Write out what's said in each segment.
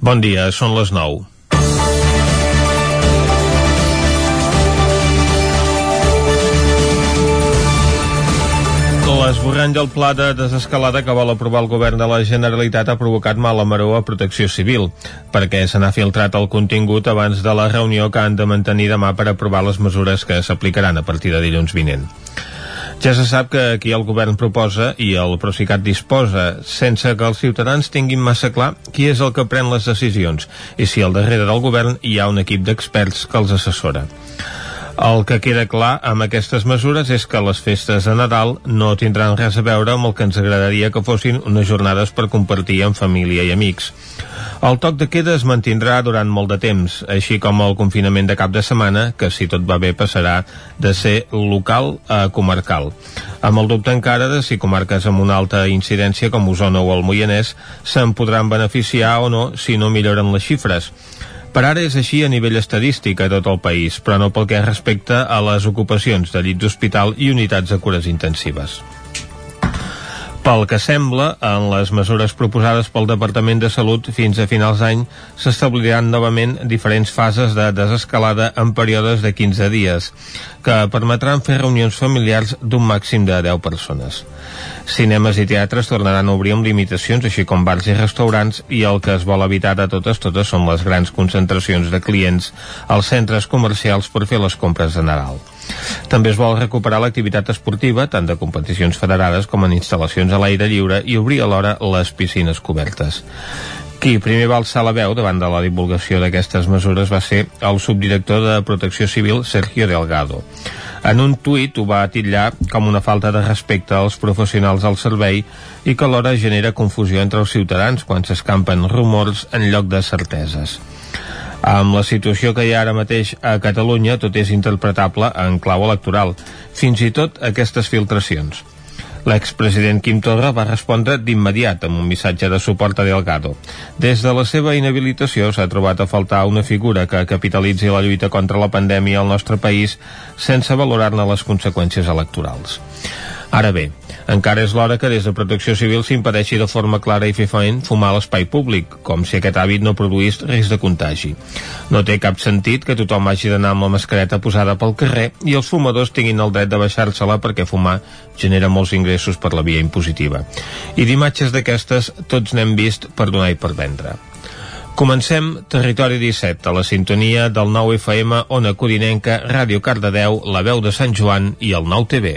Bon dia, són les 9. L'esborrany del pla de desescalada que vol aprovar el govern de la Generalitat ha provocat mala maró a Protecció Civil, perquè se n'ha filtrat el contingut abans de la reunió que han de mantenir demà per aprovar les mesures que s'aplicaran a partir de dilluns vinent. Ja se sap que aquí el govern proposa i el Procicat disposa, sense que els ciutadans tinguin massa clar qui és el que pren les decisions i si al darrere del govern hi ha un equip d'experts que els assessora. El que queda clar amb aquestes mesures és que les festes de Nadal no tindran res a veure amb el que ens agradaria que fossin unes jornades per compartir amb família i amics. El toc de queda es mantindrà durant molt de temps, així com el confinament de cap de setmana, que si tot va bé passarà de ser local a comarcal. Amb el dubte encara de si comarques amb una alta incidència com Osona o el Moianès se'n podran beneficiar o no si no milloren les xifres. Per ara és així a nivell estadístic a tot el país, però no pel que respecta a les ocupacions de llit d'hospital i unitats de cures intensives. Pel que sembla, en les mesures proposades pel Departament de Salut fins a finals d'any s'establiran novament diferents fases de desescalada en períodes de 15 dies, que permetran fer reunions familiars d'un màxim de 10 persones. Cinemes i teatres tornaran a obrir amb limitacions, així com bars i restaurants, i el que es vol evitar de totes totes són les grans concentracions de clients als centres comercials per fer les compres de Nadal. També es vol recuperar l'activitat esportiva, tant de competicions federades com en instal·lacions a l'aire lliure i obrir alhora les piscines cobertes. Qui primer va alçar la veu davant de la divulgació d'aquestes mesures va ser el subdirector de Protecció Civil, Sergio Delgado. En un tuit ho va titllar com una falta de respecte als professionals del servei i que alhora genera confusió entre els ciutadans quan s'escampen rumors en lloc de certeses. Amb la situació que hi ha ara mateix a Catalunya, tot és interpretable en clau electoral, fins i tot aquestes filtracions. L'expresident Quim Torra va respondre d'immediat amb un missatge de suport a Delgado. Des de la seva inhabilitació s'ha trobat a faltar una figura que capitalitzi la lluita contra la pandèmia al nostre país sense valorar-ne les conseqüències electorals. Ara bé, encara és l'hora que des de Protecció Civil s'impedeixi de forma clara i fefaent fumar a l'espai públic, com si aquest hàbit no produís risc de contagi. No té cap sentit que tothom hagi d'anar amb la mascareta posada pel carrer i els fumadors tinguin el dret de baixar-se-la perquè fumar genera molts ingressos per la via impositiva. I d'imatges d'aquestes tots n'hem vist per donar i per vendre. Comencem Territori 17, a la sintonia del 9 FM, Ona Codinenca, Ràdio Cardedeu, La Veu de Sant Joan i el 9 TV.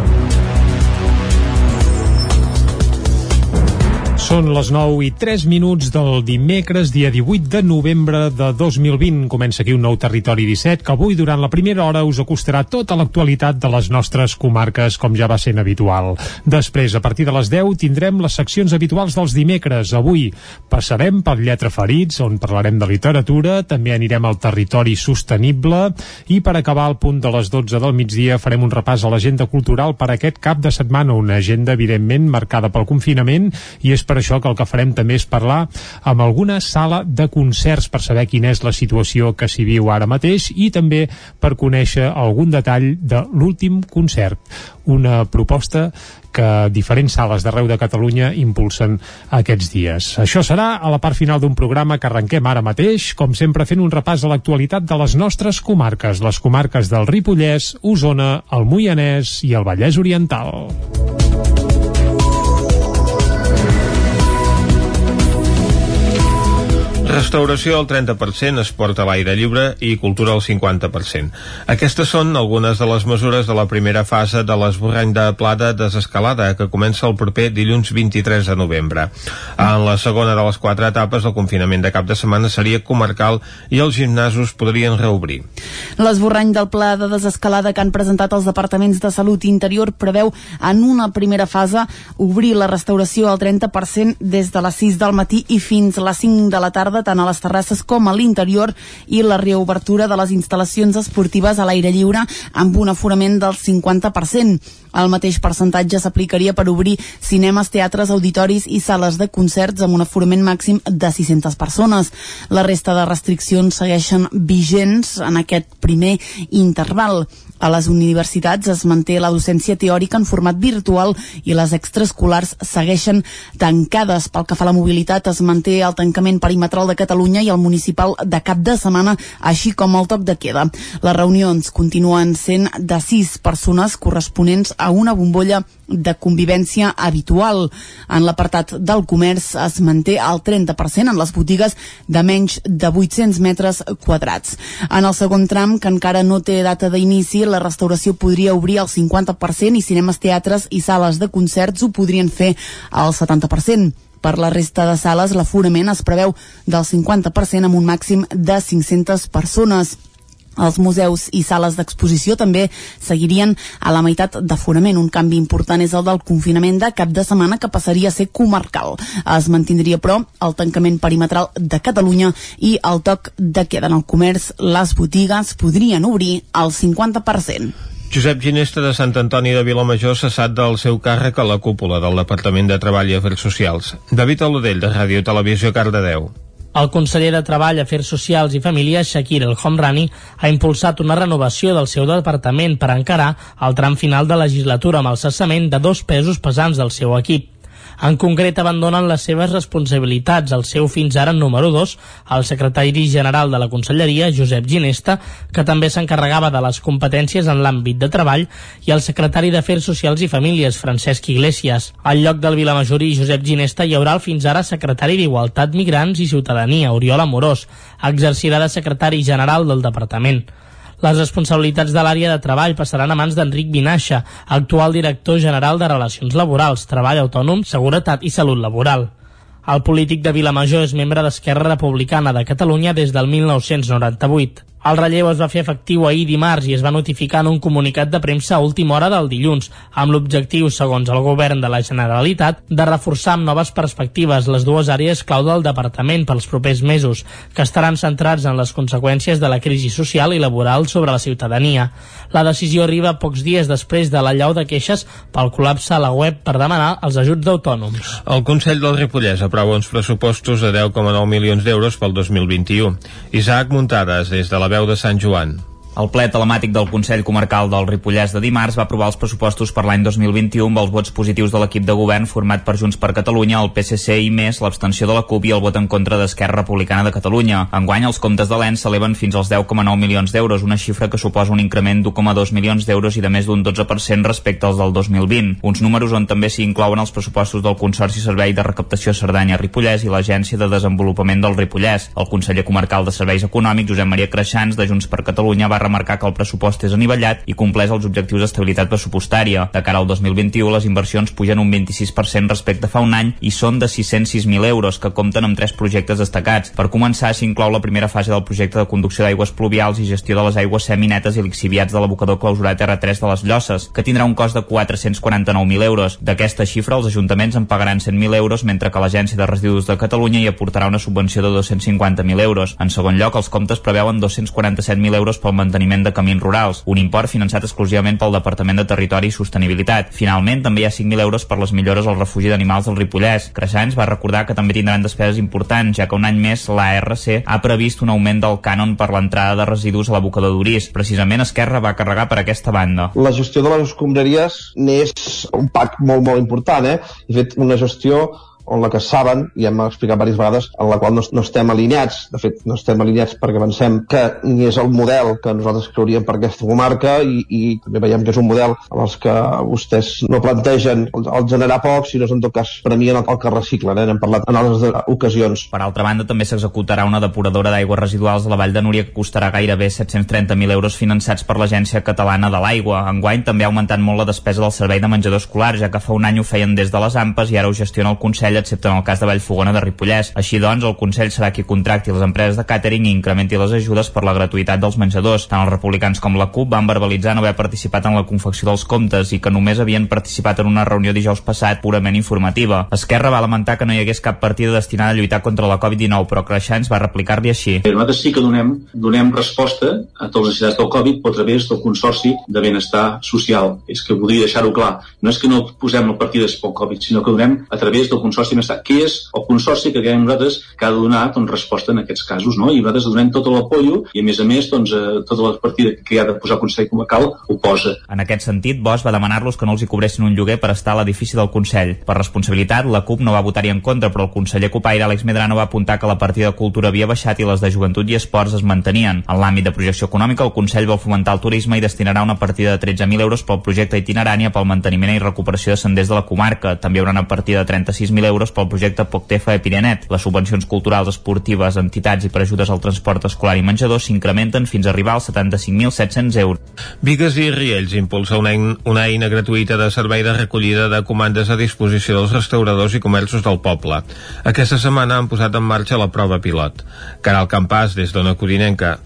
Són les 9 i 3 minuts del dimecres, dia 18 de novembre de 2020. Comença aquí un nou Territori 17 que avui, durant la primera hora, us acostarà tota l'actualitat de les nostres comarques, com ja va sent habitual. Després, a partir de les 10, tindrem les seccions habituals dels dimecres. Avui passarem pel Lletra Ferits, on parlarem de literatura, també anirem al Territori Sostenible i per acabar al punt de les 12 del migdia farem un repàs a l'agenda cultural per aquest cap de setmana, una agenda, evidentment, marcada pel confinament i és per això que el que farem també és parlar amb alguna sala de concerts per saber quina és la situació que s'hi viu ara mateix i també per conèixer algun detall de l'últim concert. Una proposta que diferents sales d'arreu de Catalunya impulsen aquests dies. Això serà a la part final d'un programa que arrenquem ara mateix, com sempre fent un repàs a l'actualitat de les nostres comarques, les comarques del Ripollès, Osona, el Moianès i el Vallès Oriental. Restauració al 30%, esport a l'aire lliure i cultura al 50%. Aquestes són algunes de les mesures de la primera fase de l'esborrany de pla de desescalada que comença el proper dilluns 23 de novembre. En la segona de les quatre etapes, el confinament de cap de setmana seria comarcal i els gimnasos podrien reobrir. L'esborrany del pla de desescalada que han presentat els departaments de Salut i Interior preveu en una primera fase obrir la restauració al 30% des de les 6 del matí i fins a les 5 de la tarda tant a les terrasses com a l'interior i la reobertura de les instal·lacions esportives a l'aire lliure amb un aforament del 50%. El mateix percentatge s'aplicaria per obrir cinemes, teatres, auditoris i sales de concerts amb un aforament màxim de 600 persones. La resta de restriccions segueixen vigents en aquest primer interval. A les universitats es manté la docència teòrica en format virtual i les extraescolars segueixen tancades. Pel que fa a la mobilitat, es manté el tancament perimetral de Catalunya i el municipal de cap de setmana, així com el toc de queda. Les reunions continuen sent de sis persones corresponents a una bombolla de convivència habitual. En l'apartat del comerç es manté el 30% en les botigues de menys de 800 metres quadrats. En el segon tram, que encara no té data d'inici, la restauració podria obrir el 50% i cinemes, teatres i sales de concerts ho podrien fer al 70%. Per la resta de sales, l'aforament es preveu del 50% amb un màxim de 500 persones. Els museus i sales d'exposició també seguirien a la meitat d'aforament. Un canvi important és el del confinament de cap de setmana que passaria a ser comarcal. Es mantindria, però, el tancament perimetral de Catalunya i el toc de queda en el comerç. Les botigues podrien obrir al 50%. Josep Ginesta de Sant Antoni de Vilamajor cessat del seu càrrec a la cúpula del Departament de Treball i Afers Socials. David Aludell, de Ràdio Televisió Cardedeu. El conseller de Treball, Afers Socials i Famílies, Shakir El Homrani, ha impulsat una renovació del seu departament per encarar el tram final de legislatura amb el cessament de dos pesos pesants del seu equip. En concret, abandonen les seves responsabilitats el seu fins ara número 2, el secretari general de la Conselleria, Josep Ginesta, que també s'encarregava de les competències en l'àmbit de treball, i el secretari d'Afers Socials i Famílies, Francesc Iglesias. Al lloc del Vilamajorí Josep Ginesta hi haurà el fins ara secretari d'Igualtat, Migrants i Ciutadania, Oriol Amorós, exercirà de secretari general del departament. Les responsabilitats de l'àrea de treball passaran a mans d'Enric Vinaixa, actual director general de Relacions Laborals, Treball Autònom, Seguretat i Salut Laboral. El polític de Vilamajor és membre d'Esquerra Republicana de Catalunya des del 1998. El relleu es va fer efectiu ahir dimarts i es va notificar en un comunicat de premsa a última hora del dilluns, amb l'objectiu, segons el govern de la Generalitat, de reforçar amb noves perspectives les dues àrees clau del departament pels propers mesos, que estaran centrats en les conseqüències de la crisi social i laboral sobre la ciutadania. La decisió arriba pocs dies després de l'allau de queixes pel col·lapse a la web per demanar els ajuts d'autònoms. El Consell del Ripollès aprova uns pressupostos de 10,9 milions d'euros pel 2021. Isaac Muntades, des de la veu de Sant Joan. El ple telemàtic del Consell Comarcal del Ripollès de dimarts va aprovar els pressupostos per l'any 2021 amb els vots positius de l'equip de govern format per Junts per Catalunya, el PSC i més l'abstenció de la CUP i el vot en contra d'Esquerra Republicana de Catalunya. Enguany, els comptes de l'ENS s'eleven fins als 10,9 milions d'euros, una xifra que suposa un increment d'1,2 milions d'euros i de més d'un 12% respecte als del 2020. Uns números on també s'hi inclouen els pressupostos del Consorci Servei de Recaptació Cerdanya-Ripollès i l'Agència de Desenvolupament del Ripollès. El conseller comarcal de Serveis Econòmics, Josep Maria Creixans, de Junts per Catalunya, va remarcar que el pressupost és anivellat i compleix els objectius d'estabilitat pressupostària. De cara al 2021, les inversions pugen un 26% respecte a fa un any i són de 606.000 euros, que compten amb tres projectes destacats. Per començar, s'inclou la primera fase del projecte de conducció d'aigües pluvials i gestió de les aigües seminetes i lixiviats de l'abocador clausurat R3 de les Llosses, que tindrà un cost de 449.000 euros. D'aquesta xifra, els ajuntaments en pagaran 100.000 euros, mentre que l'Agència de Residus de Catalunya hi aportarà una subvenció de 250.000 euros. En segon lloc, els comptes preveuen 247.000 euros pel manteniment de de camins rurals, un import finançat exclusivament pel Departament de Territori i Sostenibilitat. Finalment, també hi ha 5.000 euros per les millores al refugi d'animals del Ripollès. Creixants va recordar que també tindran despeses importants, ja que un any més l'ARC ha previst un augment del cànon per l'entrada de residus a l'abocador d'Urís. Precisament Esquerra va carregar per aquesta banda. La gestió de les escombraries n'és un pack molt, molt important, eh? He fet una gestió on la que saben, i hem explicat diverses vegades, en la qual no, no estem alineats. De fet, no estem alineats perquè pensem que ni és el model que nosaltres creuríem per aquesta comarca i, i també veiem que és un model amb els que vostès no plantegen el, el generar poc, sinó en tot cas premien el, el que reciclen. Eh? N'hem parlat en altres ocasions. Per altra banda, també s'executarà una depuradora d'aigües residuals de la Vall de Núria que costarà gairebé 730.000 euros finançats per l'Agència Catalana de l'Aigua. Enguany també ha augmentat molt la despesa del servei de menjador escolar, ja que fa un any ho feien des de les AMPes i ara ho gestiona el Consell excepte en el cas de Vallfogona de Ripollès. Així doncs, el Consell serà qui contracti les empreses de càtering i incrementi les ajudes per la gratuïtat dels menjadors. Tant els republicans com la CUP van verbalitzar no haver participat en la confecció dels comptes i que només havien participat en una reunió dijous passat purament informativa. Esquerra va lamentar que no hi hagués cap partida destinada a lluitar contra la Covid-19, però Creixants va replicar-li així. Nosaltres sí que donem, donem resposta a totes les necessitats del Covid a través del Consorci de Benestar Social. És que voldria deixar-ho clar. No és que no posem partides pel Covid, sinó que donem a través del Consorci Consorci Mestat, que és el Consorci que creiem nosaltres que ha de donar doncs, resposta en aquests casos, no? I nosaltres donem tot l'apoio i, a més a més, doncs, eh, tota la partida que ha de posar el Consell Comarcal ho posa. En aquest sentit, Bosch va demanar-los que no els hi cobressin un lloguer per estar a l'edifici del Consell. Per responsabilitat, la CUP no va votar-hi en contra, però el conseller Copaire, Àlex Medrano, va apuntar que la partida de cultura havia baixat i les de joventut i esports es mantenien. En l'àmbit de projecció econòmica, el Consell vol fomentar el turisme i destinarà una partida de 13.000 euros pel projecte itinerània pel manteniment i recuperació de senders de la comarca. També hi haurà una partida de 36.000 euros pel projecte Poctefa de Pirenet. Les subvencions culturals, esportives, entitats i per ajudes al transport escolar i menjador s'incrementen fins a arribar als 75.700 euros. Vigues i Riells impulsa una, una eina gratuïta de servei de recollida de comandes a disposició dels restauradors i comerços del poble. Aquesta setmana han posat en marxa la prova pilot. Caral Campàs, des d'Ona Codinenca.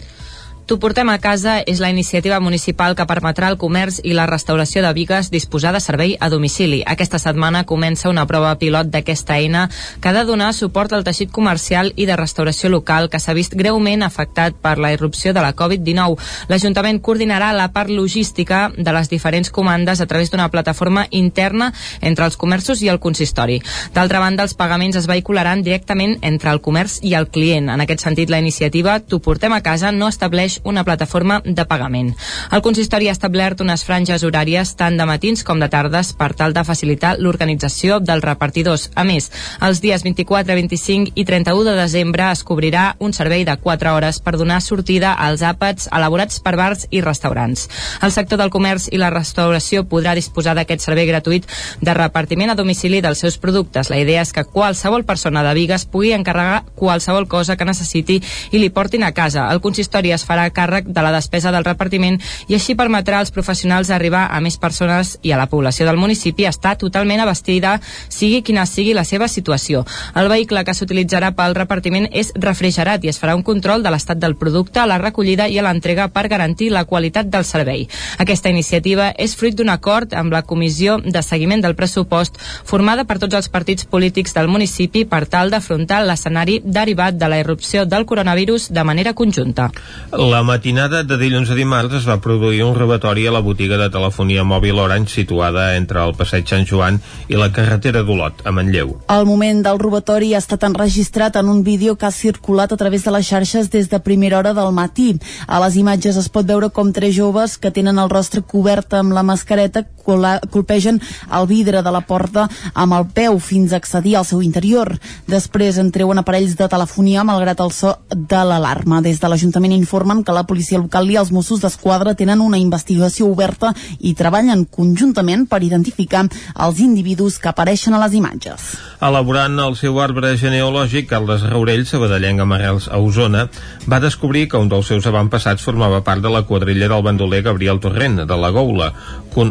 T'ho portem a casa és la iniciativa municipal que permetrà al comerç i la restauració de Vigues disposar de servei a domicili. Aquesta setmana comença una prova pilot d'aquesta eina que ha de donar suport al teixit comercial i de restauració local que s'ha vist greument afectat per la irrupció de la Covid-19. L'Ajuntament coordinarà la part logística de les diferents comandes a través d'una plataforma interna entre els comerços i el consistori. D'altra banda, els pagaments es vehicularan directament entre el comerç i el client. En aquest sentit, la iniciativa T'ho portem a casa no estableix una plataforma de pagament. El consistori ha establert unes franges horàries tant de matins com de tardes per tal de facilitar l'organització dels repartidors. A més, els dies 24, 25 i 31 de desembre es cobrirà un servei de 4 hores per donar sortida als àpats elaborats per bars i restaurants. El sector del comerç i la restauració podrà disposar d'aquest servei gratuït de repartiment a domicili dels seus productes. La idea és que qualsevol persona de Vigues pugui encarregar qualsevol cosa que necessiti i li portin a casa. El consistori es farà càrrec de la despesa del repartiment i així permetrà als professionals arribar a més persones i a la població del municipi està totalment abastida, sigui quina sigui la seva situació. El vehicle que s'utilitzarà pel repartiment és refrigerat i es farà un control de l'estat del producte, a la recollida i a l'entrega per garantir la qualitat del servei. Aquesta iniciativa és fruit d'un acord amb la Comissió de Seguiment del Pressupost formada per tots els partits polítics del municipi per tal d'afrontar l'escenari derivat de la irrupció del coronavirus de manera conjunta. La matinada de dilluns a dimarts es va produir un robatori a la botiga de telefonia mòbil Orange situada entre el passeig Sant Joan i la carretera d'Olot, a Manlleu. El moment del robatori ha estat enregistrat en un vídeo que ha circulat a través de les xarxes des de primera hora del matí. A les imatges es pot veure com tres joves que tenen el rostre cobert amb la mascareta colpegen el vidre de la porta amb el peu fins a accedir al seu interior. Després en treuen aparells de telefonia malgrat el so de l'alarma. Des de l'Ajuntament informen que la policia local i els Mossos d'Esquadra tenen una investigació oberta i treballen conjuntament per identificar els individus que apareixen a les imatges. Elaborant el seu arbre genealògic, Carles Raurell, sabadellenc amb a Osona, va descobrir que un dels seus avantpassats formava part de la quadrilla del bandoler Gabriel Torrent, de la Goula,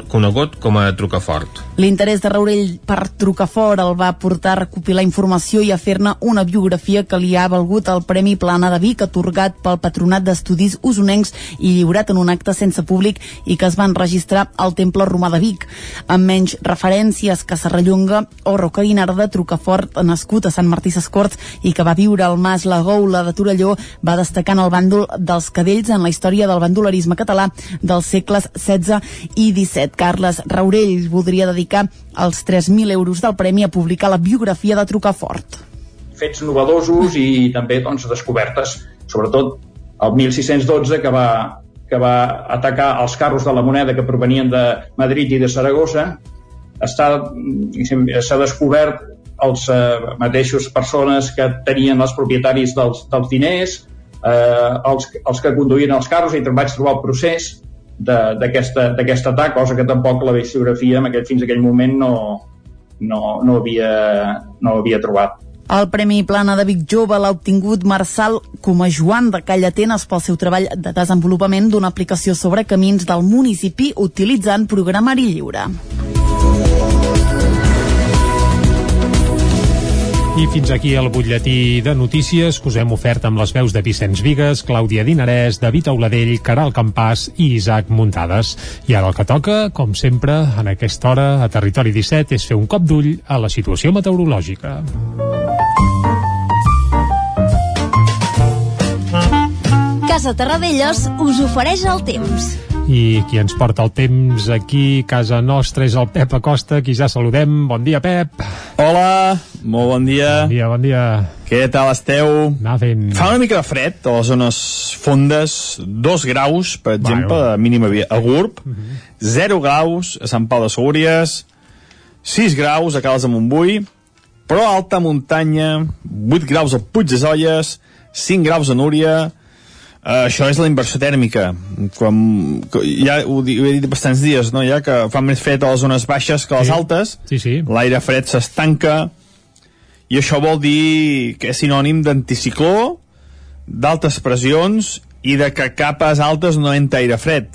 conegut com a Trucafort. L'interès de Raurell per Trucafort el va portar a recopilar informació i a fer-ne una biografia que li ha valgut el Premi Plana de Vic atorgat pel Patronat d'Estudis Usonencs i lliurat en un acte sense públic i que es van registrar al Temple Romà de Vic. Amb menys referències que Serrallonga o Roca Guinarda, Trucafort, nascut a Sant Martí Sescorts i que va viure al Mas La Goula de Torelló, va destacar en el bàndol dels cadells en la història del bandolerisme català dels segles XVI i XVII. Carles Raurell voldria dedicar els 3.000 euros del premi a publicar la biografia de Trucafort. Fets novedosos i també doncs, descobertes, sobretot el 1612 que va, que va atacar els carros de la moneda que provenien de Madrid i de Saragossa, s'ha descobert els eh, mateixos persones que tenien els propietaris dels, dels diners, eh, els, els que conduïen els carros, i vaig trobar el procés d'aquest atac, cosa que tampoc la biografia en aquest, fins a aquell moment no, no, no, havia, no havia trobat. El Premi Plana de Vic Jove l'ha obtingut Marçal Joan de Callatenes pel seu treball de desenvolupament d'una aplicació sobre camins del municipi utilitzant programari lliure. I fins aquí el butlletí de notícies que us hem ofert amb les veus de Vicenç Vigues, Clàudia Dinarès, David Auladell, Caral Campàs i Isaac Muntades. I ara el que toca, com sempre, en aquesta hora a Territori 17, és fer un cop d'ull a la situació meteorològica. Casa Terradellos us ofereix el temps. I qui ens porta el temps aquí, casa nostra, és el Pep Acosta, qui ja saludem. Bon dia, Pep. Hola, molt bon dia. Bon dia, bon dia. Què tal esteu? Anar fent... Fa una mica de fred a les zones fondes, dos graus, per exemple, de mínima via a Gurb, uh -huh. 0 graus a Sant Pau de Segúries, 6 graus a Cales de Montbui, però a alta muntanya, 8 graus a Puig de Zolles, 5 graus a Núria, Uh, això és la inversió tèrmica. Com, ja ho, ho he dit bastants dies, no? ja que fa més fred a les zones baixes que a les Sí. altes, Sí, sí. l'aire fred s'estanca, i això vol dir que és sinònim d'anticicló, d'altes pressions i de que capes altes no entra aire fred.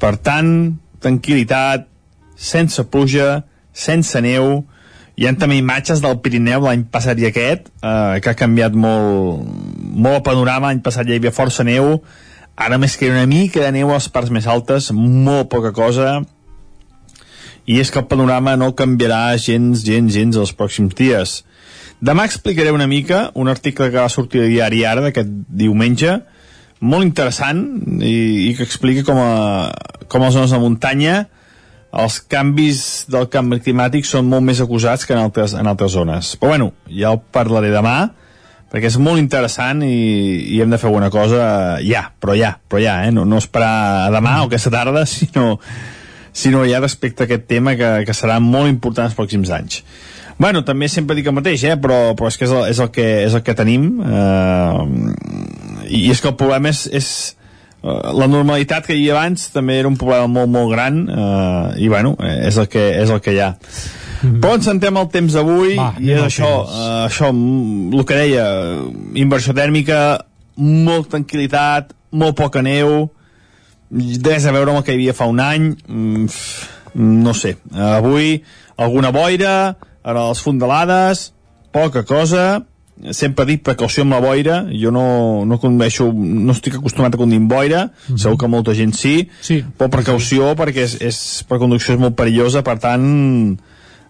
Per tant, tranquil·litat, sense pluja, sense neu, hi ha també imatges del Pirineu l'any passat i aquest, eh, que ha canviat molt, molt panorama, l'any passat ja hi havia força neu, ara més que una mica de neu a les parts més altes, molt poca cosa, i és que el panorama no canviarà gens, gens, gens els pròxims dies. Demà explicaré una mica un article que va sortir al diari Ara d'aquest diumenge, molt interessant i, i que explica com a, com a les zones de muntanya els canvis del canvi climàtic són molt més acusats que en altres, en altres zones. Però bueno, ja el parlaré demà, perquè és molt interessant i, i hem de fer alguna cosa ja, però ja, però ja, eh? no, no esperar demà o aquesta tarda, sinó, sinó ja respecte a aquest tema que, que serà molt important els pròxims anys. Bueno, també sempre dic el mateix, eh? però, però és que és el, és el, que, és el que tenim eh, i és que el problema és, és eh, la normalitat que hi havia abans també era un problema molt, molt gran eh, i bueno, eh, és el que, és el que hi ha. Però ens sentem el temps d'avui i és això, temps. eh, això, mm, el que deia, inversió tèrmica, molt tranquil·litat, molt poca neu, res a veure amb el que hi havia fa un any, mm, no sé, avui alguna boira, ara les fondalades, poca cosa, sempre dic precaució amb la boira, jo no, no condueixo, no estic acostumat a conduir amb boira, segur que molta gent sí, Sí. però precaució perquè és, és, per conducció és molt perillosa, per tant,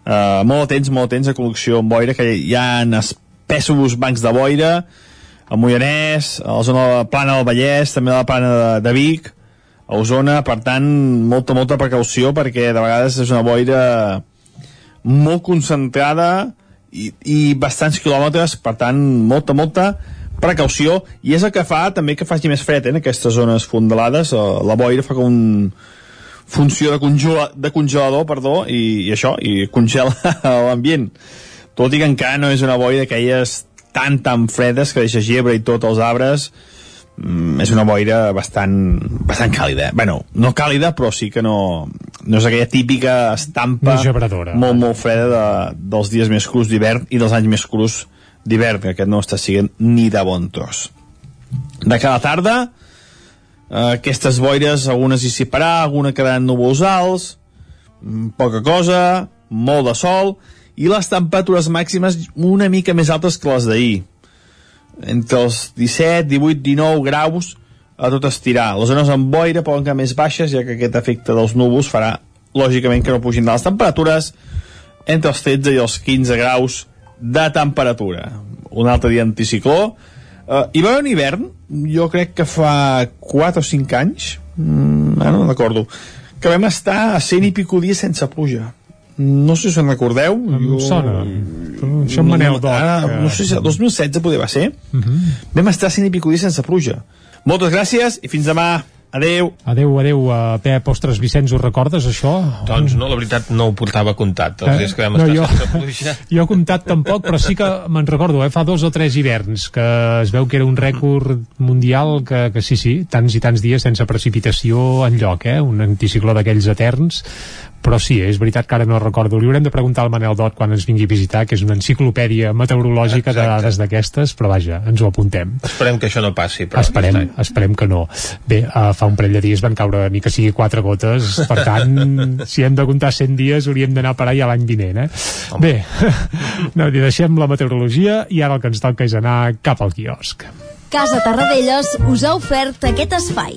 eh, molt atents, molt atents a conducció amb boira, que hi ha espessos bancs de boira, a Moianès, a la zona de la plana del Vallès, també a la plana de, de Vic, a Osona, per tant, molta, molta precaució, perquè de vegades és una boira molt concentrada i, i bastants quilòmetres, per tant, molta, molta precaució, i és el que fa també que faci més fred eh, en aquestes zones fondalades, eh, la boira fa com un funció de, congela, de congelador, perdó, i, i això, i congela l'ambient. Tot i que encara no és una boira d'aquelles tan, tan fredes que deixa gebre i tot els arbres, mm, és una boira bastant, bastant càlida. eh? Bueno, no càlida, però sí que no, no és aquella típica estampa No molt, molt freda de, dels dies més crus d'hivern i dels anys més crus d'hivern, que aquest no està sent ni de bon tros. De cada tarda, eh, aquestes boires, algunes hi dissiparà, alguna quedaran núvols alts, mm, poca cosa, molt de sol, i les temperatures màximes una mica més altes que les d'ahir entre els 17, 18, 19 graus a tot estirar. Les zones amb boira poden quedar més baixes, ja que aquest efecte dels núvols farà, lògicament, que no pugin les temperatures entre els 13 i els 15 graus de temperatura. Un altre dia anticicló. Uh, hi va haver un hivern, jo crec que fa 4 o 5 anys, mm, ara no recordo, que vam estar a 100 i pico dies sense pluja. No sé si se'n recordeu. Em sona. Però Això en Manel Doc. Ara, que- no sé si el 2016 poder va ser. Uh -huh. Vam estar 100 i pico dies sense pluja. Moltes gràcies i fins demà. Adeu. Adeu, adeu, uh, Pep. Ostres, Vicenç, ho recordes, això? Doncs no, la veritat no ho portava comptat, els dies que vam Eh? no, estar jo, sense pluja. jo he comptat tampoc, però sí que me'n recordo, eh, fa dos o tres hiverns, que es veu que era un rècord mundial, que, que sí, sí, tants i tants dies sense precipitació en lloc, eh, un anticicló d'aquells eterns, però sí, és veritat que ara no recordo. Li haurem de preguntar al Manel Dot quan ens vingui a visitar, que és una enciclopèdia meteorològica de Exacte. dades d'aquestes, però vaja, ens ho apuntem. Esperem que això no passi, però... Esperem, esperem que no. Bé, uh, fa un parell de dies van caure ni que sigui quatre gotes, per tant, si hem de comptar 100 dies hauríem d'anar a parar ja l'any vinent, eh? Bé, no, deixem la meteorologia i ara el que ens toca és anar cap al quiosc. Casa Tarradellas us ha ofert aquest espai.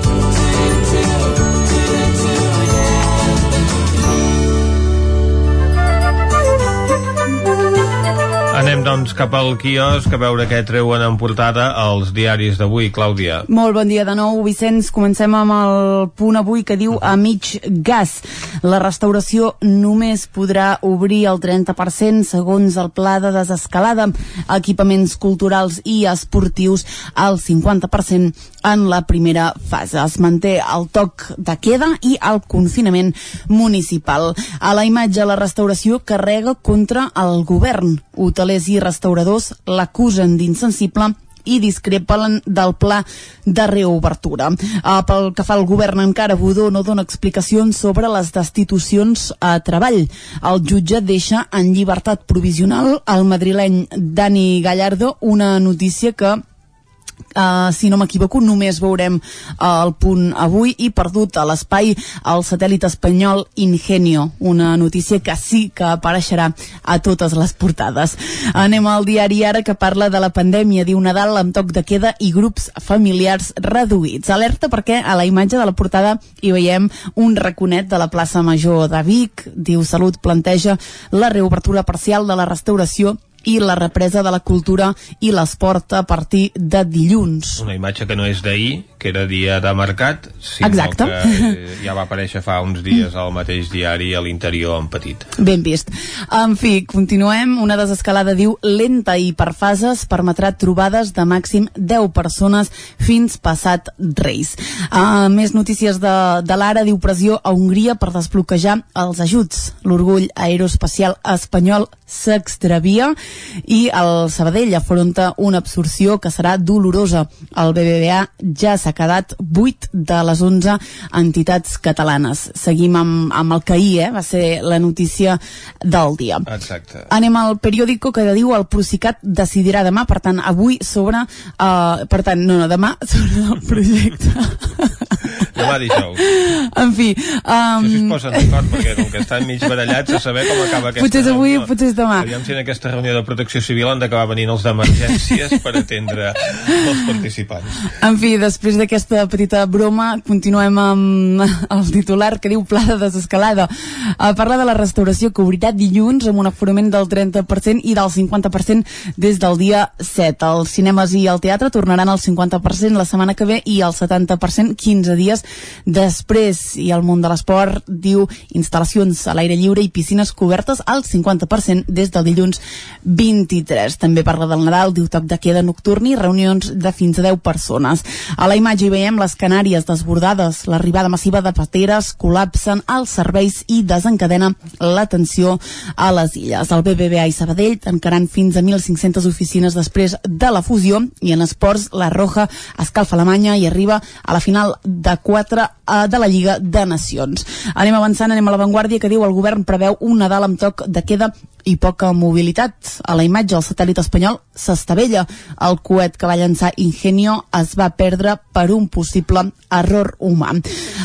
Anem, doncs, cap al quiosc a veure què treuen en portada els diaris d'avui, Clàudia. Molt bon dia de nou, Vicenç. Comencem amb el punt avui que diu a mig gas. La restauració només podrà obrir el 30% segons el pla de desescalada. Equipaments culturals i esportius al 50% en la primera fase. Es manté el toc de queda i el confinament municipal. A la imatge, la restauració carrega contra el govern. Hotelers i restauradors l'acusen d'insensible i discrepen del pla de reobertura. Uh, pel que fa al govern encara, Budó no dona explicacions sobre les destitucions a treball. El jutge deixa en llibertat provisional al madrileny Dani Gallardo una notícia que Uh, si no m'equivoco, només veurem uh, el punt avui i perdut a l'espai el satèl·lit espanyol Ingenio, una notícia que sí que apareixerà a totes les portades. Anem al diari ara que parla de la pandèmia, diu Nadal amb toc de queda i grups familiars reduïts. Alerta perquè a la imatge de la portada hi veiem un raconet de la plaça Major de Vic, diu Salut planteja la reobertura parcial de la restauració i la represa de la cultura i l'esport a partir de dilluns. Una imatge que no és d'ahir, que era dia de mercat, sinó Exacte. que eh, ja va aparèixer fa uns dies al mateix diari a l'interior en petit. Ben vist. En fi, continuem. Una desescalada diu lenta i per fases permetrà trobades de màxim 10 persones fins passat Reis. Uh, més notícies de, de l'ara diu pressió a Hongria per desbloquejar els ajuts. L'orgull aeroespacial espanyol s'extravia i el Sabadell afronta una absorció que serà dolorosa. El BBVA ja s'ha quedat 8 de les 11 entitats catalanes. Seguim amb, amb el que ahir eh, va ser la notícia del dia. Exacte. Anem al periòdico que diu el Procicat decidirà demà, per tant, avui sobre... Uh, per tant, no, no, demà sobre el projecte. Demà dijous. en fi... Um, si es posen d'acord, perquè com que estan mig barallats a saber com acaba aquesta potser és avui, reunió. potser és demà. Aviam si en aquesta reunió de protecció civil han d'acabar venint els d'emergències per atendre els participants. En fi, després d'aquesta petita broma, continuem amb el titular que diu Pla de desescalada. Uh, parla de la restauració que obrirà dilluns amb un aforament del 30% i del 50% des del dia 7. Els cinemes i el teatre tornaran al 50% la setmana que ve i al 70% 15 dies després. I el món de l'esport diu instal·lacions a l'aire lliure i piscines cobertes al 50% des del dilluns 23. També parla del Nadal, diu toc de queda nocturn i reunions de fins a 10 persones. A la imatge hi veiem les Canàries desbordades, l'arribada massiva de pateres col·lapsen els serveis i desencadena la tensió a les illes. El BBVA i Sabadell tancaran fins a 1.500 oficines després de la fusió i en esports la Roja escalfa Alemanya i arriba a la final de 4 eh, de la Lliga de Nacions. Anem avançant, anem a l'avantguàrdia que diu el govern preveu un Nadal amb toc de queda i poca mobilitat. A la imatge, el satèl·lit espanyol s'estavella. El coet que va llançar Ingenio es va perdre per un possible error humà.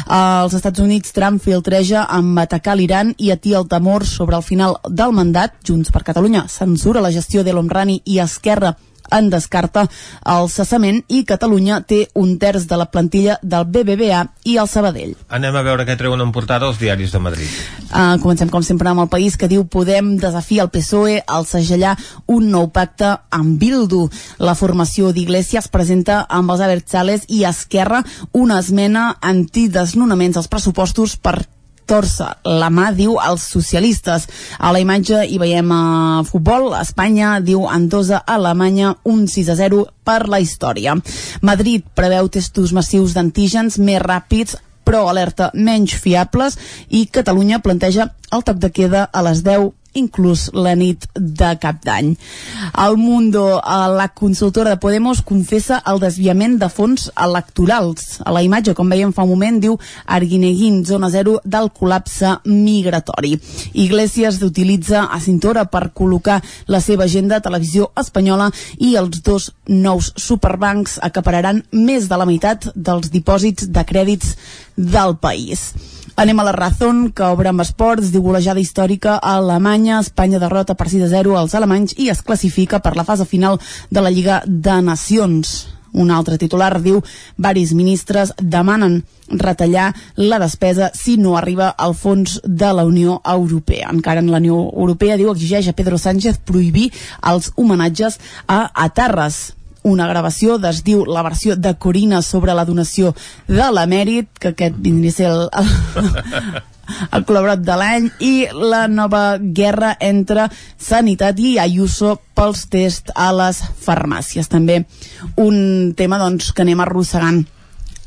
Als Estats Units, Trump filtreja amb atacar l'Iran i atia el temor sobre el final del mandat. Junts per Catalunya censura la gestió de l'Omrani i Esquerra en descarta el cessament i Catalunya té un terç de la plantilla del BBVA i el Sabadell. Anem a veure què treuen en portada els diaris de Madrid. Uh, comencem com sempre amb el país que diu Podem desafia el PSOE al segellar un nou pacte amb Bildu. La formació d'Iglesias presenta amb els Abertzales i Esquerra una esmena antidesnonaments als pressupostos per torça la mà, diu, als socialistes. A la imatge hi veiem a futbol, Espanya, diu Andosa, Alemanya, un 6 a 0 per la història. Madrid preveu testos massius d'antígens més ràpids però alerta menys fiables i Catalunya planteja el toc de queda a les 10 inclús la nit de cap d'any. El Mundo, eh, la consultora de Podemos, confessa el desviament de fons electorals. A la imatge, com veiem fa un moment, diu Arguineguín, zona zero del col·lapse migratori. Iglesias utilitza a Cintora per col·locar la seva agenda a televisió espanyola i els dos nous superbancs acapararan més de la meitat dels dipòsits de crèdits del país. Anem a la Razón, que obre amb esports, diu golejada històrica a Alemanya, Espanya derrota per 6 a 0 als alemanys i es classifica per la fase final de la Lliga de Nacions. Un altre titular diu varis ministres demanen retallar la despesa si no arriba al fons de la Unió Europea. Encara en la Unió Europea diu exigeix a Pedro Sánchez prohibir els homenatges a Atarres una gravació des diu la versió de Corina sobre la donació de l'emèrit, que aquest vindria a ser el, el, el col·laborat de l'any i la nova guerra entre Sanitat i Ayuso pels tests a les farmàcies. També un tema doncs, que anem arrossegant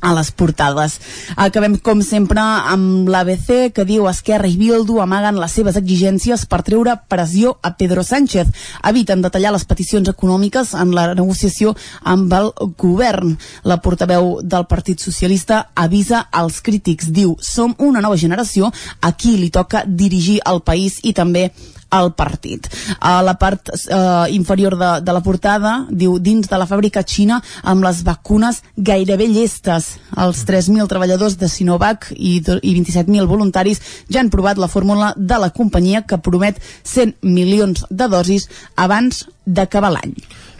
a les portades. Acabem, com sempre, amb l'ABC, que diu Esquerra i Bildu amaguen les seves exigències per treure pressió a Pedro Sánchez. Eviten detallar les peticions econòmiques en la negociació amb el govern. La portaveu del Partit Socialista avisa als crítics. Diu, som una nova generació a qui li toca dirigir el país i també al partit. A la part eh, inferior de, de la portada diu dins de la fàbrica xina amb les vacunes gairebé llestes. Els 3.000 treballadors de Sinovac i, i 27.000 voluntaris ja han provat la fórmula de la companyia que promet 100 milions de dosis abans d'acabar l'any.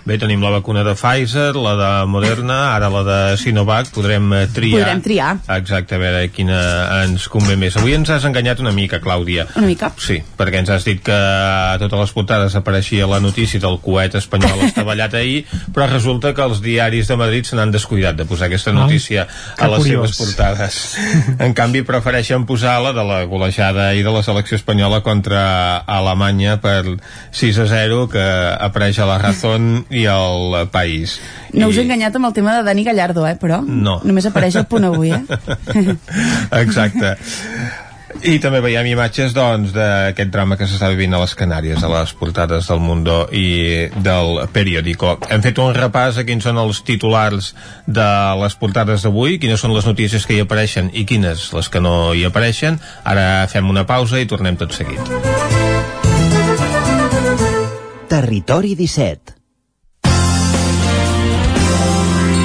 Bé, tenim la vacuna de Pfizer, la de Moderna, ara la de Sinovac, podrem eh, triar. Podrem triar. Exacte, a veure quina ens convé més. Avui ens has enganyat una mica, Clàudia. Una mica? Sí, perquè ens has dit que a totes les portades apareixia la notícia del coet espanyol estavellat ahir, però resulta que els diaris de Madrid se n'han descuidat de posar aquesta notícia Ai, a les curiós. seves portades. En canvi, prefereixen posar la de la golejada i de la selecció espanyola contra Alemanya per 6 a 0, que apareix a la Razón i al País. No us he I- enganyat amb el tema de Dani Gallardo, eh, però No. només apareix el punt avui, eh? Exacte. I també veiem imatges doncs d'aquest drama que s'està vivint a les Canàries, a les portades del Mundo i del periòdico. Hem fet un repàs a quins són els titulars de les portades d'avui, quines són les notícies que hi apareixen i quines les que no hi apareixen. Ara fem una pausa i tornem tot seguit. Territori 17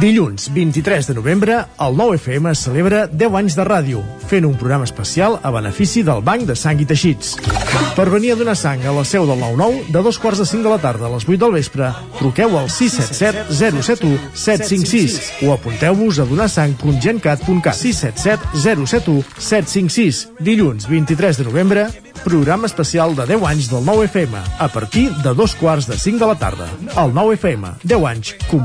Dilluns 23 de novembre, el 9FM celebra 10 anys de ràdio, fent un programa especial a benefici del Banc de Sang i Teixits. Per venir a donar sang a la seu del 9-9, de dos quarts de 5 de la tarda a les 8 del vespre, truqueu al 677 071 756 o apunteu-vos a donarsang.gencat.cat 677 071 756. Dilluns 23 de novembre, programa especial de 10 anys del 9FM, a partir de dos quarts de 5 de la tarda. El 9FM, 10 anys,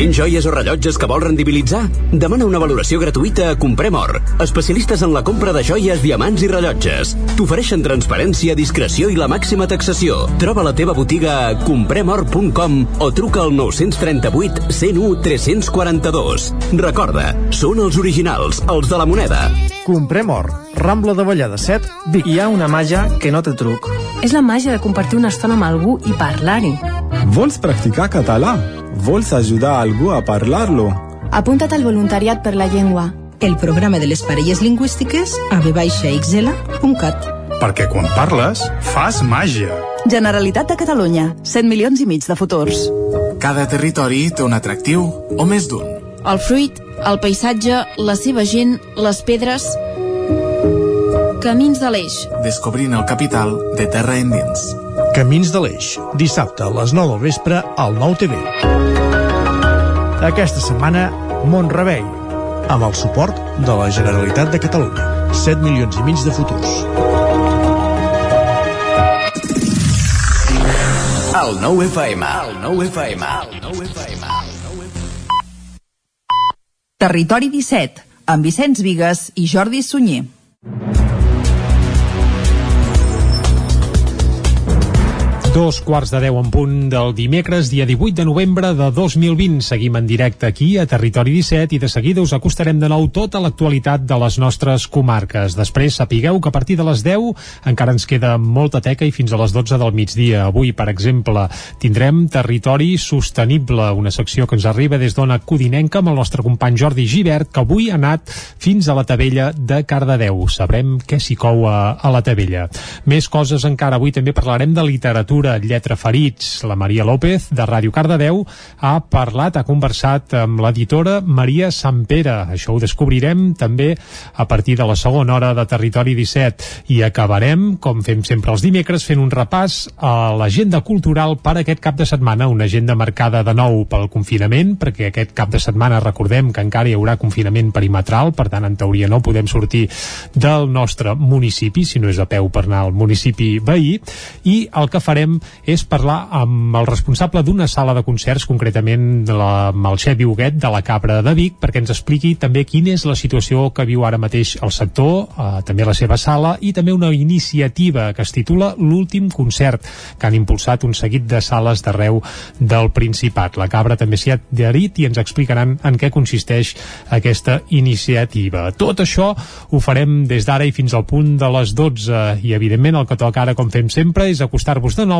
Tens joies o rellotges que vols rendibilitzar? Demana una valoració gratuïta a Comprem Or, especialistes en la compra de joies, diamants i rellotges. T'ofereixen transparència, discreció i la màxima taxació. Troba la teva botiga a compremor.com o truca al 938 101 342. Recorda, són els originals, els de la moneda. Comprem or. Rambla de Vallada 7, Vic. Hi ha una màgia que no té truc. És la màgia de compartir una estona amb algú i parlar-hi. Vols practicar català? Vols ajudar algú a parlar-lo? Apunta't al voluntariat per la llengua. El programa de les parelles lingüístiques a vxl.cat. Perquè quan parles, fas màgia. Generalitat de Catalunya. 100 milions i mig de futurs. Cada territori té un atractiu, o més d'un. El fruit, el paisatge, la seva gent, les pedres... Camins de l'Eix. Descobrint el capital de terra endins. Camins de l'Eix, dissabte a les 9 del vespre al 9 TV. Aquesta setmana, Montrebei, amb el suport de la Generalitat de Catalunya. 7 milions i mig de futurs. El 9 FM. El 9 FM. El 9 FM. Territori 17, amb Vicenç Vigues i Jordi Sunyer. Dos quarts de deu en punt del dimecres, dia 18 de novembre de 2020. Seguim en directe aquí a Territori 17 i de seguida us acostarem de nou tota l'actualitat de les nostres comarques. Després sapigueu que a partir de les 10 encara ens queda molta teca i fins a les 12 del migdia. Avui, per exemple, tindrem Territori Sostenible, una secció que ens arriba des d'Ona Codinenca amb el nostre company Jordi Givert, que avui ha anat fins a la Tabella de Cardedeu. Sabrem què s'hi cou a, a la Tabella. Més coses encara. Avui també parlarem de literatura Cultura, Lletra Ferits. La Maria López, de Ràdio Cardedeu, ha parlat, ha conversat amb l'editora Maria Sampere. Això ho descobrirem també a partir de la segona hora de Territori 17. I acabarem, com fem sempre els dimecres, fent un repàs a l'agenda cultural per aquest cap de setmana, una agenda marcada de nou pel confinament, perquè aquest cap de setmana recordem que encara hi haurà confinament perimetral, per tant, en teoria no podem sortir del nostre municipi, si no és a peu per anar al municipi veí, i el que farem és parlar amb el responsable d'una sala de concerts, concretament de la, amb el Xevi Huguet de la Cabra de Vic, perquè ens expliqui també quina és la situació que viu ara mateix el sector, eh, també la seva sala, i també una iniciativa que es titula L'últim concert, que han impulsat un seguit de sales d'arreu del Principat. La Cabra també s'hi ha adherit i ens explicaran en què consisteix aquesta iniciativa. Tot això ho farem des d'ara i fins al punt de les 12 i evidentment el que toca ara com fem sempre és acostar-vos de nou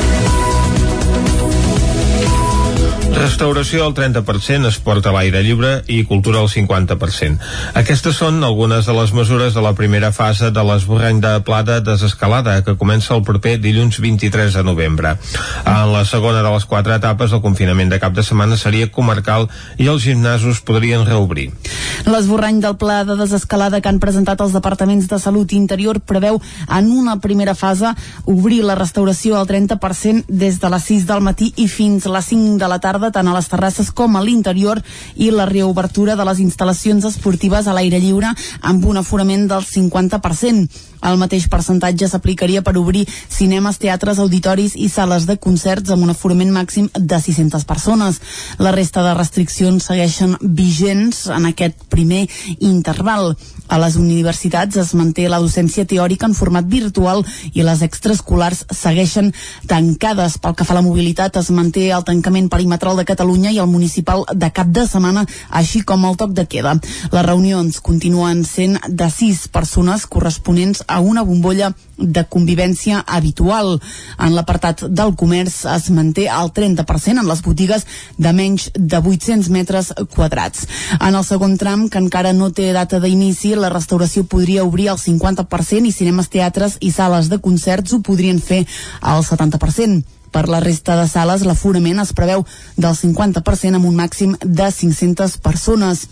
Restauració al 30%, esport a l'aire lliure i cultura al 50%. Aquestes són algunes de les mesures de la primera fase de l'esborrany de plata desescalada que comença el proper dilluns 23 de novembre. En la segona de les quatre etapes, el confinament de cap de setmana seria comarcal i els gimnasos podrien reobrir. L'esborrany del pla de desescalada que han presentat els departaments de Salut i Interior preveu en una primera fase obrir la restauració al 30% des de les 6 del matí i fins a les 5 de la tarda tant a les terrasses com a l'interior i la reobertura de les instal·lacions esportives a l'aire lliure amb un aforament del 50%. El mateix percentatge s'aplicaria per obrir cinemes, teatres, auditoris i sales de concerts amb un aforament màxim de 600 persones. La resta de restriccions segueixen vigents en aquest primer interval. A les universitats es manté la docència teòrica en format virtual i les extraescolars segueixen tancades. Pel que fa a la mobilitat, es manté el tancament perimetral de Catalunya i el municipal de cap de setmana, així com el toc de queda. Les reunions continuen sent de sis persones corresponents a una bombolla de convivència habitual. En l'apartat del comerç es manté el 30% en les botigues de menys de 800 metres quadrats. En el segon tram, que encara no té data d'inici, la restauració podria obrir el 50% i cinemes, teatres i sales de concerts ho podrien fer al 70%. Per la resta de sales, l'aforament es preveu del 50% amb un màxim de 500 persones.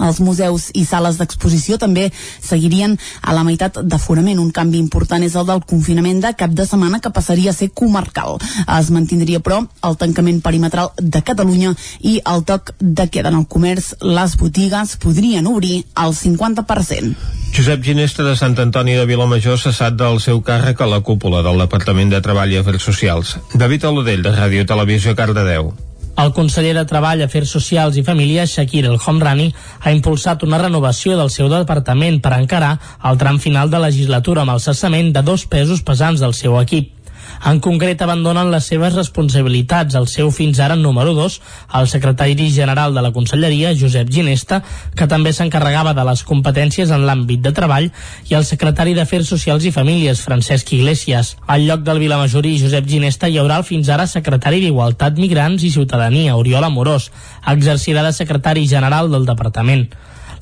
Els museus i sales d'exposició també seguirien a la meitat d'aforament. Un canvi important és el del confinament de cap de setmana que passaria a ser comarcal. Es mantindria, però, el tancament perimetral de Catalunya i el toc de queda en el comerç. Les botigues podrien obrir al 50%. Josep Ginesta de Sant Antoni de Vilamajor cessat del seu càrrec a la cúpula del Departament de Treball i Afers Socials. David Alodell, de Ràdio Televisió Cardedeu. El conseller de Treball, Afers Socials i Famílies, Shakir El Homrani, ha impulsat una renovació del seu departament per encarar el tram final de legislatura amb el cessament de dos pesos pesants del seu equip. En concret, abandonen les seves responsabilitats el seu fins ara número 2, el secretari general de la Conselleria, Josep Ginesta, que també s'encarregava de les competències en l'àmbit de treball, i el secretari d'Afers Socials i Famílies, Francesc Iglesias. Al lloc del Vilamajorí, Josep Ginesta, hi haurà el fins ara secretari d'Igualtat, Migrants i Ciutadania, Oriol Amorós. Exercirà de secretari general del departament.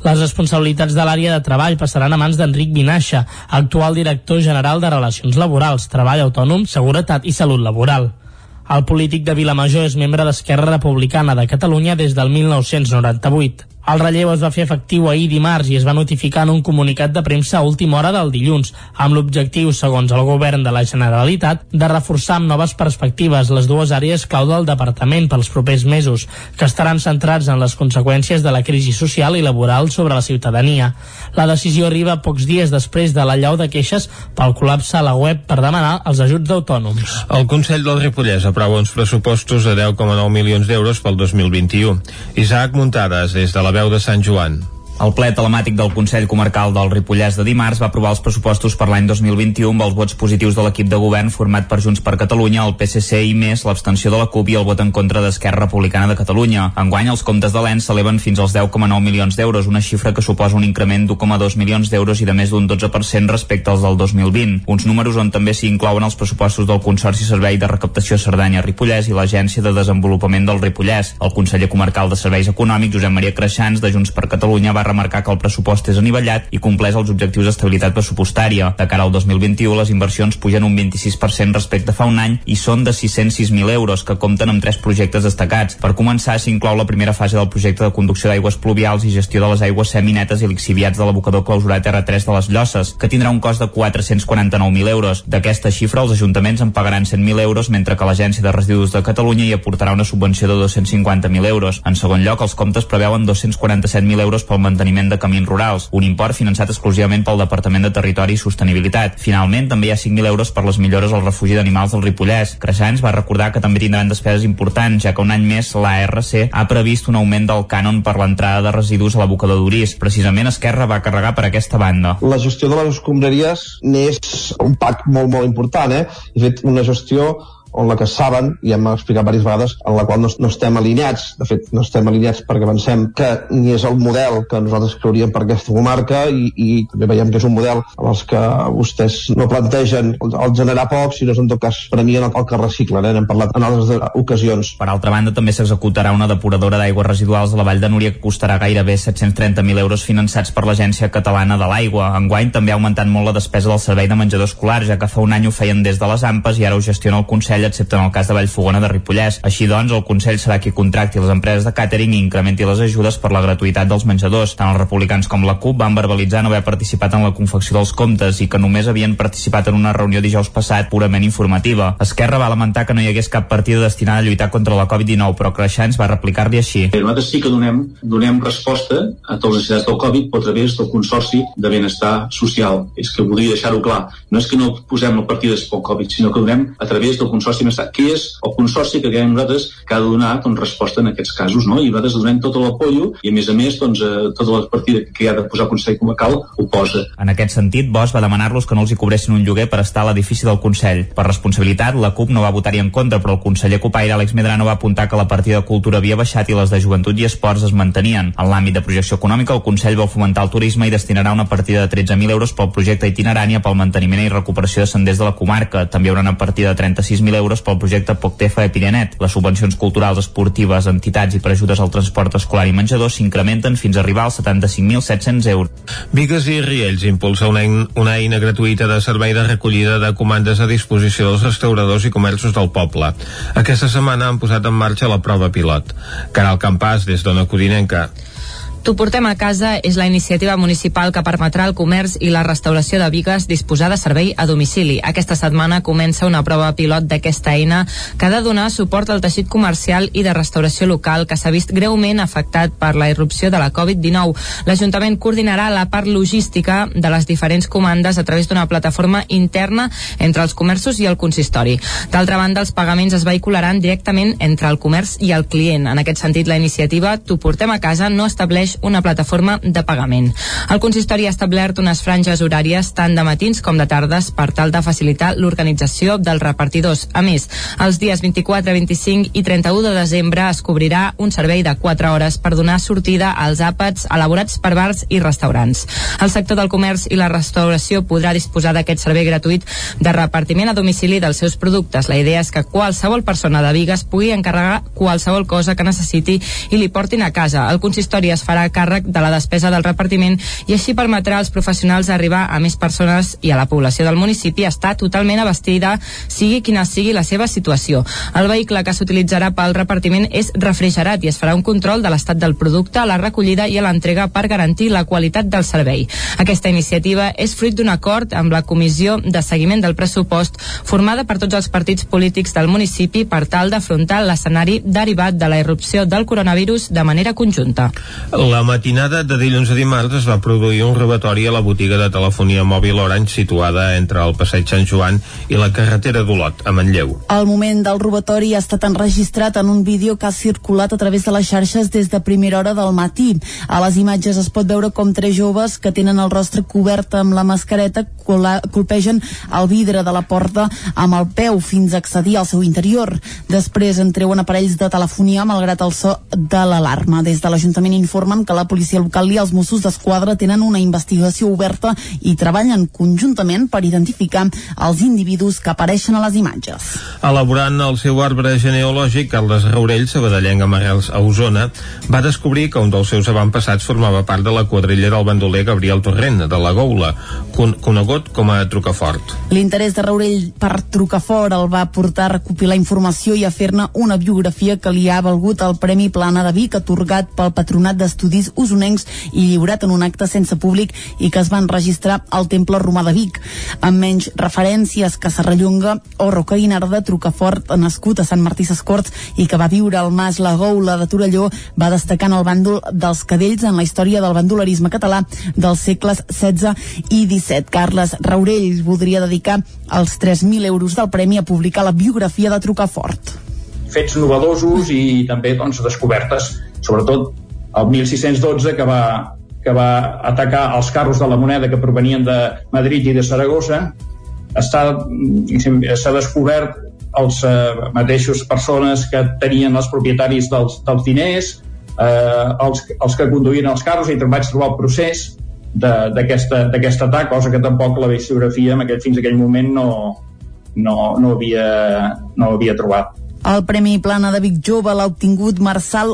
Les responsabilitats de l'àrea de treball passaran a mans d'Enric Vinaixa, actual director general de Relacions Laborals, Treball Autònom, Seguretat i Salut Laboral. El polític de Vilamajor és membre d'Esquerra Republicana de Catalunya des del 1998. El relleu es va fer efectiu ahir dimarts i es va notificar en un comunicat de premsa a última hora del dilluns, amb l'objectiu, segons el govern de la Generalitat, de reforçar amb noves perspectives les dues àrees clau del departament pels propers mesos, que estaran centrats en les conseqüències de la crisi social i laboral sobre la ciutadania. La decisió arriba pocs dies després de l'allau de queixes pel col·lapse a la web per demanar els ajuts d'autònoms. El Consell del Ripollès aprova uns pressupostos de 10,9 milions d'euros pel 2021. Isaac Muntades, des de la veu de Sant Joan. El ple telemàtic del Consell Comarcal del Ripollès de dimarts va aprovar els pressupostos per l'any 2021 amb els vots positius de l'equip de govern format per Junts per Catalunya, el PSC i més l'abstenció de la CUP i el vot en contra d'Esquerra Republicana de Catalunya. Enguany, els comptes de l'ENS s'eleven fins als 10,9 milions d'euros, una xifra que suposa un increment d'1,2 milions d'euros i de més d'un 12% respecte als del 2020. Uns números on també s'hi inclouen els pressupostos del Consorci Servei de Recaptació Cerdanya-Ripollès i l'Agència de Desenvolupament del Ripollès. El conseller comarcal de Serveis Econòmics, Josep Maria Creixans, de Junts per Catalunya, va remarcar que el pressupost és anivellat i compleix els objectius d'estabilitat pressupostària. De cara al 2021, les inversions pugen un 26% respecte a fa un any i són de 606.000 euros, que compten amb tres projectes destacats. Per començar, s'inclou la primera fase del projecte de conducció d'aigües pluvials i gestió de les aigües seminetes i lixiviats de l'abocador clausurat R3 de les Llosses, que tindrà un cost de 449.000 euros. D'aquesta xifra, els ajuntaments en pagaran 100.000 euros, mentre que l'Agència de Residus de Catalunya hi aportarà una subvenció de 250.000 euros. En segon lloc, els comptes preveuen 247.000 euros pel manteniment de camins rurals, un import finançat exclusivament pel Departament de Territori i Sostenibilitat. Finalment, també hi ha 5.000 euros per les millores al refugi d'animals del Ripollès. Creixants va recordar que també tindran despeses importants, ja que un any més l'ARC ha previst un augment del cànon per l'entrada de residus a l'abocador d'Uris. Precisament Esquerra va carregar per aquesta banda. La gestió de les escombraries n'és un pack molt, molt important, eh? He fet una gestió on la que saben, i hem explicat diverses vegades, en la qual no, no estem alineats. De fet, no estem alineats perquè pensem que ni és el model que nosaltres creuríem per aquesta comarca i, i també veiem que és un model en els que vostès no plantegen el, el generar poc, sinó en tot cas premien el, el que reciclen. Eh? N'hem parlat en altres ocasions. Per altra banda, també s'executarà una depuradora d'aigües residuals a la Vall de Núria que costarà gairebé 730.000 euros finançats per l'Agència Catalana de l'Aigua. Enguany també ha augmentat molt la despesa del servei de menjador escolar, ja que fa un any ho feien des de les AMPes i ara ho gestiona el Consell Consell, excepte en el cas de Vallfogona de Ripollès. Així doncs, el Consell serà qui contracti les empreses de càtering i incrementi les ajudes per la gratuïtat dels menjadors. Tant els republicans com la CUP van verbalitzar no haver participat en la confecció dels comptes i que només havien participat en una reunió dijous passat purament informativa. Esquerra va lamentar que no hi hagués cap partida destinada a lluitar contra la Covid-19, però Creixants va replicar-li així. Nosaltres sí que donem, donem resposta a totes les necessitats del Covid a través del Consorci de Benestar Social. És que voldria deixar-ho clar. No és que no posem la partides pel Covid, sinó que donem a través del Consorci Benestar que és el consorci que creiem nosaltres que ha de donar doncs, resposta en aquests casos, no? i nosaltres donem tot l'apoio i a més a més doncs, eh, tota la partida que ha de posar el Consell Comarcal ho posa. En aquest sentit, Bosch va demanar-los que no els hi cobressin un lloguer per estar a l'edifici del Consell. Per responsabilitat, la CUP no va votar-hi en contra, però el conseller Copaire, Àlex Medrano, va apuntar que la partida de cultura havia baixat i les de joventut i esports es mantenien. En l'àmbit de projecció econòmica, el Consell vol fomentar el turisme i destinarà una partida de 13.000 euros pel projecte itinerània pel manteniment i recuperació de senders de la comarca. També hi haurà una partida de 36.000 euros pel projecte Poctefa de Pirenet. Les subvencions culturals, esportives, entitats i per ajudes al transport escolar i menjador s'incrementen fins a arribar als 75.700 euros. Vigues i Riells impulsa una, una eina gratuïta de servei de recollida de comandes a disposició dels restauradors i comerços del poble. Aquesta setmana han posat en marxa la prova pilot. Caral Campàs, des d'Ona Codinenca. T'ho portem a casa és la iniciativa municipal que permetrà al comerç i la restauració de Vigues disposar de servei a domicili. Aquesta setmana comença una prova pilot d'aquesta eina que ha de donar suport al teixit comercial i de restauració local que s'ha vist greument afectat per la irrupció de la Covid-19. L'Ajuntament coordinarà la part logística de les diferents comandes a través d'una plataforma interna entre els comerços i el consistori. D'altra banda, els pagaments es vehicularan directament entre el comerç i el client. En aquest sentit, la iniciativa T'ho portem a casa no estableix estableix una plataforma de pagament. El consistori ha establert unes franges horàries tant de matins com de tardes per tal de facilitar l'organització dels repartidors. A més, els dies 24, 25 i 31 de desembre es cobrirà un servei de 4 hores per donar sortida als àpats elaborats per bars i restaurants. El sector del comerç i la restauració podrà disposar d'aquest servei gratuït de repartiment a domicili dels seus productes. La idea és que qualsevol persona de Vigues pugui encarregar qualsevol cosa que necessiti i li portin a casa. El consistori es farà farà càrrec de la despesa del repartiment i així permetrà als professionals arribar a més persones i a la població del municipi està totalment abastida, sigui quina sigui la seva situació. El vehicle que s'utilitzarà pel repartiment és refrigerat i es farà un control de l'estat del producte, la recollida i l'entrega per garantir la qualitat del servei. Aquesta iniciativa és fruit d'un acord amb la Comissió de Seguiment del Pressupost formada per tots els partits polítics del municipi per tal d'afrontar l'escenari derivat de la irrupció del coronavirus de manera conjunta. La matinada de dilluns a dimarts es va produir un robatori a la botiga de telefonia mòbil Orange situada entre el passeig Sant Joan i la carretera d'Olot, a Manlleu. El moment del robatori ha estat enregistrat en un vídeo que ha circulat a través de les xarxes des de primera hora del matí. A les imatges es pot veure com tres joves que tenen el rostre cobert amb la mascareta colpegen el vidre de la porta amb el peu fins a accedir al seu interior. Després en treuen aparells de telefonia malgrat el so de l'alarma. Des de l'Ajuntament informen que la policia local i els Mossos d'Esquadra tenen una investigació oberta i treballen conjuntament per identificar els individus que apareixen a les imatges. Elaborant el seu arbre genealògic, Carles Raurell, sabadellenc amb arrels a Osona, va descobrir que un dels seus avantpassats formava part de la quadrilla del bandoler Gabriel Torrent, de la Goula, con conegut com a Trucafort. L'interès de Raurell per Trucafort el va portar a recopilar informació i a fer-ne una biografia que li ha valgut el Premi Plana de Vic, atorgat pel Patronat d'Estudis Usonencs i lliurat en un acte sense públic i que es van registrar al Temple Romà de Vic. Amb menys referències que Serrallonga o Roca Guinarda, Trucafort, nascut a Sant Martí Sescorts i que va viure al Mas La Goula de Torelló, va destacar en el bàndol dels cadells en la història del bandolerisme català dels segles XVI i XVII. Carles Raurell voldria dedicar els 3.000 euros del premi a publicar la biografia de Trucafort. Fets novedosos i també doncs, descobertes, sobretot el 1612 que va, que va atacar els carros de la moneda que provenien de Madrid i de Saragossa, s'ha descobert els eh, mateixos persones que tenien els propietaris dels, dels diners, eh, els, els que conduïen els carros i vaig trobar el procés d'aquest atac, cosa que tampoc la biografia en aquell, fins aquell moment no, no, no, havia, no havia trobat. El Premi Plana de Vic Jove l'ha obtingut Marçal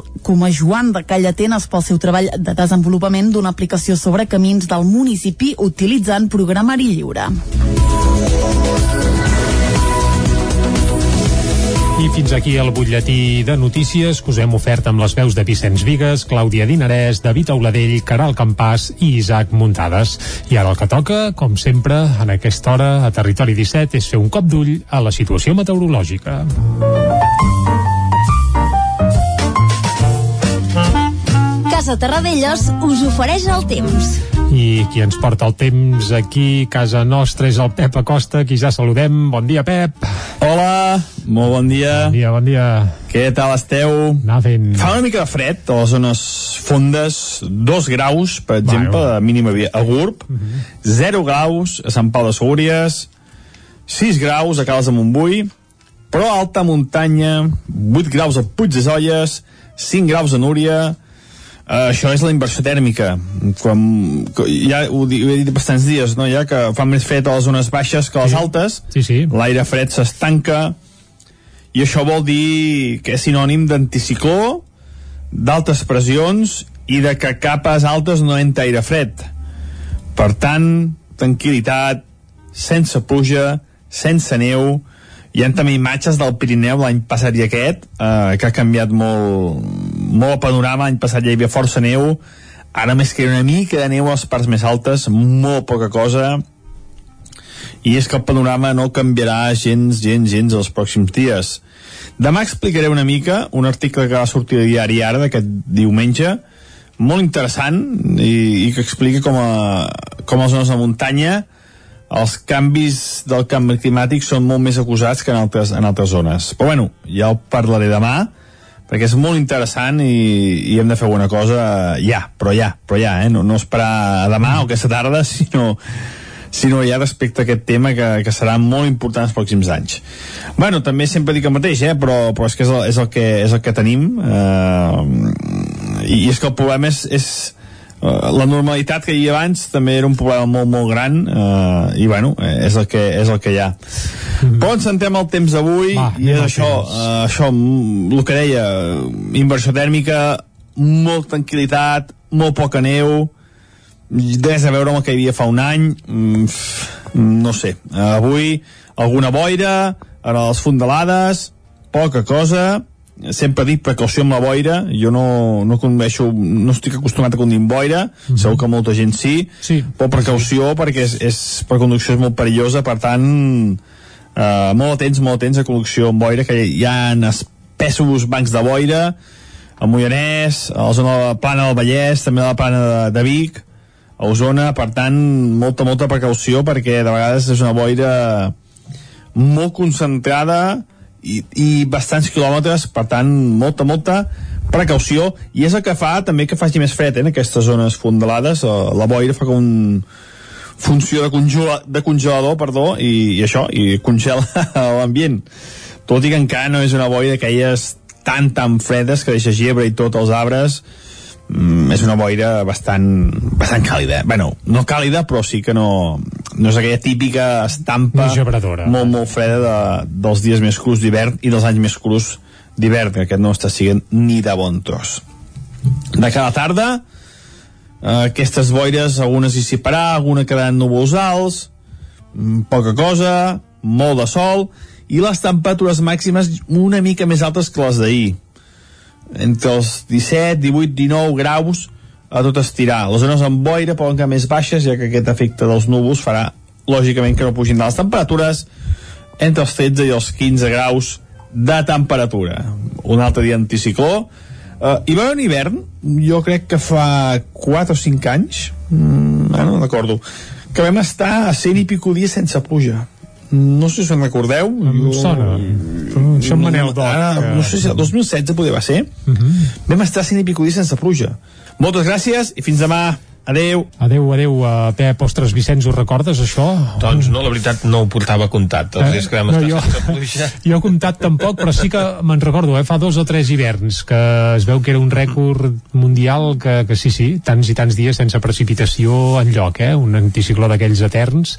Joan de Callatenes pel seu treball de desenvolupament d'una aplicació sobre camins del municipi utilitzant programari lliure. I fins aquí el butlletí de notícies que us hem ofert amb les veus de Vicenç Vigues, Clàudia Dinarès, David Auladell, Caral Campàs i Isaac Muntades. I ara el que toca, com sempre, en aquesta hora a Territori 17, és fer un cop d'ull a la situació meteorològica. Casa Terradellos us ofereix el temps. I qui ens porta el temps aquí, casa nostra, és el Pep Acosta, qui ja saludem. Bon dia, Pep. Hola, molt bon dia. Bon dia, bon dia. Què tal esteu? Anar fent... Fa una mica de fred a les zones fondes, dos graus, per exemple, de mínima a Gurb, uh -huh. 0 graus a Sant Pau de Segúries, 6 graus a Cales de Montbui, però a alta muntanya, 8 graus a Puig de Zolles, 5 graus a Núria, Uh, això és la inversió tèrmica quan, ja ho, ho he dit bastants dies no? ja que fa més fred a les zones baixes que a les sí. altes sí, sí. l'aire fred s'estanca i això vol dir que és sinònim d'anticicló d'altes pressions i de que capes altes no entra aire fred per tant tranquil·litat sense pluja sense neu hi ha també imatges del Pirineu l'any passat i aquest, eh, que ha canviat molt, molt el panorama. L'any passat ja hi havia força neu, ara més que una mica de neu a les parts més altes, molt poca cosa, i és que el panorama no canviarà gens, gens, gens els pròxims dies. Demà explicaré una mica un article que va sortir de diari ara d'aquest diumenge, molt interessant i, i que explica com a, com a zones de muntanya els canvis del canvi climàtic són molt més acusats que en altres, en altres zones. Però bueno, ja el parlaré demà, perquè és molt interessant i, i hem de fer alguna cosa ja, però ja, però ja, eh? no, no esperar demà o aquesta tarda, sinó, sinó ja respecte a aquest tema que, que serà molt important els pròxims anys. Bueno, també sempre dic el mateix, eh? però, però és que és el, és el, que, és el que tenim eh? i és que el problema és, és la normalitat que hi havia abans també era un problema molt, molt gran uh, i bueno, és el que, és el que hi ha. Mm. però ens sentem el temps d'avui i és això, uh, això el que deia inversió tèrmica molt tranquil·litat, molt poca neu, res a veure amb el que hi havia fa un any, mm, no sé, avui alguna boira, ara les fondalades, poca cosa, sempre dic precaució amb la boira, jo no, no condueixo, no estic acostumat a conduir amb boira, mm -hmm. segur que molta gent sí, sí. però precaució perquè és, és, per conducció és molt perillosa, per tant, eh, molt atents, molt atents a conducció amb boira, que hi ha espessos bancs de boira, a Mollanès, a la zona de la Plana del Vallès, també a la Plana de, de Vic, a Osona, per tant, molta, molta precaució perquè de vegades és una boira molt concentrada i, i bastants quilòmetres, per tant, molta, molta precaució, i és el que fa també que faci més fred eh, en aquestes zones fondalades, eh, la boira fa com un funció de, congela, de congelador, perdó, i, i això, i congela l'ambient. Tot i que encara no és una boira d'aquelles tan, tan fredes que deixa gebre i tot els arbres, mm, és una boira bastant, bastant càlida. bueno, no càlida, però sí que no, no és aquella típica estampa molt, molt freda de, dels dies més crus d'hivern i dels anys més crus d'hivern, que aquest no està siguent ni de bon tros. De cada tarda, eh, aquestes boires, algunes hi dissiparà, alguna quedaran núvols alts, mm, poca cosa, molt de sol, i les temperatures màximes una mica més altes que les d'ahir entre els 17, 18, 19 graus a tot estirar. Les zones amb boira poden quedar més baixes, ja que aquest efecte dels núvols farà, lògicament, que no pugin de les temperatures entre els 13 i els 15 graus de temperatura. Un altre dia anticicló. Uh, hi va haver un hivern, jo crec que fa 4 o 5 anys, mm, ah, no recordo, que vam estar a 100 i pico dies sense pluja no sé si us en recordeu. Em jo... sona. Això en Manel Doc ara, no sé si el 2016 poder va ser. Uh Mhm. -huh. vam estar 100 i pico dies sense pluja. Moltes gràcies i fins demà Adeu. Adeu, adeu, uh, Pep. Ostres, Vicenç, ho recordes, això? Doncs no, la veritat no ho portava comptat, els dies que vam Eh, no, estar jo- sense pluja. Jo he comptat tampoc, però sí que me'n recordo, eh, fa dos o tres hiverns, que es veu que era un rècord mundial, que, que sí, sí, tants i tants dies sense precipitació en lloc, eh, un anticicló d'aquells eterns,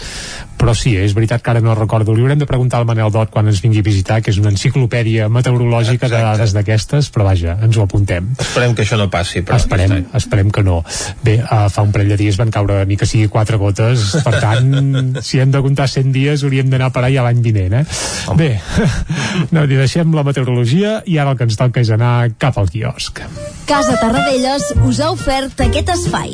però sí, és veritat que ara no recordo. Li haurem de preguntar al Manel Dot quan ens vingui a visitar, que és una enciclopèdia meteorològica de dades d'aquestes, però vaja, ens ho apuntem. Esperem que això no passi, però... Esperem, esperem que no. Bé, uh, fa un parell de dies van caure ni que sigui quatre gotes, per tant, si hem de comptar 100 dies hauríem d'anar per allà l'any vinent, eh? Bé, no, deixem la meteorologia i ara el que ens toca és anar cap al quiosc. Casa Tarradellas us ha ofert aquest espai.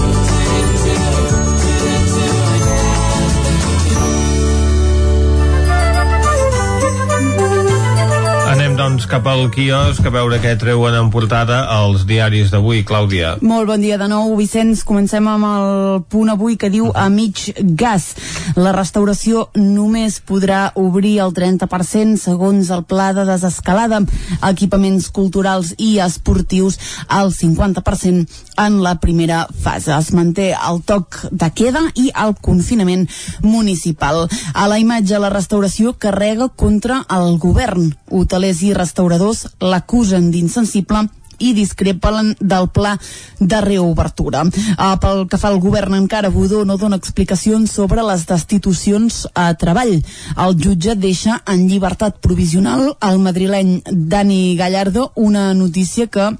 Doncs, cap al quiosc a veure què treuen en portada els diaris d'avui, Clàudia. Molt bon dia de nou, Vicenç. Comencem amb el punt avui que diu a mig gas. La restauració només podrà obrir el 30% segons el pla de desescalada. Equipaments culturals i esportius al 50% en la primera fase. Es manté el toc de queda i el confinament municipal. A la imatge, la restauració carrega contra el govern. Hotelers i restauradors l'acusen d'insensible i discrepen del pla de reobertura. Uh, pel que fa al govern encara, Budó no dona explicacions sobre les destitucions a treball. El jutge deixa en llibertat provisional al madrileny Dani Gallardo una notícia que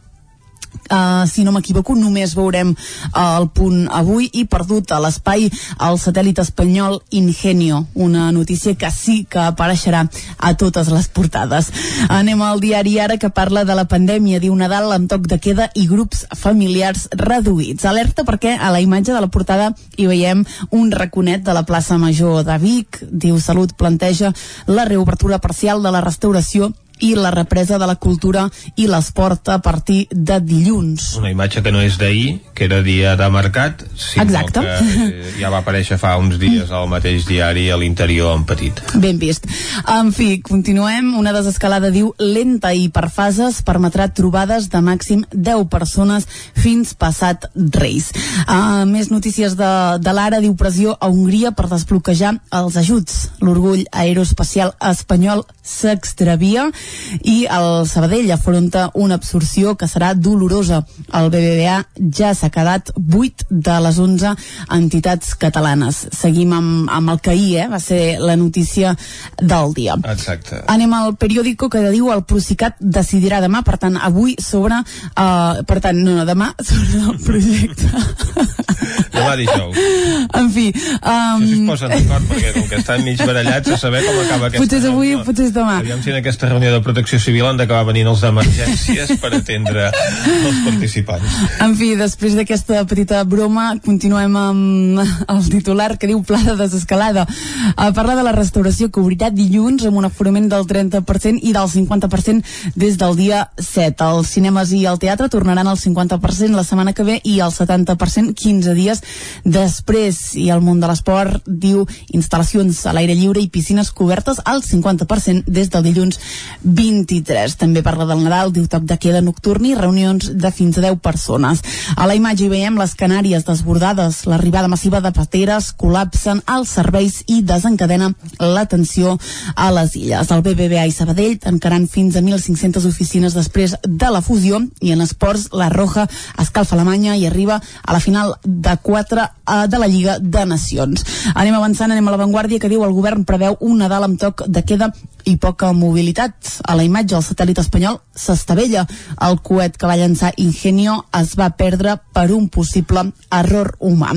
Uh, si no m'equivoco, només veurem uh, el punt avui i perdut a l'espai el satèl·lit espanyol Ingenio, una notícia que sí que apareixerà a totes les portades. Anem al diari ara que parla de la pandèmia, diu Nadal amb toc de queda i grups familiars reduïts. Alerta perquè a la imatge de la portada hi veiem un raconet de la plaça Major de Vic, diu Salut planteja la reobertura parcial de la restauració i la represa de la cultura i l'esport a partir de dilluns. Una imatge que no és d'ahir, que era dia de mercat, sinó Exacte. que eh, ja va aparèixer fa uns dies al mateix diari a l'interior en petit. Ben vist. En fi, continuem. Una desescalada diu lenta i per fases permetrà trobades de màxim 10 persones fins passat Reis. Uh, més notícies de, de l'ara diu pressió a Hongria per desbloquejar els ajuts. L'orgull aeroespacial espanyol s'extravia i el Sabadell afronta una absorció que serà dolorosa. El BBVA ja s'ha quedat 8 de les 11 entitats catalanes. Seguim amb, amb el que ahir eh, va ser la notícia del dia. Exacte. Anem al periòdico que diu el Procicat decidirà demà, per tant, avui sobre... Uh, per tant, no, no, demà sobre el projecte. Demà dijous. en fi... Um, Si es posen d'acord, perquè com que estan mig barallats a saber com acaba aquesta potser és avui, reunió. potser és demà. Aviam si en aquesta reunió de protecció civil han d'acabar venint els d'emergències per atendre els participants. En fi, després d'aquesta petita broma, continuem amb el titular que diu Pla de desescalada. A parlar de la restauració que obrirà dilluns amb un aforament del 30% i del 50% des del dia 7. Els cinemes i el teatre tornaran al 50% la setmana que ve i al 70% 15 dies després. I el món de l'esport diu instal·lacions a l'aire lliure i piscines cobertes al 50% des del dilluns 23. També parla del Nadal, diu toc de queda nocturn i reunions de fins a 10 persones. A la imatge hi veiem les Canàries desbordades, l'arribada massiva de pateres col·lapsen els serveis i desencadena la tensió a les illes. El BBVA i Sabadell tancaran fins a 1.500 oficines després de la fusió i en esports la Roja escalfa Alemanya i arriba a la final de 4 eh, de la Lliga de Nacions. Anem avançant, anem a l'avantguàrdia que diu el govern preveu un Nadal amb toc de queda i poca mobilitat. A la imatge, el satèl·lit espanyol s'estavella. El coet que va llançar Ingenio es va perdre per un possible error humà.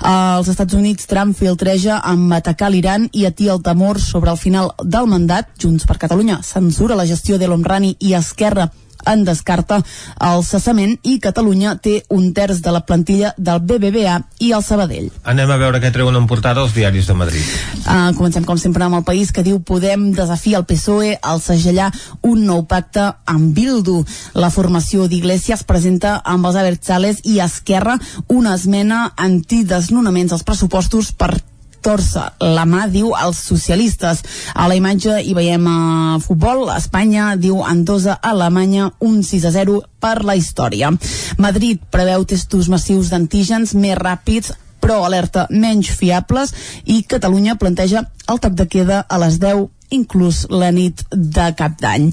Als Estats Units, Trump filtreja amb atacar l'Iran i atia el temor sobre el final del mandat. Junts per Catalunya censura la gestió de l'Omrani i Esquerra en descarta el cessament i Catalunya té un terç de la plantilla del BBVA i el Sabadell. Anem a veure què treuen en portada els diaris de Madrid. Uh, comencem com sempre amb el país que diu Podem desafia el PSOE al segellar un nou pacte amb Bildu. La formació d'Iglesias presenta amb els Abertzales i Esquerra una esmena antidesnonaments als pressupostos per torça la mà, diu, als socialistes. A la imatge hi veiem a futbol, Espanya, diu Andosa, Alemanya, un 6 a 0 per la història. Madrid preveu testos massius d'antígens més ràpids però alerta menys fiables i Catalunya planteja el toc de queda a les 10 inclús la nit de cap d'any.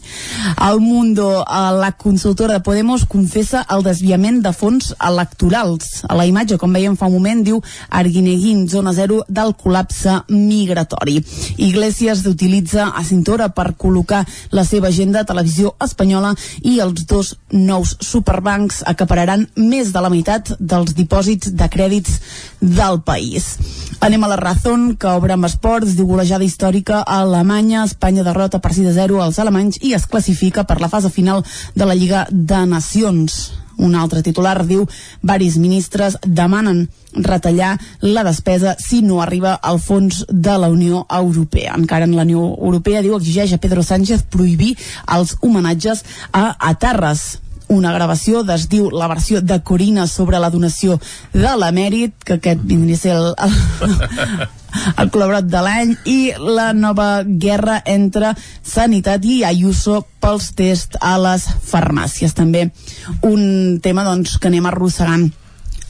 El Mundo, eh, la consultora de Podemos, confessa el desviament de fons electorals. A la imatge, com veiem fa un moment, diu Arguineguín, zona zero del col·lapse migratori. Iglesias utilitza a Cintora per col·locar la seva agenda a televisió espanyola i els dos nous superbancs acapararan més de la meitat dels dipòsits de crèdits del país. Anem a la Razón, que obre amb esports, diu golejada històrica a Alemanya Espanya. Espanya derrota per 6 a 0 als alemanys i es classifica per la fase final de la Lliga de Nacions. Un altre titular diu varis ministres demanen retallar la despesa si no arriba al fons de la Unió Europea. Encara en la Unió Europea diu exigeix a Pedro Sánchez prohibir els homenatges a Atarres una gravació es diu la versió de Corina sobre la donació de l'emèrit, que aquest vindria a ser el, el, el col·laborat de l'any i la nova guerra entre Sanitat i Ayuso pels tests a les farmàcies. També un tema doncs, que anem arrossegant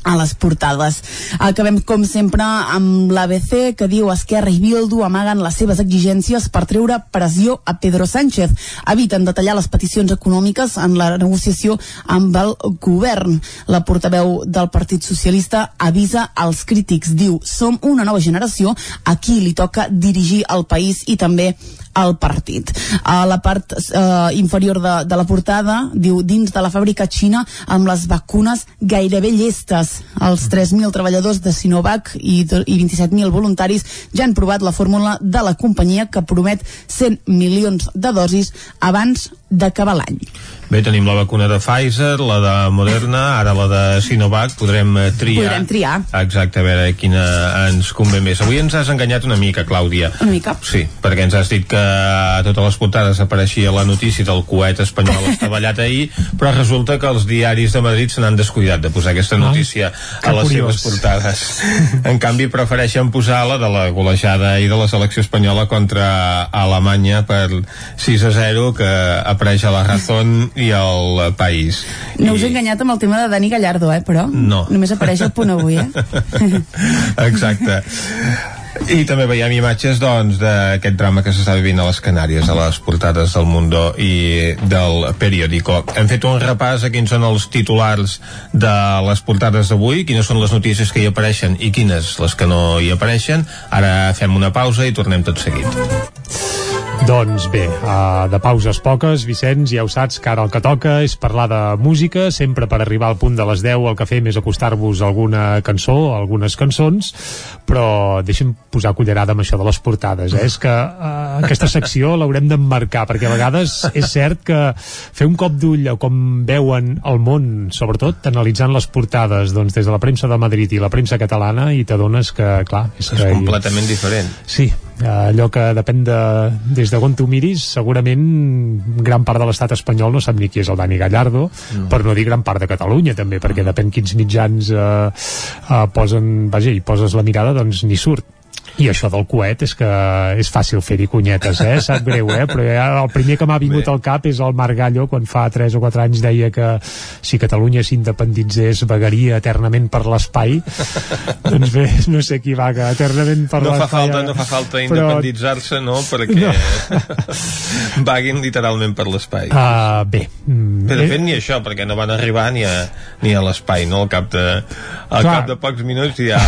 a les portades. Acabem, com sempre, amb l'ABC, que diu Esquerra i Bildu amaguen les seves exigències per treure pressió a Pedro Sánchez. Eviten detallar les peticions econòmiques en la negociació amb el govern. La portaveu del Partit Socialista avisa als crítics. Diu, som una nova generació a qui li toca dirigir el país i també al partit. A la part eh, inferior de, de la portada diu dins de la fàbrica xina amb les vacunes gairebé llestes. Els 3.000 treballadors de Sinovac i, i 27.000 voluntaris ja han provat la fórmula de la companyia que promet 100 milions de dosis abans d'acabar l'any. Bé, tenim la vacuna de Pfizer, la de Moderna, ara la de Sinovac, podrem eh, triar. Podrem triar. Exacte, a veure quina ens convé més. Avui ens has enganyat una mica, Clàudia. Una mica? Sí, perquè ens has dit que a totes les portades apareixia la notícia del coet espanyol estavellat ahir, però resulta que els diaris de Madrid se n'han descuidat de posar aquesta notícia que a les curiós. seves portades. En canvi, prefereixen posar la de la golejada i de la selecció espanyola contra Alemanya per 6 a 0 que apareix a la Razón i al País. No us he enganyat amb el tema de Dani Gallardo, eh, però No. només apareix el punt avui, eh? Exacte. I també veiem imatges doncs d'aquest drama que s'està vivint a les Canàries, a les portades del Mundo i del periòdico. Hem fet un repàs a quins són els titulars de les portades d'avui, quines són les notícies que hi apareixen i quines les que no hi apareixen. Ara fem una pausa i tornem tot seguit. Doncs bé, uh, de pauses poques, Vicenç, ja ho saps que ara el que toca és parlar de música, sempre per arribar al punt de les 10 el que fem és acostar-vos alguna cançó, algunes cançons, però deixem posar cullerada amb això de les portades, eh? és que uh, aquesta secció l'haurem d'emmarcar, perquè a vegades és cert que fer un cop d'ull a com veuen el món, sobretot analitzant les portades doncs, des de la premsa de Madrid i la premsa catalana, i t'adones que, clar, és, És que completament diferent. Sí, allò que depèn de, des de on tu miris, segurament gran part de l'estat espanyol no sap ni qui és el Dani Gallardo, No. per no dir gran part de Catalunya també, perquè depèn quins mitjans eh, eh, posen, vaja, hi poses la mirada, doncs ni surt. I això del coet és que és fàcil fer-hi conyetes, eh? Sap greu, eh? Però ja el primer que m'ha vingut al cap és el Marc Gallo, quan fa 3 o 4 anys deia que si Catalunya s'independitzés vagaria eternament per l'espai. doncs bé, no sé qui vaga eternament per No fa l'espai. falta, no fa falta però- independitzar-se, no? Perquè vaguin literalment per l'espai. Uh, bé. Mm, Bé, de eh, fet, ni això, perquè no van arribar ni a, ni a l'espai, no? Al cap de, al Clar. cap de pocs minuts ja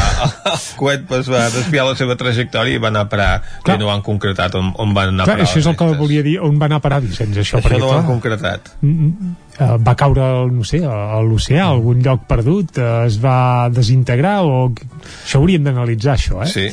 el coet es va desviar la seva trajectòria i va anar a parar, que no han concretat on, on van anar clar, a parar. això és el que volia dir, on va anar a parar Vicenç, això, Això perquè, no ho han clar, concretat. Mm, eh, va caure, no sé, a l'oceà, a algun lloc perdut, eh, es va desintegrar o... Això hauríem d'analitzar, això, eh? Sí,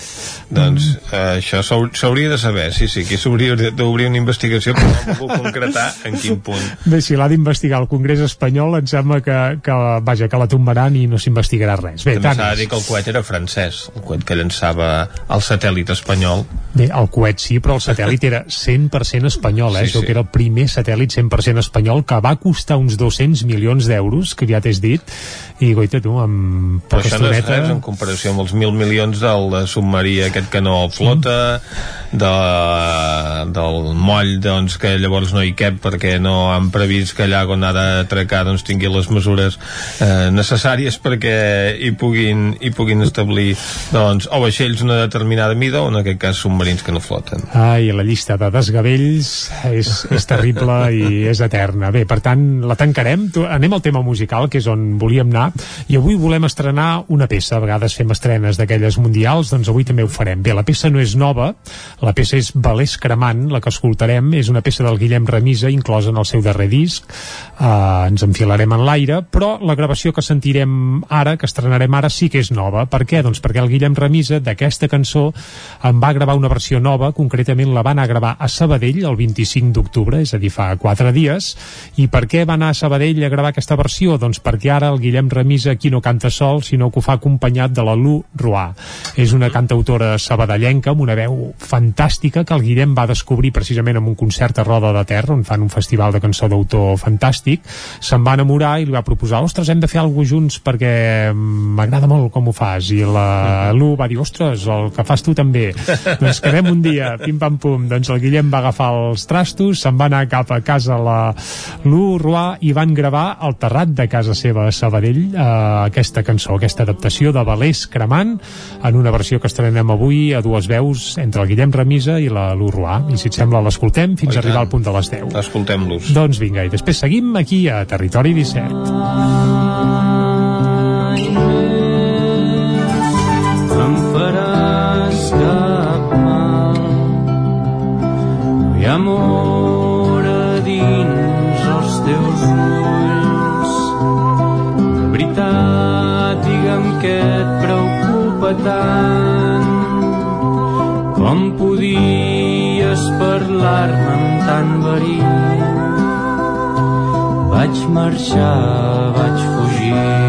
doncs eh, això s'hau- s'hauria de saber, sí, sí, aquí s'hauria d'obrir una investigació però no volgut concretar en quin punt. Bé, si l'ha d'investigar el Congrés espanyol, em sembla que, que, vaja, que la tombaran i no s'investigarà res. Bé, També s'ha de dir que el coet era francès, el coet que llançava el satèl·lit espanyol. Bé, el coet sí, però el satèl·lit era 100% espanyol, eh? Sí, Sí, sí. que era el primer satèl·lit 100% espanyol que va costar uns 200 milions d'euros, que ja t'has dit, i goita tu, amb Però poca això no és res en comparació amb els mil milions del submarí aquest que no flota, de, del moll doncs, que llavors no hi cap perquè no han previst que allà on ha d'atracar doncs, tingui les mesures eh, necessàries perquè hi puguin, hi puguin establir doncs, o vaixells d'una determinada mida o en aquest cas submarins que no floten. Ai, la llista de desgavells és, és terrible i és eterna. Bé, per tant, la tancarem. Anem al tema musical, que és on volíem anar, i avui volem estrenar una peça. A vegades fem estrenes d'aquelles mundials, doncs avui també ho farem. Bé, la peça no és nova, la peça és Valés Cremant, la que escoltarem, és una peça del Guillem Remisa, inclosa en el seu darrer disc. Uh, ens enfilarem en l'aire, però la gravació que sentirem ara, que estrenarem ara, sí que és nova. Per què? Doncs perquè el Guillem Remisa d'aquesta cançó en va gravar una versió nova, concretament la va anar a gravar a Sabadell el 25 d'octubre, és a dir, fa 4 dies. I per què va anar a Sabadell a gravar aquesta versió? Doncs perquè ara el Guillem Remisa aquí no canta sol, sinó que ho fa acompanyat de la Lu Roà. És una cantautora sabadellenca amb una veu fantàstica que el Guillem va descobrir precisament en un concert a Roda de Terra, on fan un festival de cançó d'autor fantàstic. Se'n va enamorar i li va proposar, ostres, hem de fer alguna junts perquè m'agrada molt com ho fas. I la Lu va dir, ostres, el que fas tu també. doncs quedem un dia, pim-pam-pum. Doncs el Guillem va agafar els trastos, se'n va anar cap a casa la Lu Roà i van gravar al terrat de casa seva a Sabadell eh, aquesta cançó, aquesta adaptació de Valés Cremant en una versió que estrenem avui a dues veus entre el Guillem Remisa i la Lu Roà. I si et sembla l'escoltem fins Oh, i a arribar al punt de les 10. Escoltem-los. Doncs vinga, i després seguim aquí a Territori 17. Tant. Com podies parlar-me amb tant verí? vaig marxar, vaig fugir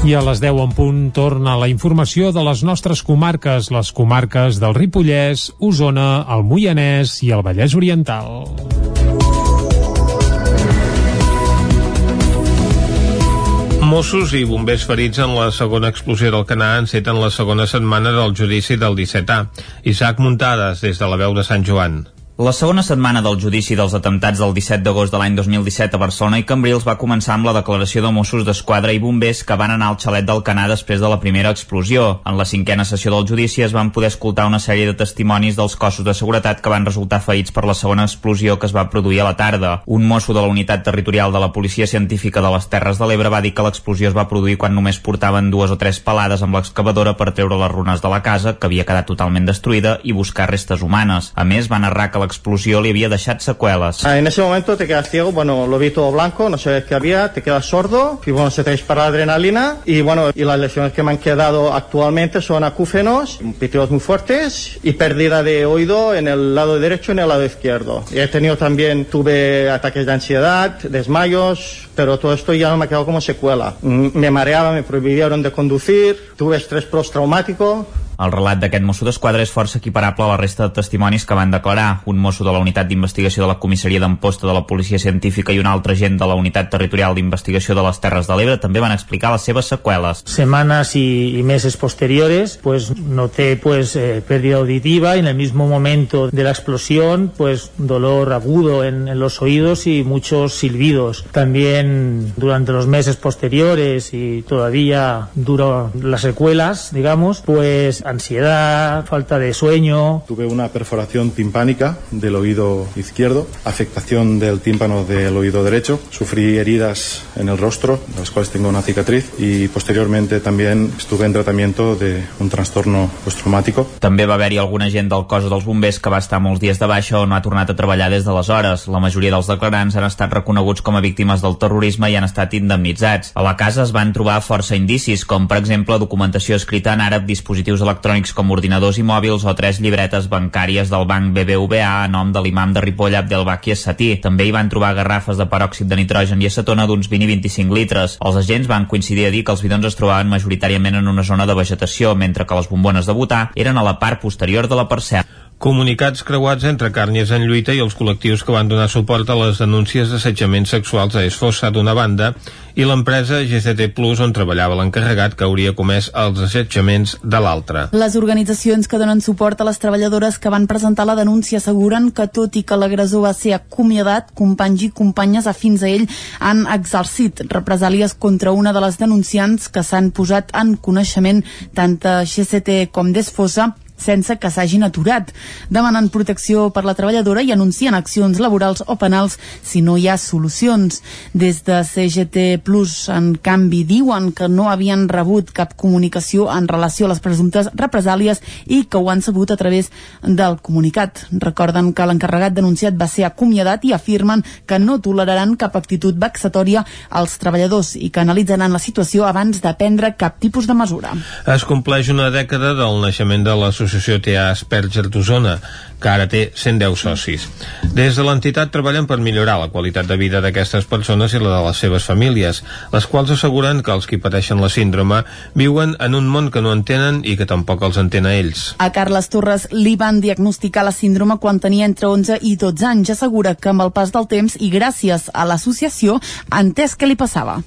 I a les 10 en punt torna la informació de les nostres comarques, les comarques del Ripollès, Osona, el Moianès i el Vallès Oriental. Mossos i bombers ferits en la segona explosió del Canà enceten la segona setmana del judici del 17A. Isaac Muntades, des de la veu de Sant Joan. La segona setmana del judici dels atemptats del 17 d'agost de l'any 2017 a Barcelona i Cambrils va començar amb la declaració de Mossos d'Esquadra i bombers que van anar al xalet del Canà després de la primera explosió. En la cinquena sessió del judici es van poder escoltar una sèrie de testimonis dels cossos de seguretat que van resultar ferits per la segona explosió que es va produir a la tarda. Un mosso de la unitat territorial de la Policia Científica de les Terres de l'Ebre va dir que l'explosió es va produir quan només portaven dues o tres palades amb l'excavadora per treure les runes de la casa, que havia quedat totalment destruïda, i buscar restes humanes. A més, va narrar que l'explosió li havia deixat seqüeles. Ah, En ese momento te quedas ciego, bueno, lo vi todo blanco, no sabes qué había, te quedas sordo y bueno, se te dispara la adrenalina y bueno, y las lesiones que me han quedado actualmente son acúfenos, pitidos muy fuertes y pérdida de oído en el lado derecho y en el lado izquierdo. Y he tenido también, tuve ataques de ansiedad, desmayos, pero todo esto ya no me ha quedado como secuela. Mm, Me mareaba, me prohibieron de conducir, tuve estrés postraumático, El relat d'aquest mosso d'esquadra és força equiparable a la resta de testimonis que van declarar. Un mosso de la unitat d'investigació de la comissaria d'Amposta de la Policia Científica i un altre agent de la unitat territorial d'investigació de les Terres de l'Ebre també van explicar les seves seqüeles. semanas y, y meses posteriores pues noté pues eh, pérdida auditiva y en el mismo momento de la explosión pues dolor agudo en, en los oídos y muchos silbidos también durante los meses posteriores y todavía duro las secuelas digamos pues ansiedad falta de sueño Tuve una perforación timpánica del oído izquierdo, afectación del tímpano del oído derecho, sufrí heridas en el rostro, de las cuales tengo una cicatriz, y posteriormente también estuve en tratamiento de un trastorno postraumático. També va haver-hi alguna gent del cos dels bombers que va estar molts dies de baixa o no ha tornat a treballar des d'aleshores. La majoria dels declarants han estat reconeguts com a víctimes del terrorisme i han estat indemnitzats. A la casa es van trobar força indicis, com per exemple documentació escrita en àrab, dispositius electrònics com ordinadors i mòbils o tres llibretes bancàries del banc BBVA a nom de l'imam de Ripoll Abdelbaki Satí. També hi van trobar garrafes de peròxid de nitrogen i acetona d'uns 20 i 25 litres. Els agents van coincidir a dir que els bidons es trobaven majoritàriament en una zona de vegetació, mentre que les bombones de butà eren a la part posterior de la parcel·la. Comunicats creuats entre Càrnies en lluita i els col·lectius que van donar suport a les denúncies d'assetjaments sexuals a Esfossa d'una banda i l'empresa GCT Plus on treballava l'encarregat que hauria comès els assetjaments de l'altra. Les organitzacions que donen suport a les treballadores que van presentar la denúncia asseguren que tot i que l'agressor va ser acomiadat, companys i companyes afins a ell han exercit represàlies contra una de les denunciants que s'han posat en coneixement tant a GCT com d'Esfossa sense que s'hagin aturat. Demanen protecció per la treballadora i anuncien accions laborals o penals si no hi ha solucions. Des de CGT Plus, en canvi, diuen que no havien rebut cap comunicació en relació a les presumptes represàlies i que ho han sabut a través del comunicat. Recorden que l'encarregat denunciat va ser acomiadat i afirmen que no toleraran cap actitud vexatòria als treballadors i que analitzaran la situació abans de prendre cap tipus de mesura. Es compleix una dècada del naixement de l'Associació l'associació té Asperger d'Osona, que ara té 110 socis. Des de l'entitat treballen per millorar la qualitat de vida d'aquestes persones i la de les seves famílies, les quals asseguren que els qui pateixen la síndrome viuen en un món que no entenen i que tampoc els entén a ells. A Carles Torres li van diagnosticar la síndrome quan tenia entre 11 i 12 anys. Assegura que amb el pas del temps i gràcies a l'associació ha entès què li passava.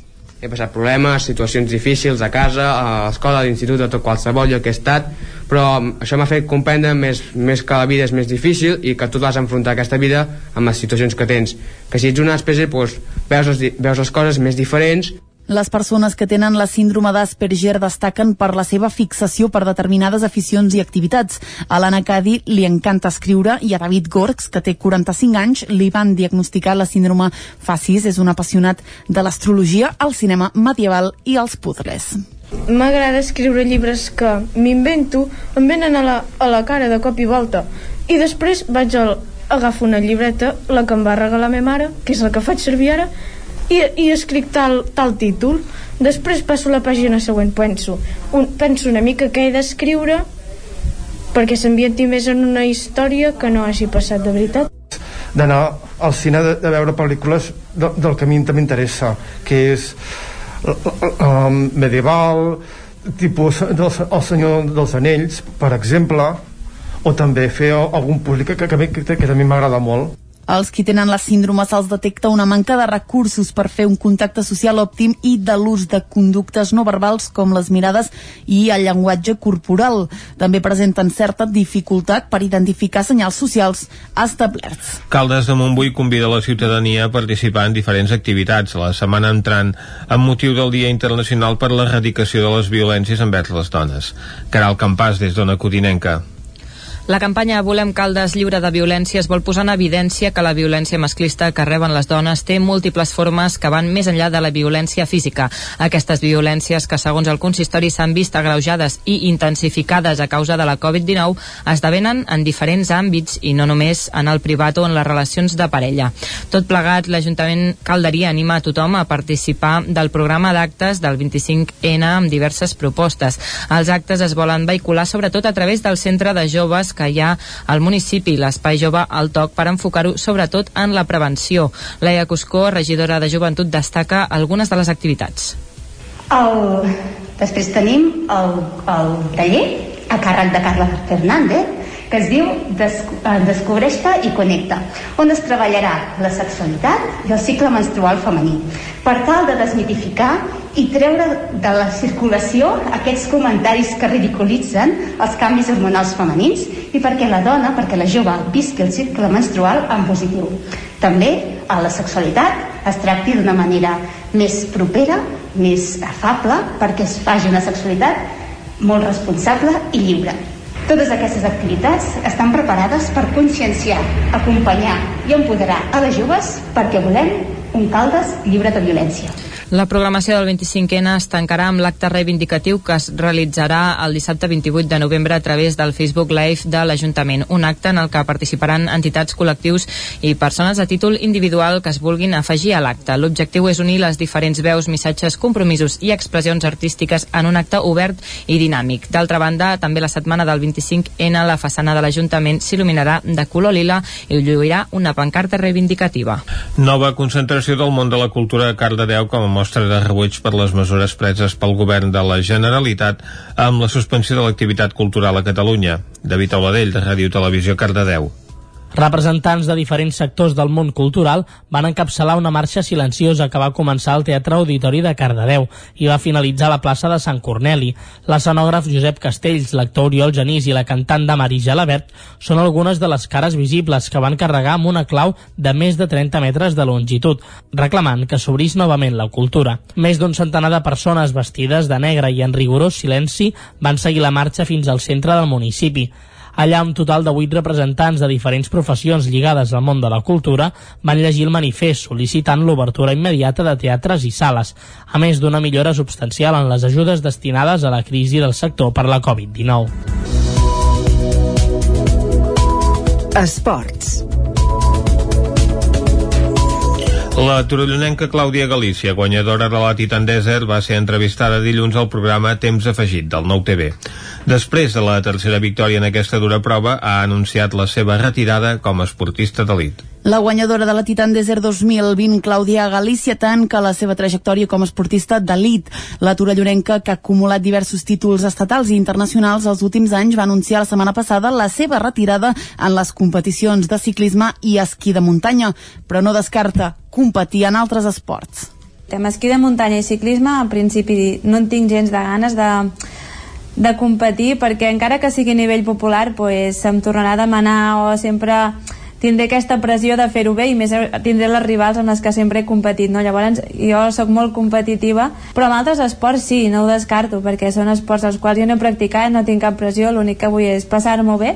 He passat problemes, situacions difícils a casa, a l'escola, a l'institut, a tot qualsevol lloc que he estat, però això m'ha fet comprendre més, més que la vida és més difícil i que tu t'has d'enfrontar a aquesta vida amb les situacions que tens. Que si ets una espècie, doncs, veus, les, veus les coses més diferents Les persones que tenen la síndrome d'Asperger destaquen per la seva fixació per determinades aficions i activitats. A l'Anna Cadi li encanta escriure i a David Gorgs, que té 45 anys, li van diagnosticar la síndrome fa 6. És un apassionat de l'astrologia, el cinema medieval i els puzzles. M'agrada escriure llibres que m'invento, em venen a la, a la cara de cop i volta. I després vaig al, agafo una llibreta, la que em va regalar la meva mare, que és la que faig servir ara, i, i escric tal, tal títol. Després passo la pàgina següent, penso, un, penso una mica què he d'escriure perquè s'ambienti més en una història que no hagi passat de veritat. d'anar al cine de, de veure pel·lícules de, del que a mi també m'interessa que és um, medieval tipus del, el senyor dels anells per exemple o també fer algun públic que, que, que, que també m'agrada molt Als qui tenen la síndrome se'ls detecta una manca de recursos per fer un contacte social òptim i de l'ús de conductes no verbals com les mirades i el llenguatge corporal. També presenten certa dificultat per identificar senyals socials establerts. Caldes de Montbui convida la ciutadania a participar en diferents activitats la setmana entrant amb motiu del Dia Internacional per l'Erradicació de les Violències envers les dones. Caral Campàs, des d'Ona Codinenca. La campanya Volem Caldes lliure de violència es vol posar en evidència que la violència masclista que reben les dones té múltiples formes que van més enllà de la violència física. Aquestes violències que, segons el consistori, s'han vist agreujades i intensificades a causa de la Covid-19 esdevenen en diferents àmbits i no només en el privat o en les relacions de parella. Tot plegat, l'Ajuntament Calderia anima a tothom a participar del programa d'actes del 25N amb diverses propostes. Els actes es volen vehicular sobretot a través del Centre de Joves que hi ha al municipi, l'Espai Jove al Toc, per enfocar-ho sobretot en la prevenció. Laia Cuscó, regidora de Joventut, destaca algunes de les activitats. El... Després tenim el, el taller a càrrec de Carla Fernández que es diu eh, Descobreix-te i connecta, on es treballarà la sexualitat i el cicle menstrual femení, per tal de desmitificar i treure de la circulació aquests comentaris que ridiculitzen els canvis hormonals femenins i perquè la dona, perquè la jove visqui el cicle menstrual en positiu. També a la sexualitat es tracti d'una manera més propera, més afable, perquè es faci una sexualitat molt responsable i lliure. Totes aquestes activitats estan preparades per conscienciar, acompanyar i empoderar a les joves perquè volem un Caldes lliure de violència. La programació del 25N es tancarà amb l'acte reivindicatiu que es realitzarà el dissabte 28 de novembre a través del Facebook Live de l'Ajuntament. Un acte en el que participaran entitats, col·lectius i persones a títol individual que es vulguin afegir a l'acte. L'objectiu és unir les diferents veus, missatges, compromisos i expressions artístiques en un acte obert i dinàmic. D'altra banda, també la setmana del 25N la façana de l'Ajuntament s'il·luminarà de color lila i lluirà una pancarta reivindicativa. Nova concentració del món de la cultura a Cardedeu com a mostra de rebuig per les mesures preses pel govern de la Generalitat amb la suspensió de l'activitat cultural a Catalunya. David Oladell, de Ràdio Televisió Cardedeu. Representants de diferents sectors del món cultural van encapçalar una marxa silenciosa que va començar al Teatre Auditori de Cardedeu i va finalitzar a la plaça de Sant Corneli. L'escenògraf Josep Castells, l'actor Oriol Genís i la cantant de Marí Gelabert són algunes de les cares visibles que van carregar amb una clau de més de 30 metres de longitud, reclamant que s'obrís novament la cultura. Més d'un centenar de persones vestides de negre i en rigorós silenci van seguir la marxa fins al centre del municipi. Allà, un total de vuit representants de diferents professions lligades al món de la cultura van llegir el manifest sol·licitant l'obertura immediata de teatres i sales, a més d'una millora substancial en les ajudes destinades a la crisi del sector per la Covid-19. Esports. La torellonenca Clàudia Galícia, guanyadora de la Titan Desert, va ser entrevistada dilluns al programa Temps Afegit del Nou TV. Després de la tercera victòria en aquesta dura prova, ha anunciat la seva retirada com a esportista d'elit. La guanyadora de la Titan Desert 2020, Clàudia Galícia, tanca la seva trajectòria com a esportista d'elit. La torellorenca, que ha acumulat diversos títols estatals i internacionals els últims anys, va anunciar la setmana passada la seva retirada en les competicions de ciclisme i esquí de muntanya, però no descarta competir en altres esports. Tema esquí de muntanya i ciclisme, en principi no en tinc gens de ganes de, de competir perquè encara que sigui a nivell popular pues, em tornarà a demanar o sempre tindré aquesta pressió de fer-ho bé i més tindré les rivals amb les que sempre he competit no? llavors jo sóc molt competitiva però en altres esports sí, no ho descarto perquè són esports als quals jo no he practicat no tinc cap pressió, l'únic que vull és passar-m'ho bé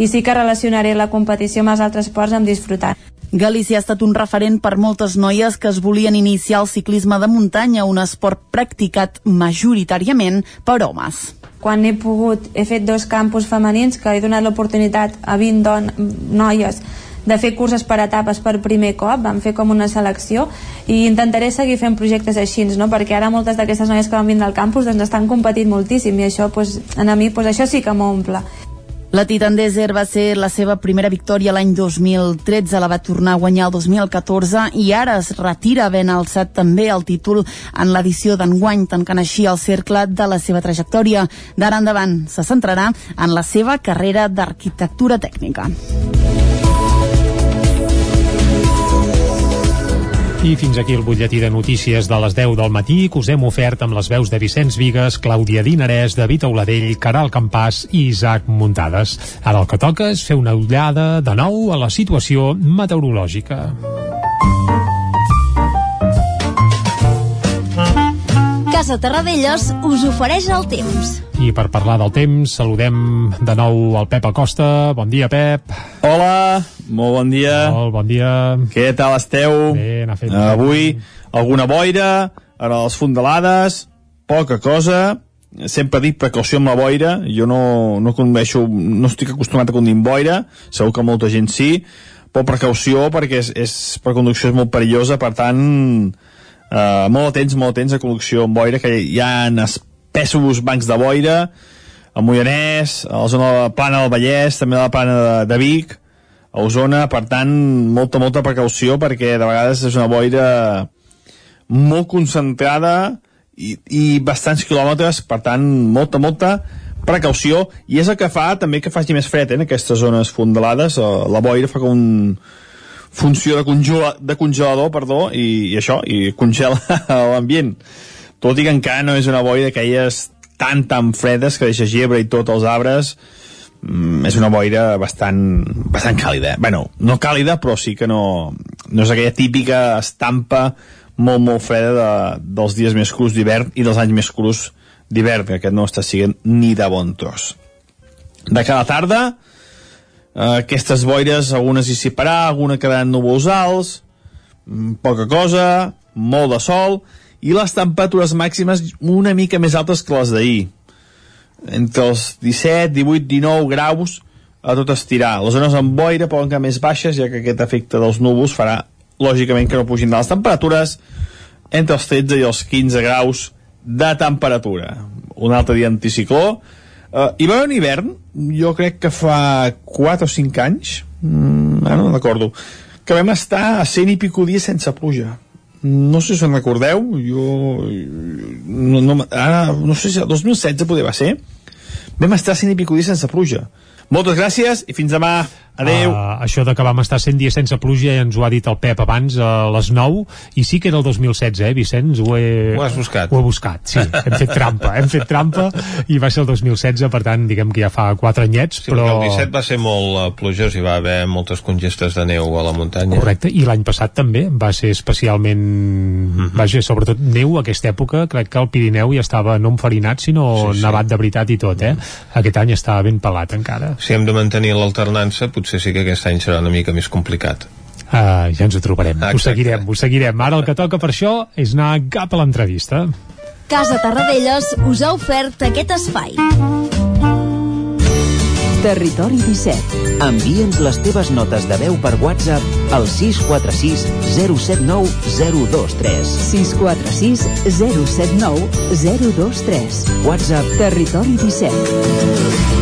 i sí que relacionaré la competició amb els altres esports amb disfrutar Galícia ha estat un referent per moltes noies que es volien iniciar el ciclisme de muntanya, un esport practicat majoritàriament per homes. quan he pogut, he fet dos campus femenins que he donat l'oportunitat a 20 don, noies de fer curses per etapes per primer cop, vam fer com una selecció i intentaré seguir fent projectes així, no? perquè ara moltes d'aquestes noies que van vindre al campus doncs estan competint moltíssim i això pues, a mi pues, això sí que m'omple. La Titan Desert va ser la seva primera victòria l'any 2013, la va tornar a guanyar el 2014 i ara es retira ben alçat també el títol en l'edició d'enguany, tancant així el cercle de la seva trajectòria. D'ara endavant se centrarà en la seva carrera d'arquitectura tècnica. I fins aquí el butlletí de notícies de les 10 del matí que us hem ofert amb les veus de Vicenç Vigues, Clàudia Dinarès, David Auladell, Caral Campàs i Isaac Muntades. Ara el que toca és fer una ullada de nou a la situació meteorològica. Casa Terradellos us ofereix el temps. I per parlar del temps, saludem de nou el Pep Acosta. Bon dia, Pep. Hola, molt bon dia. Molt bon dia. Què tal esteu? Bé, anar fent... Avui, alguna boira, ara les fondalades, poca cosa, sempre dic precaució amb la boira, jo no, no condueixo, no estic acostumat a conduir amb boira, segur que molta gent sí, però precaució perquè és, és, per conducció és molt perillosa, per tant, eh, molt atents, molt atents a conducció amb boira, que hi ha espessos bancs de boira, a Moianès, a la zona de la Plana del Vallès, també a la Plana de, de Vic, a Osona, per tant, molta, molta precaució, perquè de vegades és una boira molt concentrada i, i bastants quilòmetres, per tant, molta, molta precaució, i és el que fa també que faci més fred eh, en aquestes zones fondalades, eh, la boira fa com un funció de, congela, de congelador, perdó, i, i això, i congela l'ambient. Tot i que encara no és una boira d'aquelles tan, tan fredes que deixa gebre i tots els arbres, mm, és una boira bastant, bastant càlida. bueno, no càlida, però sí que no, no és aquella típica estampa molt, molt freda de, dels dies més crus d'hivern i dels anys més crus d'hivern, que aquest no està sent ni de bon tros. De cada tarda, eh, aquestes boires, algunes hi siparà, alguna quedaran núvols alts, mm, poca cosa, molt de sol, i les temperatures màximes una mica més altes que les d'ahir. Entre els 17, 18, 19 graus a tot estirar. Les zones amb boira poden quedar més baixes, ja que aquest efecte dels núvols farà, lògicament, que no pugin les temperatures entre els 13 i els 15 graus de temperatura. Un altre dia anticicló. Uh, hi va haver un hivern, jo crec que fa 4 o 5 anys, mm, ara no recordo, que vam estar a 100 i pico dies sense pluja. No sé si en recordeu, jo... No, no, ara, no sé si el 2016 poder va ser. Vam estar 100 i pico dies sense pluja. Moltes gràcies i fins demà. Adeu. Uh, això de que vam estar 100 dies sense pluja ja ens ho ha dit el Pep abans a les 9 i sí que era el 2016, eh, Vicenç? Ho, he, Ho has buscat. Ho he buscat, sí. Hem fet trampa, hem fet trampa i va ser el 2016, per tant, diguem que ja fa 4 anyets, Sí, però... el 17 va ser molt uh, plujós i va haver moltes congestes de neu a la muntanya. Correcte, i l'any passat també va ser especialment Mhm. vaja, sobretot neu aquesta època, crec que el Pirineu ja estava no enfarinat, sinó Sí, sí. nevat de veritat i tot, eh? Aquest any estava ben pelat encara. Si hem de mantenir l'alternança, potser sí que aquest any serà una mica més complicat. Uh, ja ens ho trobarem, ho Exacte. seguirem, ho seguirem. Ara el que toca per això és anar cap a l'entrevista. Casa Tarradellas us ha ofert aquest espai. Territori 17. Envia'ns les teves notes de veu per WhatsApp al 646 079 023. 646 079 023. WhatsApp Territori 17.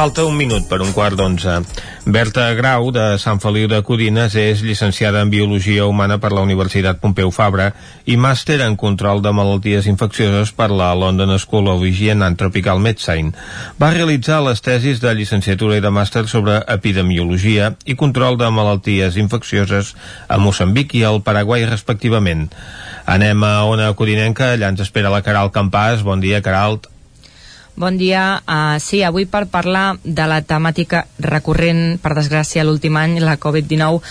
Falta un minut per un quart d'onze. Berta Grau, de Sant Feliu de Codines, és llicenciada en Biologia Humana per la Universitat Pompeu Fabra i màster en Control de Malalties Infeccioses per la London School of Hygiene and Tropical Medicine. Va realitzar les tesis de llicenciatura i de màster sobre epidemiologia i control de malalties infeccioses a Moçambic i al Paraguai, respectivament. Anem a Ona Codinenca, allà ens espera la Caral Campàs. Bon dia, Caralt. Bon dia. Uh, sí, avui per parlar de la temàtica recurrent, per desgràcia, l'últim any, la Covid-19,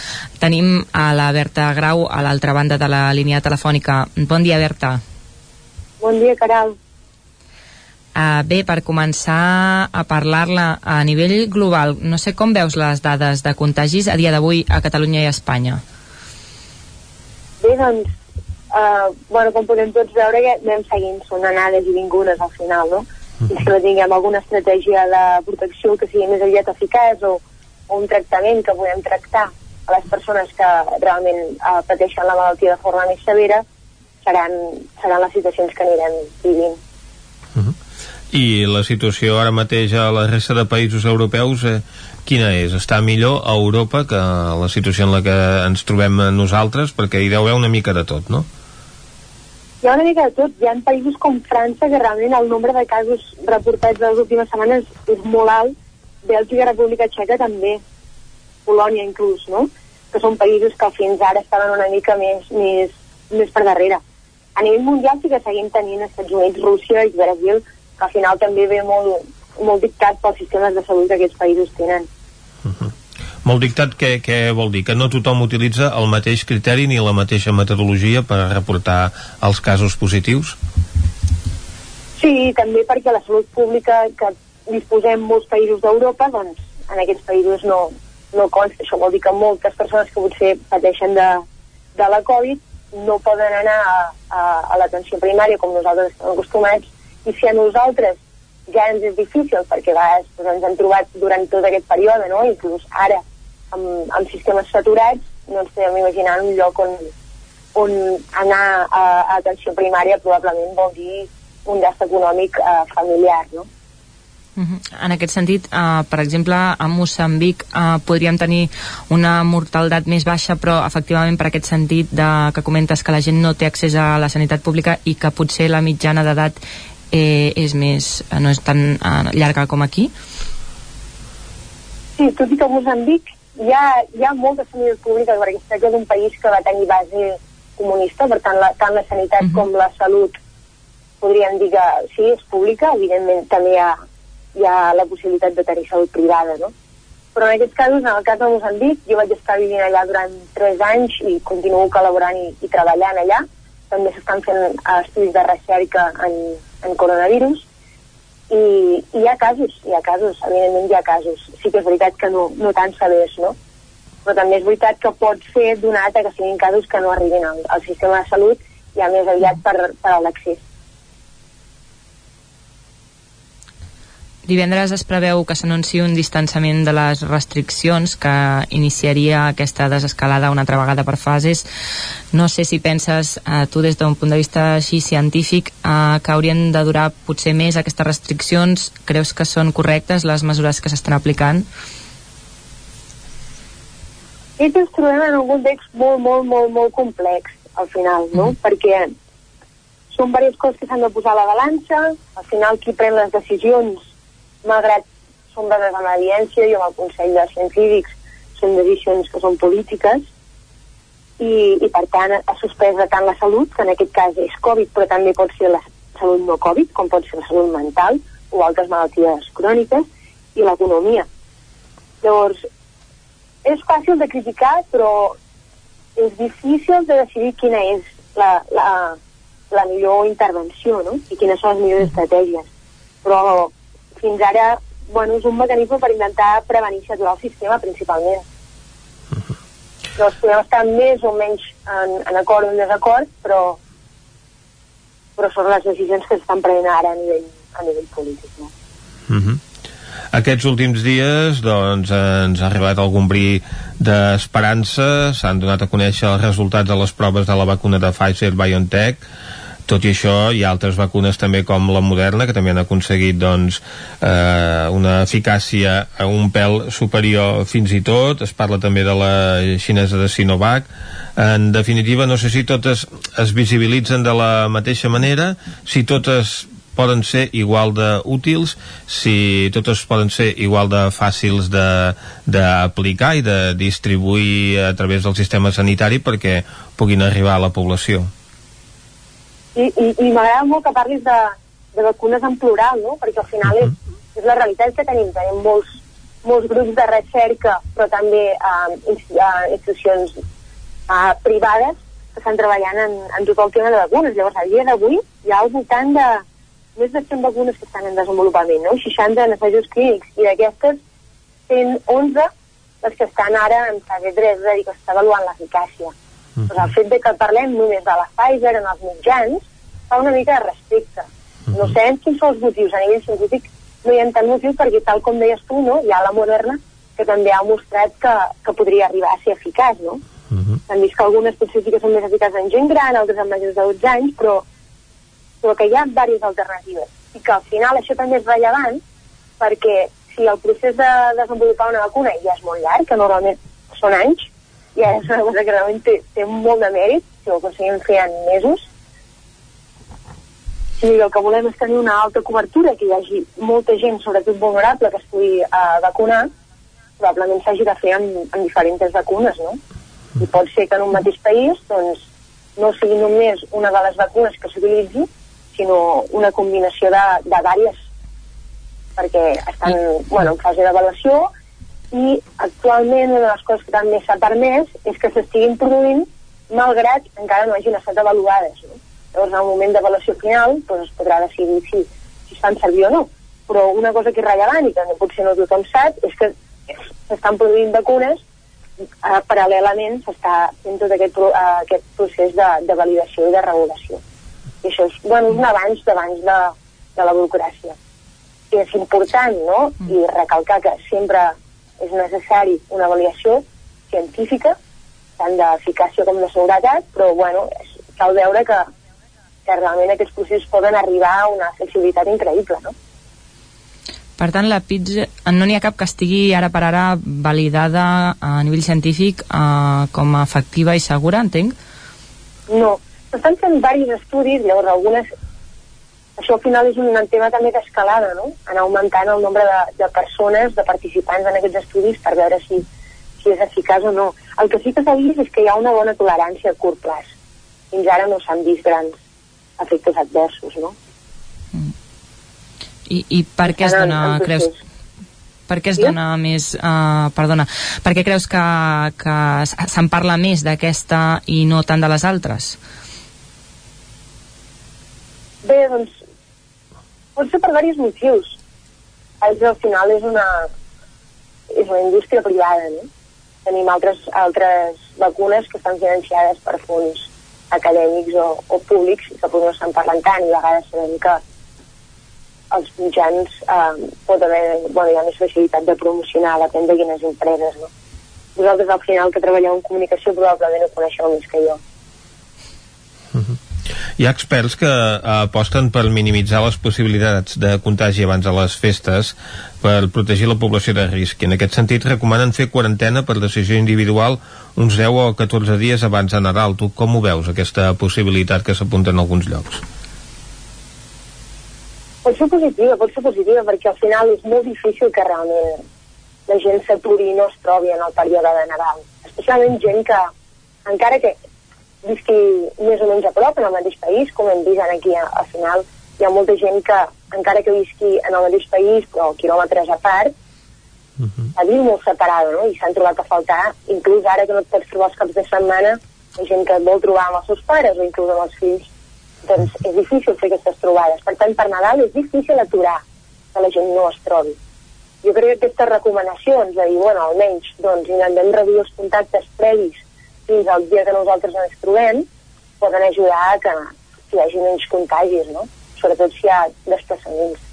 tenim a la Berta Grau a l'altra banda de la línia telefònica. Bon dia, Berta. Bon dia, Caral. Uh, bé, per començar a parlar-la a nivell global, no sé com veus les dades de contagis a dia d'avui a Catalunya i a Espanya. Bé, doncs, uh, bueno, com podem tots veure, ja anem seguint, són anades i vingudes al final, no? Fins que no tinguem alguna estratègia de protecció que sigui més aviat eficaç o, o un tractament que podem tractar a les persones que realment uh, pateixen la malaltia de forma més severa, seran, seran les situacions que anirem vivint. I la situació ara mateix a la resta de països europeus, eh, quina és? Està millor a Europa que la situació en la que ens trobem nosaltres? Perquè hi deu haver una mica de tot, no? Hi ha una mica de tot. Hi ha països com França que realment el nombre de casos reportats de les últimes setmanes és molt alt. Bèlgica República Txeca també. Polònia inclús, no? Que són països que fins ara estaven una mica més, més, més per darrere. A nivell mundial sí que seguim tenint Estats Units, Rússia i Brasil, que al final també ve molt, molt dictat pels sistemes de salut que aquests països tenen. Molt dictat, què, què vol dir? Que no tothom utilitza el mateix criteri ni la mateixa metodologia per reportar els casos positius? Sí, també perquè la salut pública que disposem molts països d'Europa, doncs en aquests països no, no consta. Això vol dir que moltes persones que potser pateixen de, de la Covid no poden anar a, a, a l'atenció primària com nosaltres estem acostumats i si a nosaltres ja ens és difícil perquè a vegades doncs, ens hem trobat durant tot aquest període, no? inclús ara amb, amb sistemes saturats no ens podem imaginar un lloc on, on anar a, a atenció primària probablement vol dir un gast econòmic eh, familiar, no? Uh -huh. En aquest sentit, uh, per exemple, a Moçambic uh, podríem tenir una mortalitat més baixa, però efectivament per aquest sentit de, que comentes que la gent no té accés a la sanitat pública i que potser la mitjana d'edat eh, és més, eh, no és tan uh, llarga com aquí? Sí, tot i que a Moçambic hi ha, hi ha moltes famílies públiques perquè es tracta d'un país que va tenir base comunista, per tant la, tant la sanitat uh -huh. com la salut podríem dir que sí, és pública, evidentment també hi ha, hi ha la possibilitat de tenir salut privada, no? Però en aquests casos, en el cas de Moçambic, jo vaig estar vivint allà durant 3 anys i continuo col·laborant i, i treballant allà. També s'estan fent eh, estudis de recerca en, en coronavirus i, i hi ha casos, hi ha casos, evidentment hi ha casos. Sí que és veritat que no, no tan severs, no? Però també és veritat que pot ser donat a que siguin casos que no arribin al, al sistema de salut ja més aviat per, per a l'accés. Divendres es preveu que s'anunciï un distanciament de les restriccions que iniciaria aquesta desescalada una altra vegada per fases. No sé si penses, eh, tu des d'un punt de vista així científic, eh, que haurien de durar potser més aquestes restriccions. Creus que són correctes les mesures que s'estan aplicant? I ens trobem en un context molt, molt, molt, molt complex al final, no? Mm. Perquè són diverses coses que s'han de posar a la balança, al final qui pren les decisions malgrat són amb l'evidència i amb el Consell de Científics són decisions que són polítiques i, i per tant ha suspès tant la salut, que en aquest cas és Covid, però també pot ser la salut no Covid, com pot ser la salut mental o altres malalties cròniques, i l'economia. Llavors, és fàcil de criticar, però és difícil de decidir quina és la, la, la millor intervenció, no? I quines són les millors estratègies. Però fins ara, bueno, és un mecanisme per intentar prevenir i saturar el sistema, principalment. Llavors podem estar més o menys en, en acord o en desacord, però, però són les decisions que s'estan prenent ara a nivell, a nivell polític, no? Mhm. Aquests últims dies doncs, ens ha arribat algun bri d'esperança, s'han donat a conèixer els resultats de les proves de la vacuna de Pfizer-BioNTech, tot i això hi ha altres vacunes també com la Moderna que també han aconseguit doncs, eh, una eficàcia a un pèl superior fins i tot. Es parla també de la xinesa de Sinovac. En definitiva no sé si totes es visibilitzen de la mateixa manera si totes poden ser igual de útils si totes poden ser igual de fàcils d'aplicar i de distribuir a través del sistema sanitari perquè puguin arribar a la població I, i, i m'agrada molt que parlis de, de vacunes en plural, no? Perquè al final és, és la realitat que tenim. Tenim molts, molts grups de recerca, però també eh, eh, institucions eh, privades que estan treballant en, en tot el tema de vacunes. Llavors, a dia d'avui hi ha al voltant de més de 100 vacunes que estan en desenvolupament, no? 60 en assajos clínics, i d'aquestes 111 les que estan ara en fase 3, és a dir, que s'està avaluant l'eficàcia. Doncs el fet de que parlem només de la Pfizer en els mitjans fa una mica de respecte. No sabem quins són els motius. A nivell científic no hi ha tant motiu perquè, tal com deies tu, no? hi ha la Moderna que també ha mostrat que, que podria arribar a ser eficaç, no? Hem vist que algunes potser sí que són més eficaces en gent gran, altres en majors de 12 anys, però, però que hi ha diverses alternatives. I que al final això també és rellevant perquè si el procés de desenvolupar una vacuna ja és molt llarg, que normalment són anys, ja és una cosa que realment té, té molt de mèrit, si ho aconseguim fer en mesos, si el que volem és tenir una alta cobertura, que hi hagi molta gent, sobretot vulnerable, que es pugui uh, vacunar, probablement s'hagi de fer amb, amb diferents vacunes, no? I pot ser que en un mateix país doncs, no sigui només una de les vacunes que s'utilitzi, sinó una combinació de, de diverses, perquè estan bueno, en fase d'avaluació i actualment una de les coses que també s'ha permès és que s'estiguin produint malgrat encara no hagin estat avaluades. No? Llavors, en el moment d'avaluació final, doncs es podrà decidir si, si es fan servir o no. Però una cosa que és rellevant i que potser no tothom sap és que s'estan produint vacunes eh, paral·lelament s'està fent tot aquest, eh, aquest procés de, de validació i de regulació. I això és, bueno, un avanç d'abans de, de la burocràcia. I és important, no?, i recalcar que sempre és necessari una validació científica, tant d'eficàcia com de seguretat, però, bueno, cal veure que, que realment aquests processos poden arribar a una flexibilitat increïble, no? Per tant, la pizza, no n'hi ha cap que estigui ara per ara validada a nivell científic eh, com a efectiva i segura, entenc? No, s'estan fent diversos estudis, llavors algunes... Això al final és un tema també d'escalada, no? Anar augmentant el nombre de, de persones, de participants en aquests estudis per veure si, si és eficaç o no. El que sí que s'ha vist és que hi ha una bona tolerància a curt plaç. Fins ara no s'han vist grans efectes adversos, no? I, i per què es dona, creus, per què es Sí? dona més uh, perdona, per què creus que, que se'n parla més d'aquesta i no tant de les altres? Bé, doncs, pot ser per diversos motius. Al final és una, és una indústria privada, no? Tenim altres, altres vacunes que estan financiades per fons acadèmics o, o públics que potser no estan parlant tant i a vegades sabem que els mitjans eh, pot haver, bueno, hi ha més facilitat de promocionar, depèn de quines empreses, no? Vosaltres al final que treballeu en comunicació probablement ho coneixeu més que jo. Hi ha experts que eh, aposten per minimitzar les possibilitats de contagi abans de les festes per protegir la població de risc. I en aquest sentit recomanen fer quarantena per decisió individual uns 10 o 14 dies abans de Nadal. Tu com ho veus, aquesta possibilitat que s'apunta en alguns llocs? Pot ser positiva, pot ser positiva, perquè al final és molt difícil que realment la gent s'aturi i no es trobi en el període de Nadal. Especialment gent que, encara que visqui més o menys a prop en el mateix país, com hem vist aquí al final, hi ha molta gent que, encara que visqui en el mateix país, però quilòmetres a part, la viu molt separada, no? I s'han trobat a faltar, inclús ara que no et pots trobar els caps de setmana, ha gent que et vol trobar amb els seus pares o inclús amb els fills, doncs és difícil fer aquestes trobades. Per tant, per Nadal és difícil aturar que la gent no es trobi. Jo crec que aquestes recomanacions de dir, bueno, almenys, doncs, intentem reduir els contactes previs fins al dia que nosaltres ens trobem, poden ajudar a que hi hagi menys contagis, no? Sobretot si hi ha desplaçaments.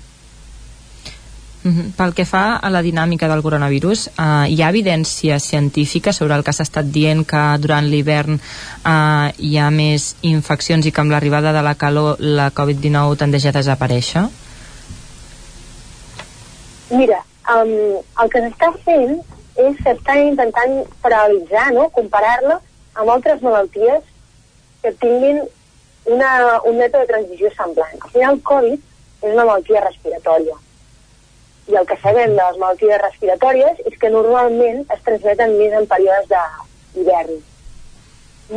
Mhm. Pel que fa a la dinàmica del coronavirus, eh, hi ha evidència científica sobre el que s'ha estat dient que durant l'hivern eh, hi ha més infeccions i que amb l'arribada de la calor la Covid-19 tendeix a desaparèixer? Mira, um, el que s'està fent és s'està intentant paralitzar, no? comparar-la amb altres malalties que tinguin una, un mètode de transició semblant. Al final, el Covid és una malaltia respiratòria. I el que sabem de les malalties respiratòries és que normalment es transmeten més en períodes d'hivern.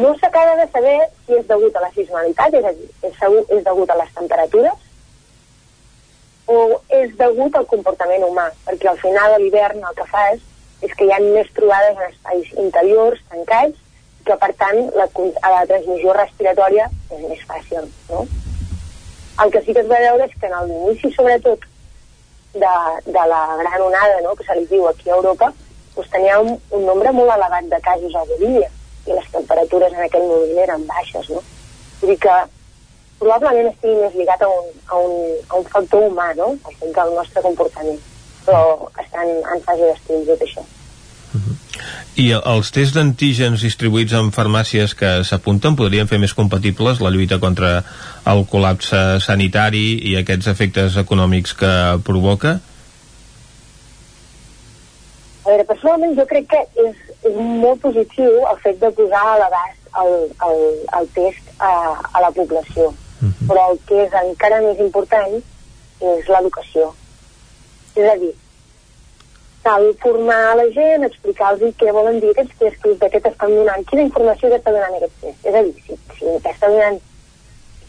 No s'acaba de saber si és degut a la sismalitat, és a dir, és, segur, és degut a les temperatures, o és degut al comportament humà, perquè al final a l'hivern el que fa és, és que hi ha més trobades en espais interiors, tancats, que per tant la, la transmissió respiratòria és més fàcil. No? El que sí que es va veure és que en l'inici, sobretot, de, de la gran onada no? que se li diu aquí a Europa, doncs tenia un, un nombre molt elevat de casos a Bolívia i les temperatures en aquell moment eren baixes. No? Vull dir que probablement estigui més lligat a un, a un, a un factor humà, no? fet del nostre comportament. Però estan en fase d'estudi tot això. I els tests d'antígens distribuïts en farmàcies que s'apunten podrien fer més compatibles la lluita contra el col·lapse sanitari i aquests efectes econòmics que provoca? A veure, personalment jo crec que és, és molt positiu el fet de posar a l'abast el, el, el test a, a la població. Però el que és encara més important és l'educació. És a dir, cal formar la gent, explicar-los què volen dir aquests testos, de què t'estan donant, quina informació t'està donant aquest test. És a dir, si, si t'està donant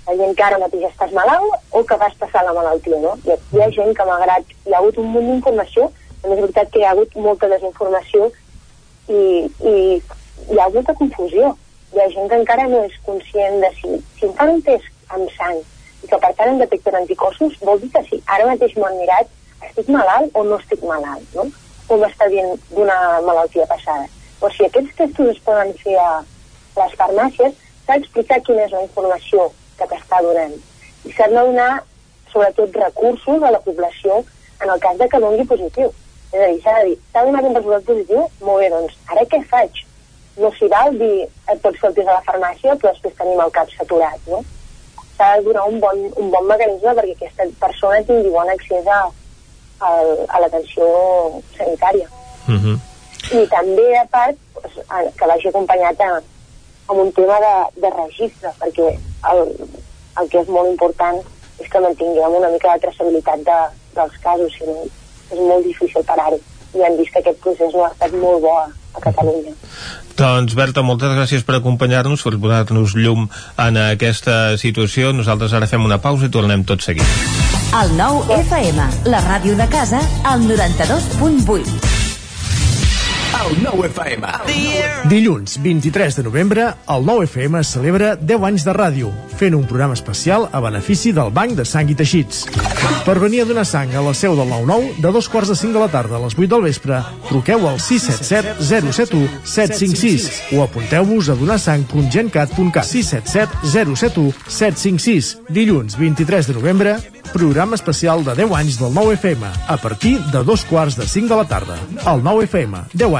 la gent que ara mateix estàs malalt o que vas passar la malaltia, no? Ha, hi ha gent que malgrat hi ha hagut un munt d'informació, també és veritat que hi ha hagut molta desinformació i, i hi ha molta confusió. Hi ha gent que encara no és conscient de si, si em fan un test amb sang i que per tant em detecten anticossos, vol dir que si ara mateix m'ho han mirat estic malalt o no estic malalt, no? O m'està dient d'una malaltia passada. O si aquests testos es poden fer a les farmàcies, s'ha d'explicar quina és la informació que t'està donant. I s'han de donar, sobretot, recursos a la població en el cas de que doni positiu. És a dir, s'ha de dir, s'ha donat un resultat positiu? Molt bé, doncs, ara què faig? No s'hi val dir, et pots test a la farmàcia, però després tenim el cap saturat, no? S'ha de donar un bon, un bon mecanisme perquè aquesta persona tingui bon accés a, a, a l'atenció sanitària. Uh -huh. I també, a part, doncs, que vagi acompanyat a, amb un tema de, de registre, perquè el, el que és molt important és que mantinguem una mica de traçabilitat de, dels casos, si no és molt difícil parar-ho. I hem vist que aquest procés no ha estat molt bo a Catalunya. Doncs Berta, moltes gràcies per acompanyar-nos, per posar-nos llum en aquesta situació. Nosaltres ara fem una pausa i tornem tot seguit. El nou FM, la ràdio de casa, al 92.8. El nou FM. Dilluns 23 de novembre, el nou FM celebra 10 anys de ràdio, fent un programa especial a benefici del Banc de Sang i Teixits. Per venir a donar sang a la seu del 9-9, de dos quarts de 5 de la tarda a les 8 del vespre, truqueu al 677 071 756 o apunteu-vos a donarsang.gencat.cat 677 071 756. Dilluns 23 de novembre, programa especial de 10 anys del 9 FM, a partir de dos quarts de 5 de la tarda. El 9 FM, 10 anys,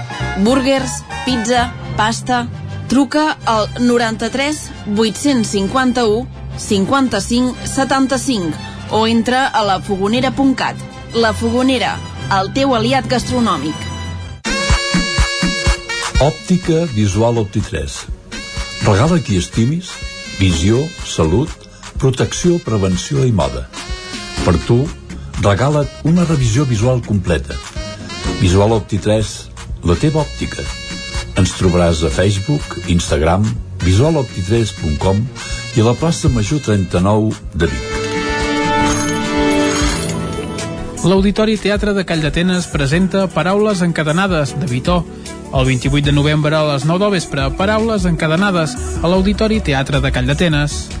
Burgers, pizza, pasta... Truca al 93 851 55 75 o entra a lafogonera.cat. La Fogonera, el teu aliat gastronòmic. Òptica Visual Opti3. Regala qui estimis, visió, salut, protecció, prevenció i moda. Per tu, regala't una revisió visual completa. Visual Opti 3, la teva òptica. Ens trobaràs a Facebook, Instagram, visualopti3.com i a la plaça Major 39 de Vic. L'Auditori Teatre de Call d'Atenes presenta Paraules encadenades, de Vitó. El 28 de novembre a les 9 del vespre, Paraules encadenades, a l'Auditori Teatre de Call d'Atenes.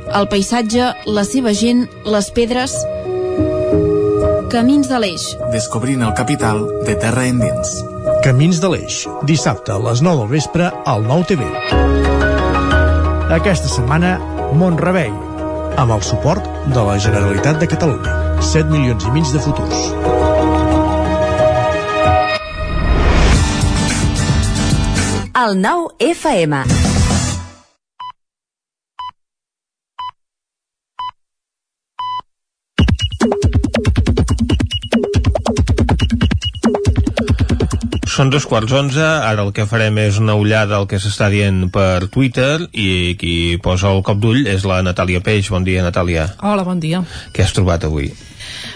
el paisatge, la seva gent, les pedres... Camins de l'Eix. Descobrint el capital de terra endins. Camins de l'Eix, dissabte a les 9 del vespre al 9 TV. Aquesta setmana, Montrebei, amb el suport de la Generalitat de Catalunya. 7 milions i mig de futurs. El nou FM. Són dos quarts onze, ara el que farem és una ullada al que s'està dient per Twitter i qui posa el cop d'ull és la Natàlia Peix. Bon dia, Natàlia. Hola, bon dia. Què has trobat avui?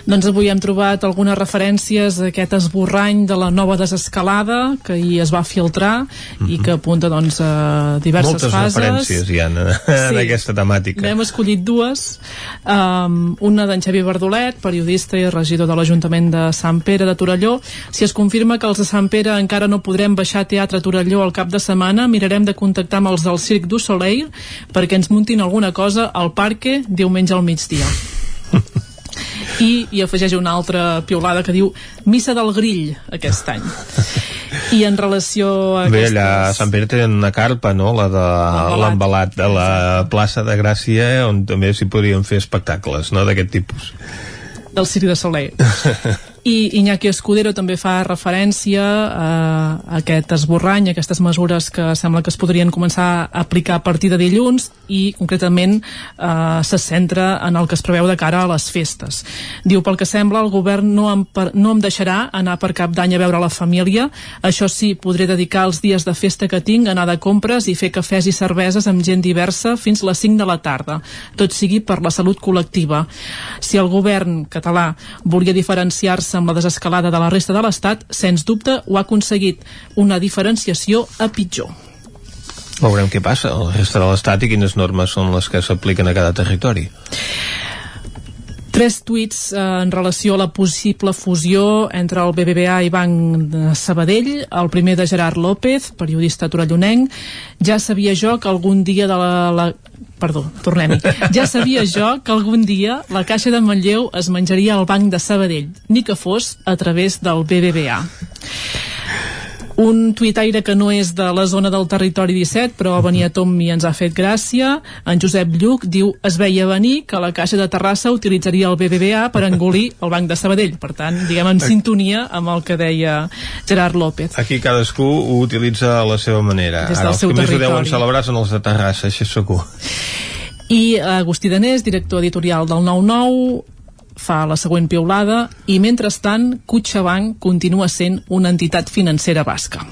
Doncs avui hem trobat algunes referències a aquest esborrany de la nova desescalada que ahir es va filtrar mm -hmm. i que apunta doncs, a diverses Moltes fases. Moltes referències hi ha en, en Sí. aquesta temàtica. N'hem escollit dues. Um, una d'en Xavi Verdolet, periodista i regidor de l'Ajuntament de Sant Pere de Torelló. Si es confirma que els de Sant Pere encara no podrem baixar a Teatre Torelló al cap de setmana, mirarem de contactar amb els del Circ du Soleil perquè ens muntin alguna cosa al parque diumenge al migdia. i hi afegeix una altra piulada que diu Missa del Grill aquest any i en relació a Bé, aquestes... allà a Sant Pere tenen una carpa, no?, la de L'embalat. de la plaça de Gràcia, on també s'hi podrien fer espectacles, no?, d'aquest tipus. del Circ de Soleil i Iñaki Escudero també fa referència a aquest esborrany, a aquestes mesures que sembla que es podrien començar a aplicar a partir de dilluns i concretament eh, se centra en el que es preveu de cara a les festes. Diu, pel que sembla, el govern no em, per, no em deixarà anar per cap d'any a veure la família. Això sí, podré dedicar els dies de festa que tinc a anar de compres i fer cafès i cerveses amb gent diversa fins les 5 de la tarda. Tot sigui per la salut col·lectiva. Si el govern català volia diferenciar-se amb la desescalada de la resta de l'Estat, sens dubte ho ha aconseguit. Una diferenciació a pitjor. Veurem què passa a la resta de l'Estat i quines normes són les que s'apliquen a cada territori. Tres tuits eh, en relació a la possible fusió entre el BBVA i Banc de Sabadell. El primer de Gerard López, periodista torellonenc. Ja sabia jo que algun dia de la... la perdó, tornem-hi. Ja sabia jo que algun dia la Caixa de Manlleu es menjaria al Banc de Sabadell, ni que fos a través del BBVA. Un tuitaire que no és de la zona del territori 17, però venia a tom i ens ha fet gràcia. En Josep Lluc diu es veia venir que la Caixa de Terrassa utilitzaria el BBVA per engolir el Banc de Sabadell. Per tant, diguem, en sintonia amb el que deia Gerard López. Aquí cadascú ho utilitza a la seva manera. Des del Ara, els seu que més ho deuen territori. celebrar són els de Terrassa, això segur. I Agustí Danés, director editorial del 9-9, fa la següent piulada i mentrestant CaixaBank continua sent una entitat financera basca.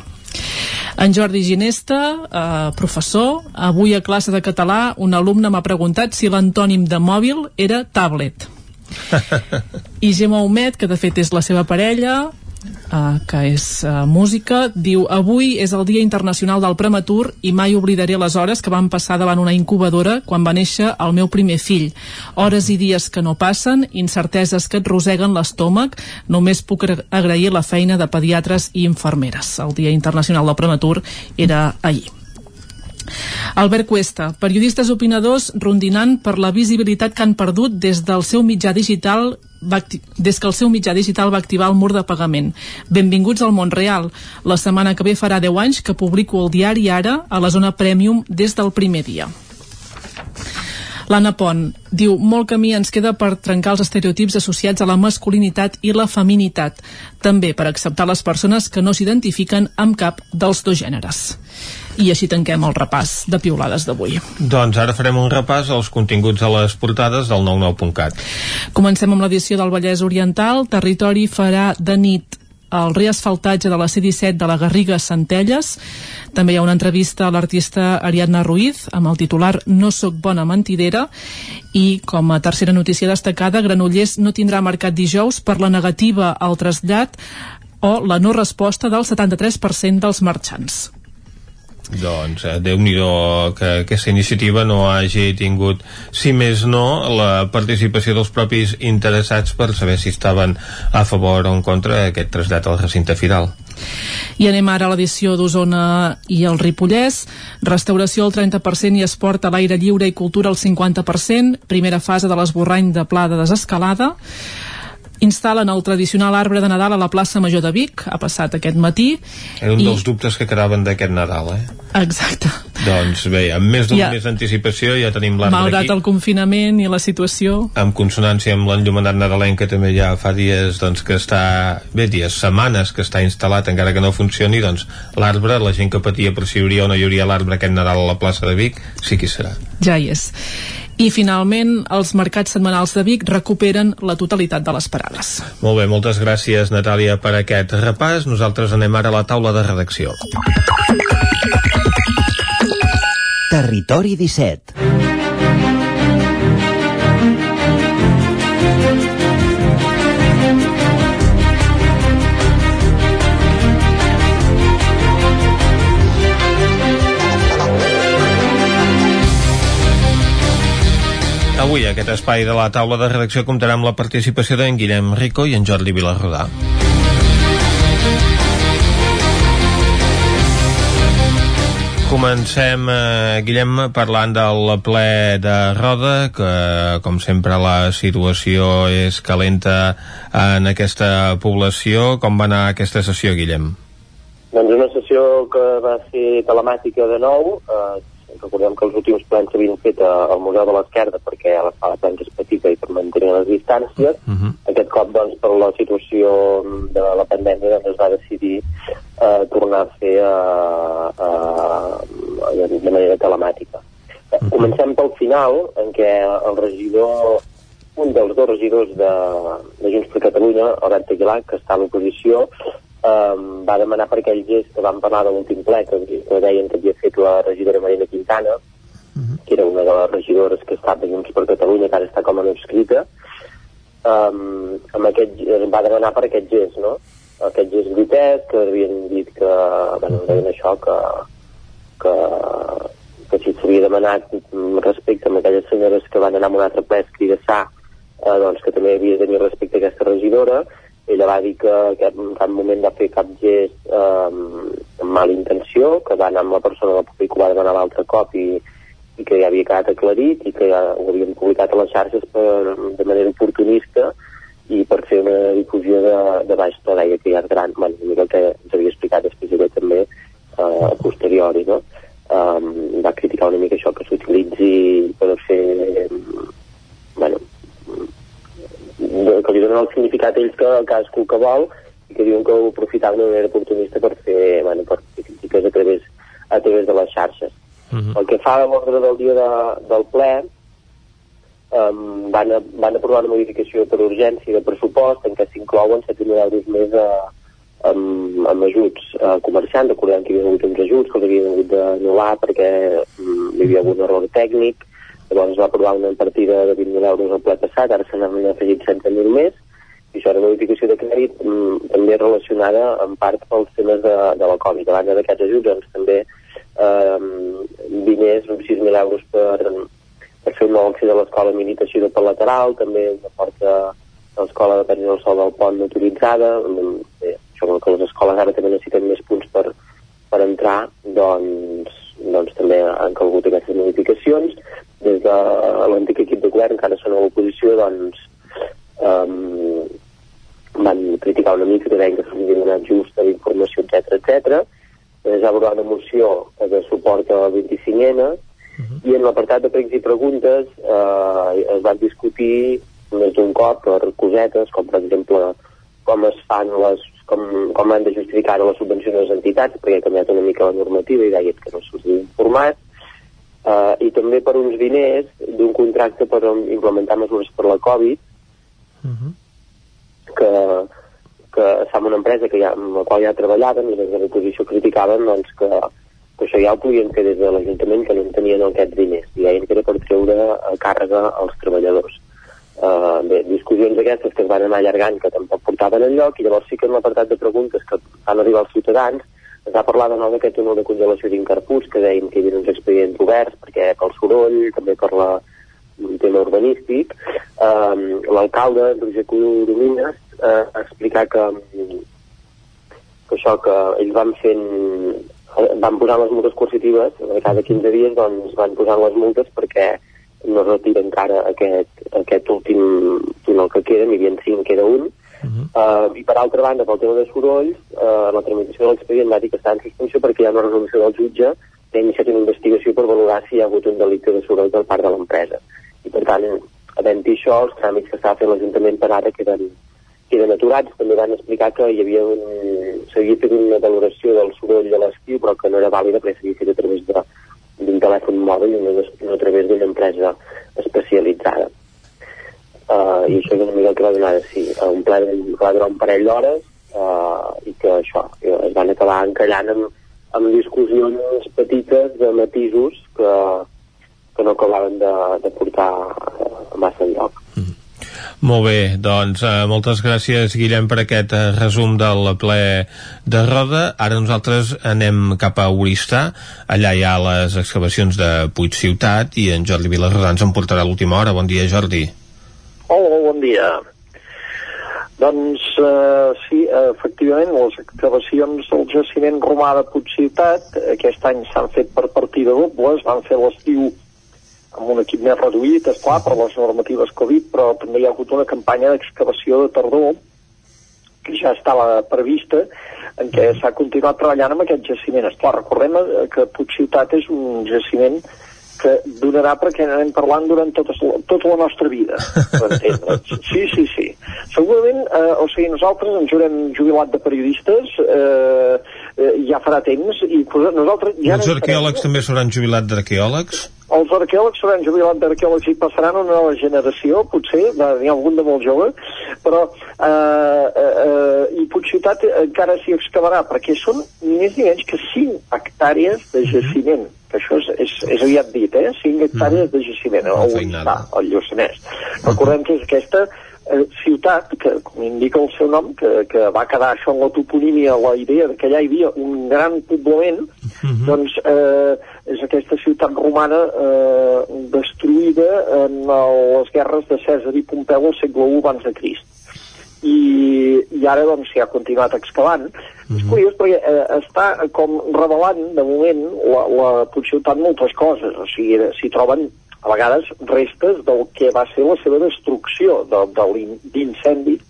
En Jordi Ginesta, eh, professor, avui a classe de català un alumne m'ha preguntat si l'antònim de mòbil era tablet. I Gemma Humet, que de fet és la seva parella, uh, que és uh, música, diu avui és el Dia Internacional del Prematur i mai oblidaré les hores que van passar davant una incubadora quan va néixer el meu primer fill. Hores i dies que no passen, incerteses que et roseguen l'estómac, només puc agra- agrair la feina de pediatres i infermeres. El Dia Internacional del Prematur era ahir. Albert Cuesta, periodistes opinadors rondinant per la visibilitat que han perdut des del seu mitjà digital des que el seu mitjà digital va activar el mur de pagament. Benvinguts al món real. La setmana que ve farà 10 anys que publico el diari Ara a la zona Premium des del primer dia. L'Anna Pont diu molt camí ens queda per trencar els estereotips associats a la masculinitat i la feminitat, també per acceptar les persones que no s'identifiquen amb cap dels dos gèneres. I així tanquem el repàs de piulades d'avui. Doncs ara farem un repàs als continguts a les portades del 99.cat. Comencem amb l'edició del Vallès Oriental. Territori farà de nit el reasfaltatge de la C-17 de la Garriga Centelles. També hi ha una entrevista a l'artista Ariadna Ruiz amb el titular No sóc bona mentidera i com a tercera notícia destacada Granollers no tindrà mercat dijous per la negativa al trasllat o la no resposta del 73% dels marxants. Doncs eh, déu nhi que aquesta iniciativa no hagi tingut, si més no, la participació dels propis interessats per saber si estaven a favor o en contra d'aquest trasllat al recinte firal. I anem ara a l'edició d'Osona i el Ripollès. Restauració al 30% i esport a l'aire lliure i cultura al 50%. Primera fase de l'esborrany de pla de desescalada instal·len el tradicional arbre de Nadal a la plaça Major de Vic, ha passat aquest matí. Era un i... dels dubtes que quedaven d'aquest Nadal, eh? Exacte. Doncs bé, amb més d'un ja. mes d'anticipació ja tenim l'arbre aquí. Malgrat el confinament i la situació. En consonància amb l'enllumenat nadalenc que també ja fa dies doncs, que està, bé, dies, setmanes que està instal·lat encara que no funcioni, doncs l'arbre, la gent que patia per si hi hauria o no hi hauria l'arbre aquest Nadal a la plaça de Vic, sí que hi serà. Ja hi és. I finalment, els mercats setmanals de Vic recuperen la totalitat de les parades. Molt bé, moltes gràcies, Natàlia, per aquest repàs. Nosaltres anem ara a la taula de redacció. Territori 17 Avui aquest espai de la taula de redacció comptarà amb la participació d'en Guillem Rico i en Jordi Vilarrodà. Comencem, eh, Guillem, parlant del ple de Roda, que com sempre la situació és calenta en aquesta població. Com va anar aquesta sessió, Guillem? Doncs una sessió que va ser telemàtica de nou, eh, recordem que els últims plans s'havien fet al Museu de l'Esquerda perquè la sala plans és petita i per mantenir les distàncies. Uh -huh. Aquest cop, doncs, per la situació de la pandèmia, doncs, es va decidir eh, tornar a fer eh, eh, de manera telemàtica. Uh -huh. Comencem pel final, en què el regidor un dels dos regidors de, de Junts per Catalunya, Horant Aguilar, que està a l'oposició, um, va demanar per aquell gest que vam parlar de l'últim ple, que, que deien que havia fet la regidora Marina Quintana, uh mhm. -huh. que era una de les regidores que està de Junts per Catalunya, que ara està com a no escrita, um, amb aquest, va demanar per aquest gest, no? Aquest gest grotesc, que havien dit que, bueno, deien això, que, que, que si s'havia demanat respecte a aquelles senyores que van anar a un altre ple a escridassar, eh, doncs que també havia de tenir respecte a aquesta regidora, ella va dir que, en cap moment va fer cap gest eh, amb mala intenció, que va anar amb la persona del públic ho va demanar l'altre cop i, i que ja havia quedat aclarit i que ja ho havien publicat a les xarxes per, de manera oportunista i per fer una difusió de, de baix to deia que ja és gran, bueno, el que ens havia explicat després ella també eh, a posteriori, no? Um, va criticar una mica això que s'utilitzi per fer bueno, que li donen el significat ells que cadascú que vol i que diuen que ho aprofitaven de manera oportunista per fer, bueno, per fer crítiques a través, a través de les xarxes. Uh mhm. -huh. El que fa a l'ordre del dia de, del ple um, van, a, van aprovar una modificació per urgència de pressupost en què s'inclouen 7.000 euros més a, amb, amb ajuts a comerciants. Recordem que hi havia hagut uns ajuts que els havien hagut d'anul·lar perquè um, hi havia hagut un error tècnic Llavors va aprovar una partida de 20.000 euros al ple passat, ara se n'han afegit 30.000 més, i això era una modificació de crèdit mm, també relacionada en part pels temes de, de la Covid. A banda d'aquests ajuts, doncs, també eh, diners, 6.000 euros per, per fer un nou accés a l'escola Militació de pel lateral, també una porta a l'escola de Pèrgida del Sol del Pont autoritzada, bé, això que les escoles ara també necessiten més punts per, per entrar, doncs, doncs també han calgut aquestes modificacions des de l'antic equip de govern, que ara són a l'oposició, doncs um, van criticar una mica que deien que s'havia donat justa d'informació, etc etc. Es va aprovar una moció de suport a la 25N i en l'apartat de pregs i preguntes eh, es van discutir més d'un cop per cosetes, com per exemple com es fan les com, com han de justificar les subvencions a les entitats, perquè ha canviat una mica la normativa i deia que no s'havia informat, uh, i també per uns diners d'un contracte per implementar mesures per la Covid, uh -huh. que, que estava una empresa que ja, amb la qual ja treballaven i des de l'oposició criticaven doncs, que, que això ja ho podien fer des de l'Ajuntament que no en tenien aquests diners. I deien que era per treure a càrrega als treballadors uh, bé, discussions aquestes que es van anar allargant que tampoc portaven enlloc i llavors sí que en l'apartat de preguntes que van arribar als ciutadans es va parlar de nou d'aquest honor de congelació d'incarputs que deien que hi havia uns expedients oberts perquè pel soroll, també per la, un tema urbanístic. Um, l'alcalde Roger Coromines uh, explicar que, que això que ells van fent van posar les multes coercitives cada 15 dies doncs van posar les multes perquè no retira encara aquest, aquest últim túnel que queda, n'hi havia cinc, queda un, Uh -huh. uh, I per altra banda, pel tema de sorolls, uh, la tramitació de l'expedient va dir que està en suspensió perquè hi ha una resolució del jutge que ha iniciat una investigació per valorar si hi ha hagut un delicte de soroll per part de l'empresa. I per tant, havent-hi això, els tràmits que estava fent l'Ajuntament per ara queden, queden aturats. També van explicar que hi havia un... s'havia fet una valoració del soroll de l'estiu, però que no era vàlida perquè s'havia fet a través d'un telèfon mòbil i no, a través d'una empresa especialitzada. Uh, i això és una mica el que va donar sí, un ple que va durar un parell d'hores uh, i que això es van acabar encallant amb, amb discussions petites de matisos que, que no acabaven de, de portar uh, massa enlloc molt bé, doncs eh, moltes gràcies Guillem per aquest eh, resum del ple de Roda. Ara nosaltres anem cap a Oristà, allà hi ha les excavacions de Puig Ciutat i en Jordi Vilarrodà ens en portarà l'última hora. Bon dia Jordi. Hola, bon dia. Doncs eh, sí, efectivament, les excavacions del jaciment romà de Puigciutat aquest any s'han fet per partida doble, es van fer l'estiu amb un equip més reduït, és clar, per les normatives Covid, però també hi ha hagut una campanya d'excavació de tardor que ja estava prevista, en què s'ha continuat treballant amb aquest jaciment. Esclar, recordem que Puigciutat és un jaciment que donarà perquè anem parlant durant tota, tota la nostra vida, per. Sí, sí, sí. Segurament, eh, o sigui, nosaltres ens haurem jubilat de periodistes eh, eh, ja farà temps i nosaltres ja... Els arqueòlegs també s'hauran jubilat d'arqueòlegs? els arqueòlegs s'hauran jubilat d'arqueòlegs i passaran una nova generació, potser, n'hi ha algun de molt jove, però eh, eh, eh, i Puigciutat encara s'hi excavarà, perquè són ni més ni menys que 5 hectàrees de jaciment, que això és, és, és aviat dit, eh? 5 hectàrees de jaciment, no on està, el Lluçanès. Recordem que és aquesta eh, ciutat, que com indica el seu nom, que, que va quedar això en la toponímia, la idea de que allà hi havia un gran poblament, uh -huh. doncs eh, és aquesta ciutat romana eh, destruïda en les guerres de Cèsar i Pompeu al segle I abans de Crist. I, i ara doncs s'hi ha continuat excavant. Uh -huh. És curiós perquè eh, està com revelant de moment la, la Puigciutat moltes coses, o sigui, s'hi troben a vegades restes del que va ser la seva destrucció de, de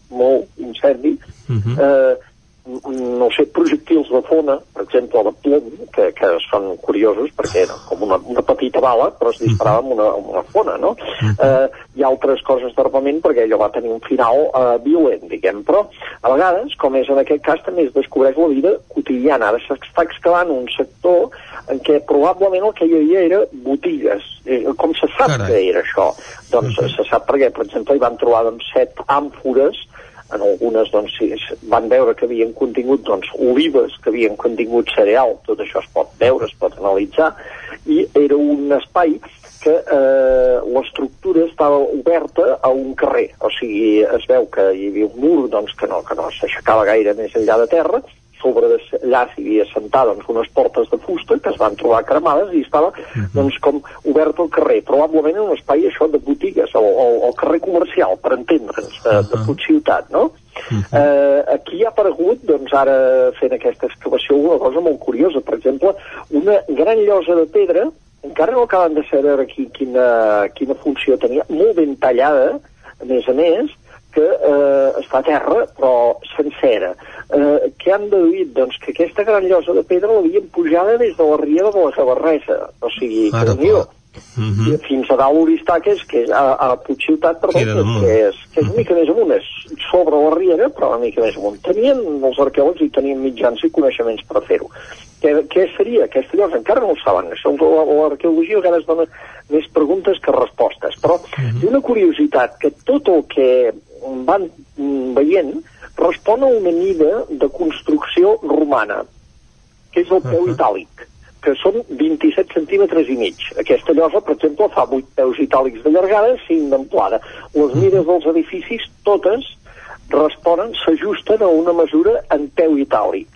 molt incendi, uh -huh. eh, no sé, projectils de fona, per exemple, de plom, que, que són curiosos perquè era com una, una petita bala, però es disparava amb una, amb una fona, no? Eh, hi ha altres coses d'armament perquè allò va tenir un final eh, violent, diguem, però a vegades, com és en aquest cas, també es descobreix la vida quotidiana. Ara s'està excavant un sector en què probablement el que hi havia era botigues. Eh, com se sap Carai. que era això? Doncs uh -huh. se sap perquè, per exemple, hi van trobar doncs, set àmfores en algunes doncs, sí, van veure que havien contingut doncs, olives que havien contingut cereal, tot això es pot veure, es pot analitzar, i era un espai que eh, l'estructura estava oberta a un carrer, o sigui, es veu que hi havia un mur doncs, que no, que no s'aixecava gaire més enllà de terra, sobre allà s'hi havia sentat doncs, unes portes de fusta que es van trobar cremades i estava doncs, com obert al carrer, probablement en un espai això de botigues, o, o, o carrer comercial, per entendre'ns, de, de Puigciutat, no? Uh -huh. eh, aquí ha aparegut, doncs ara fent aquesta excavació, una cosa molt curiosa, per exemple, una gran llosa de pedra, encara no acaben de saber qui, quina, quina funció tenia, molt ben tallada, a més a més, que eh, està a terra, però sencera. Eh, què han deduït? Doncs que aquesta gran llosa de pedra l'havien pujada des de la riera de la Gavarresa. O sigui, Ara, que Mm -hmm. fins a dalt Oristaques, que és a, a Puigciutat, perdó, damunt. que és, que és una mica més amunt, és sobre la riera, però una mica més amunt. Tenien els arqueòlegs i tenien mitjans i coneixements per fer-ho. Què, què seria aquesta llosa? Encara no ho saben. Això l'arqueologia a vegades dona més preguntes que respostes. Però hi ha una curiositat, que tot el que van mm, veient respon a una mida de construcció romana, que és el peu itàlic que són 27 centímetres i mig. Aquesta llosa, per exemple, fa 8 peus itàlics de llargada, 5 d'amplada. Les mides dels edificis, totes, responen, s'ajusten a una mesura en peu itàlic.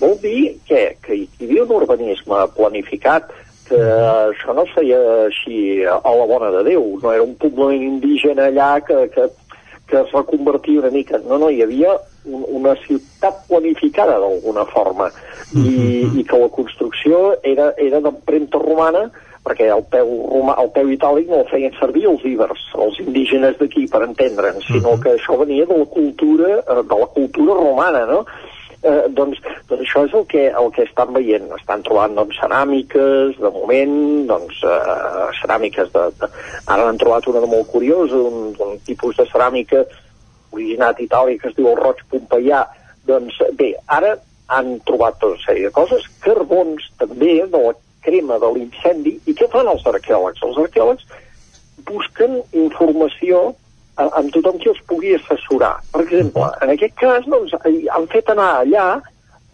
Vol dir que, que hi havia un urbanisme planificat, que això no es feia així a la bona de Déu, no era un poblament indígena allà que, que, que es reconvertia una mica. No, no, hi havia un, una ciutat planificada d'alguna forma i, i que la construcció era, era d'empremta romana perquè el peu, romà, el peu itàlic no el feien servir els íbers, els indígenes d'aquí, per entendre'ns, sinó que això venia de la cultura, eh, de la cultura romana, no? Eh, doncs, doncs això és el que, el que estan veient. Estan trobant doncs, ceràmiques, de moment, doncs, eh, ceràmiques de, de... Ara han trobat una de molt curiosa, un, un tipus de ceràmica originat itàlic que es diu el roig pompeià. Doncs bé, ara han trobat tota una sèrie de coses, carbons també de la crema de l'incendi, i què fan els arqueòlegs? Els arqueòlegs busquen informació a- amb tothom qui els pugui assessorar. Per exemple, en aquest cas doncs, han fet anar allà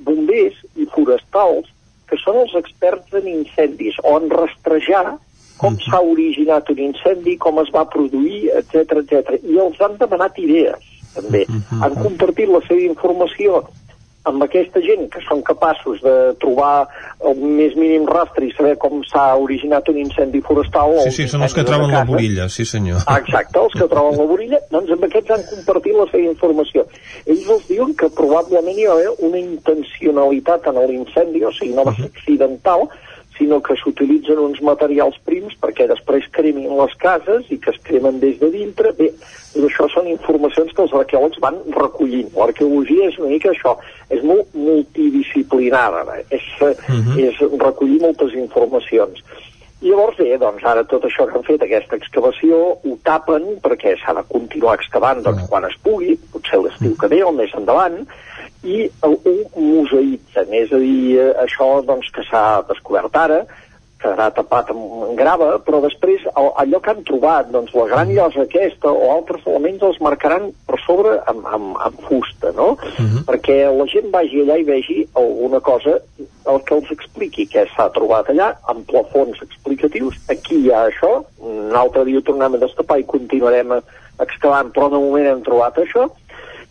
bombers i forestals que són els experts en incendis o en rastrejar com s'ha originat un incendi, com es va produir, etc etc. I els han demanat idees, també. Han compartit la seva informació amb aquesta gent que són capaços de trobar el més mínim rastre i saber com s'ha originat un incendi forestal. Sí, sí, són els que troben la borilla, sí senyor. Ah, Exacte, els que troben la borilla, doncs amb aquests han compartit la seva informació. Ells els diuen que probablement hi va haver una intencionalitat en l'incendi, o sigui, no va ser accidental, sinó que s'utilitzen uns materials prims perquè després cremin les cases i que es cremen des de dintre. Bé, això són informacions que els arqueòlegs van recollint. L'arqueologia és una mica això, és molt multidisciplinada, és, uh és recollir moltes informacions. I llavors bé, doncs ara tot això que han fet, aquesta excavació, ho tapen perquè s'ha de continuar excavant doncs, quan es pugui, potser l'estiu que ve o més endavant, i ho ho museïtzen, és a dir, eh, això doncs, que s'ha descobert ara, quedarà tapat amb, grava, però després el, allò que han trobat, doncs la gran llosa aquesta o altres elements els marcaran per sobre amb, amb, amb fusta, no? Perquè la gent vagi allà i vegi alguna cosa el que els expliqui què s'ha trobat allà, amb plafons explicatius, aquí hi ha això, un altre dia ho tornem a destapar i continuarem excavant, però de moment hem trobat això,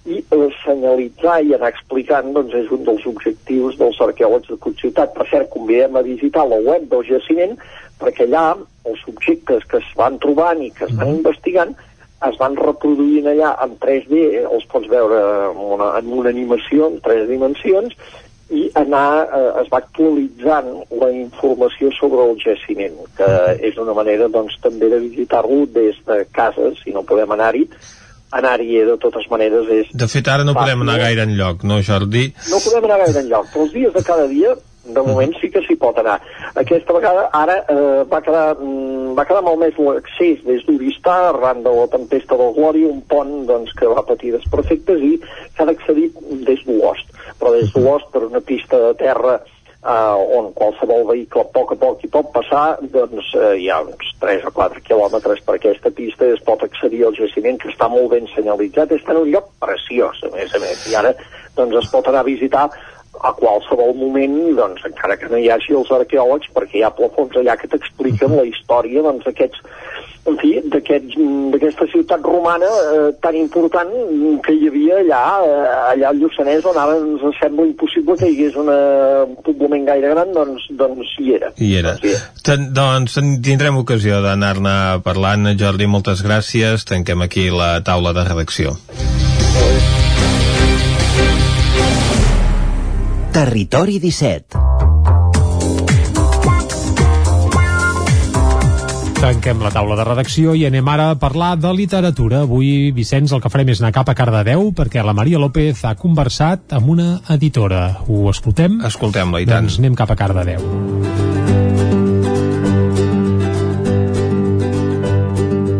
i eh, senyalitzar i anar explicant doncs, és un dels objectius dels arqueòlegs de Puigciutat. Per cert, convidem a visitar la web del jaciment perquè allà els objectes que es van trobant i que es van investigant es van reproduint allà en 3D, els pots veure en una, en una animació en tres dimensions, i anar, eh, es va actualitzant la informació sobre el jaciment, que és una manera doncs, també de visitar-lo des de casa, si no podem anar-hi, anar-hi de totes maneres és... De fet, ara no podem anar gaire enlloc, no, Jordi? No podem anar gaire enlloc, però els dies de cada dia, de moment sí que s'hi pot anar. Aquesta vegada, ara, eh, va, quedar, mm, va quedar malmès l'accés des d'Uristà, arran de la tempesta del Glòria, un pont doncs, que va patir desperfectes i s'ha d'accedir des d'Olost. Però des d'Olost, per una pista de terra eh, on qualsevol vehicle a poc a poc hi pot passar, doncs eh, hi ha uns 3 o 4 quilòmetres per aquesta pista i es pot accedir al jaciment que està molt ben senyalitzat, està en un lloc preciós, a més a més, i ara doncs es pot anar a visitar a qualsevol moment, doncs, encara que no hi hagi els arqueòlegs, perquè hi ha plafons allà que t'expliquen la història doncs, en fi, d'aquests- d'aquesta ciutat romana eh, tan important que hi havia allà, eh, allà al Lluçanès, on ara ens sembla impossible que hi hagués una, un poblament gaire gran, doncs, doncs hi era. Hi era. Ten, doncs tindrem ocasió d'anar-ne parlant. Jordi, moltes gràcies. Tanquem aquí la taula de redacció. Territori 17 Tanquem la taula de redacció i anem ara a parlar de literatura. Avui, Vicenç, el que farem és anar cap a Cardedeu perquè la Maria López ha conversat amb una editora. Ho escoltem? Escoltem-la, i tant. Doncs anem cap a Cardedeu.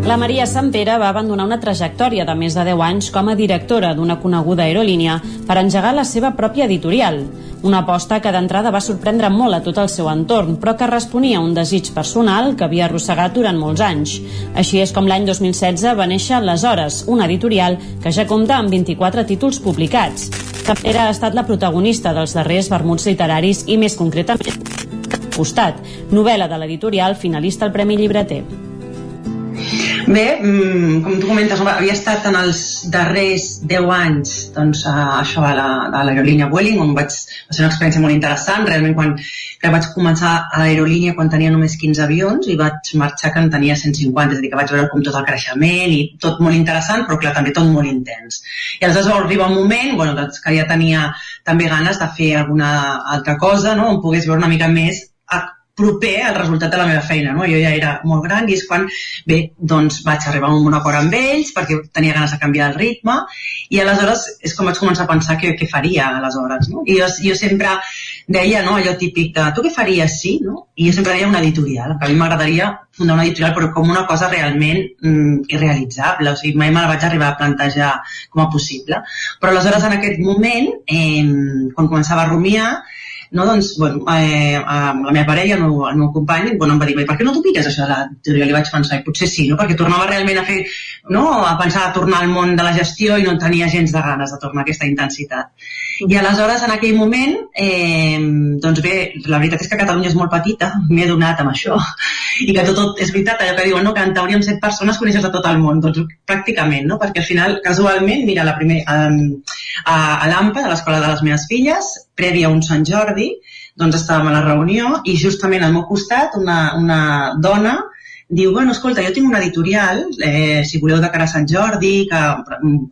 La Maria Sampere va abandonar una trajectòria de més de 10 anys com a directora d'una coneguda aerolínia per engegar la seva pròpia editorial. Una aposta que d'entrada va sorprendre molt a tot el seu entorn, però que responia a un desig personal que havia arrossegat durant molts anys. Així és com l'any 2016 va néixer Les Hores, una editorial que ja compta amb 24 títols publicats. També ha estat la protagonista dels darrers vermuts literaris i, més concretament, Costat, novel·la de l'editorial finalista al Premi Llibreter. Bé, mm, com tu comentes, havia estat en els darrers 10 anys doncs, a, això a l'aerolínia la, on vaig, va ser una experiència molt interessant. Realment, quan que vaig començar a l'aerolínia quan tenia només 15 avions i vaig marxar que en tenia 150, és a dir, que vaig veure com tot el creixement i tot molt interessant, però clar, també tot molt intens. I aleshores va arribar un moment bueno, doncs, que ja tenia també ganes de fer alguna altra cosa, no? on pogués veure una mica més a proper al resultat de la meva feina, no? Jo ja era molt gran i és quan, bé, doncs vaig arribar a un acord amb ells perquè tenia ganes de canviar el ritme i aleshores és com vaig començar a pensar què, què faria aleshores, no? I jo, jo sempre deia, no, allò típic de tu què faries, sí, no? I jo sempre deia una editorial, que a mi m'agradaria fundar una editorial però com una cosa realment mm, irrealitzable, o sigui, mai me la vaig arribar a plantejar com a possible. Però aleshores en aquest moment, eh, quan començava a rumiar, no, doncs, bueno, eh, amb la meva parella, el meu, el meu company, bueno, em va dir, per què no t'ho piques això de la teoria? Li vaig pensar, i potser sí, no? perquè tornava realment a fer, no? a pensar a tornar al món de la gestió i no tenia gens de ganes de tornar a aquesta intensitat. I aleshores, en aquell moment, eh, doncs bé, la veritat és que Catalunya és molt petita, m'he donat amb això, i que tot, tot és veritat, allò que diuen, no? que en teoria amb set persones coneixes de tot el món, doncs pràcticament, no? perquè al final, casualment, mira, la primer, a, a, a l'AMPA, de l'escola de les meves filles, prèvia a un Sant Jordi, doncs estàvem a la reunió i justament al meu costat una, una dona diu, bueno, escolta, jo tinc una editorial, eh, si voleu de cara a Sant Jordi, que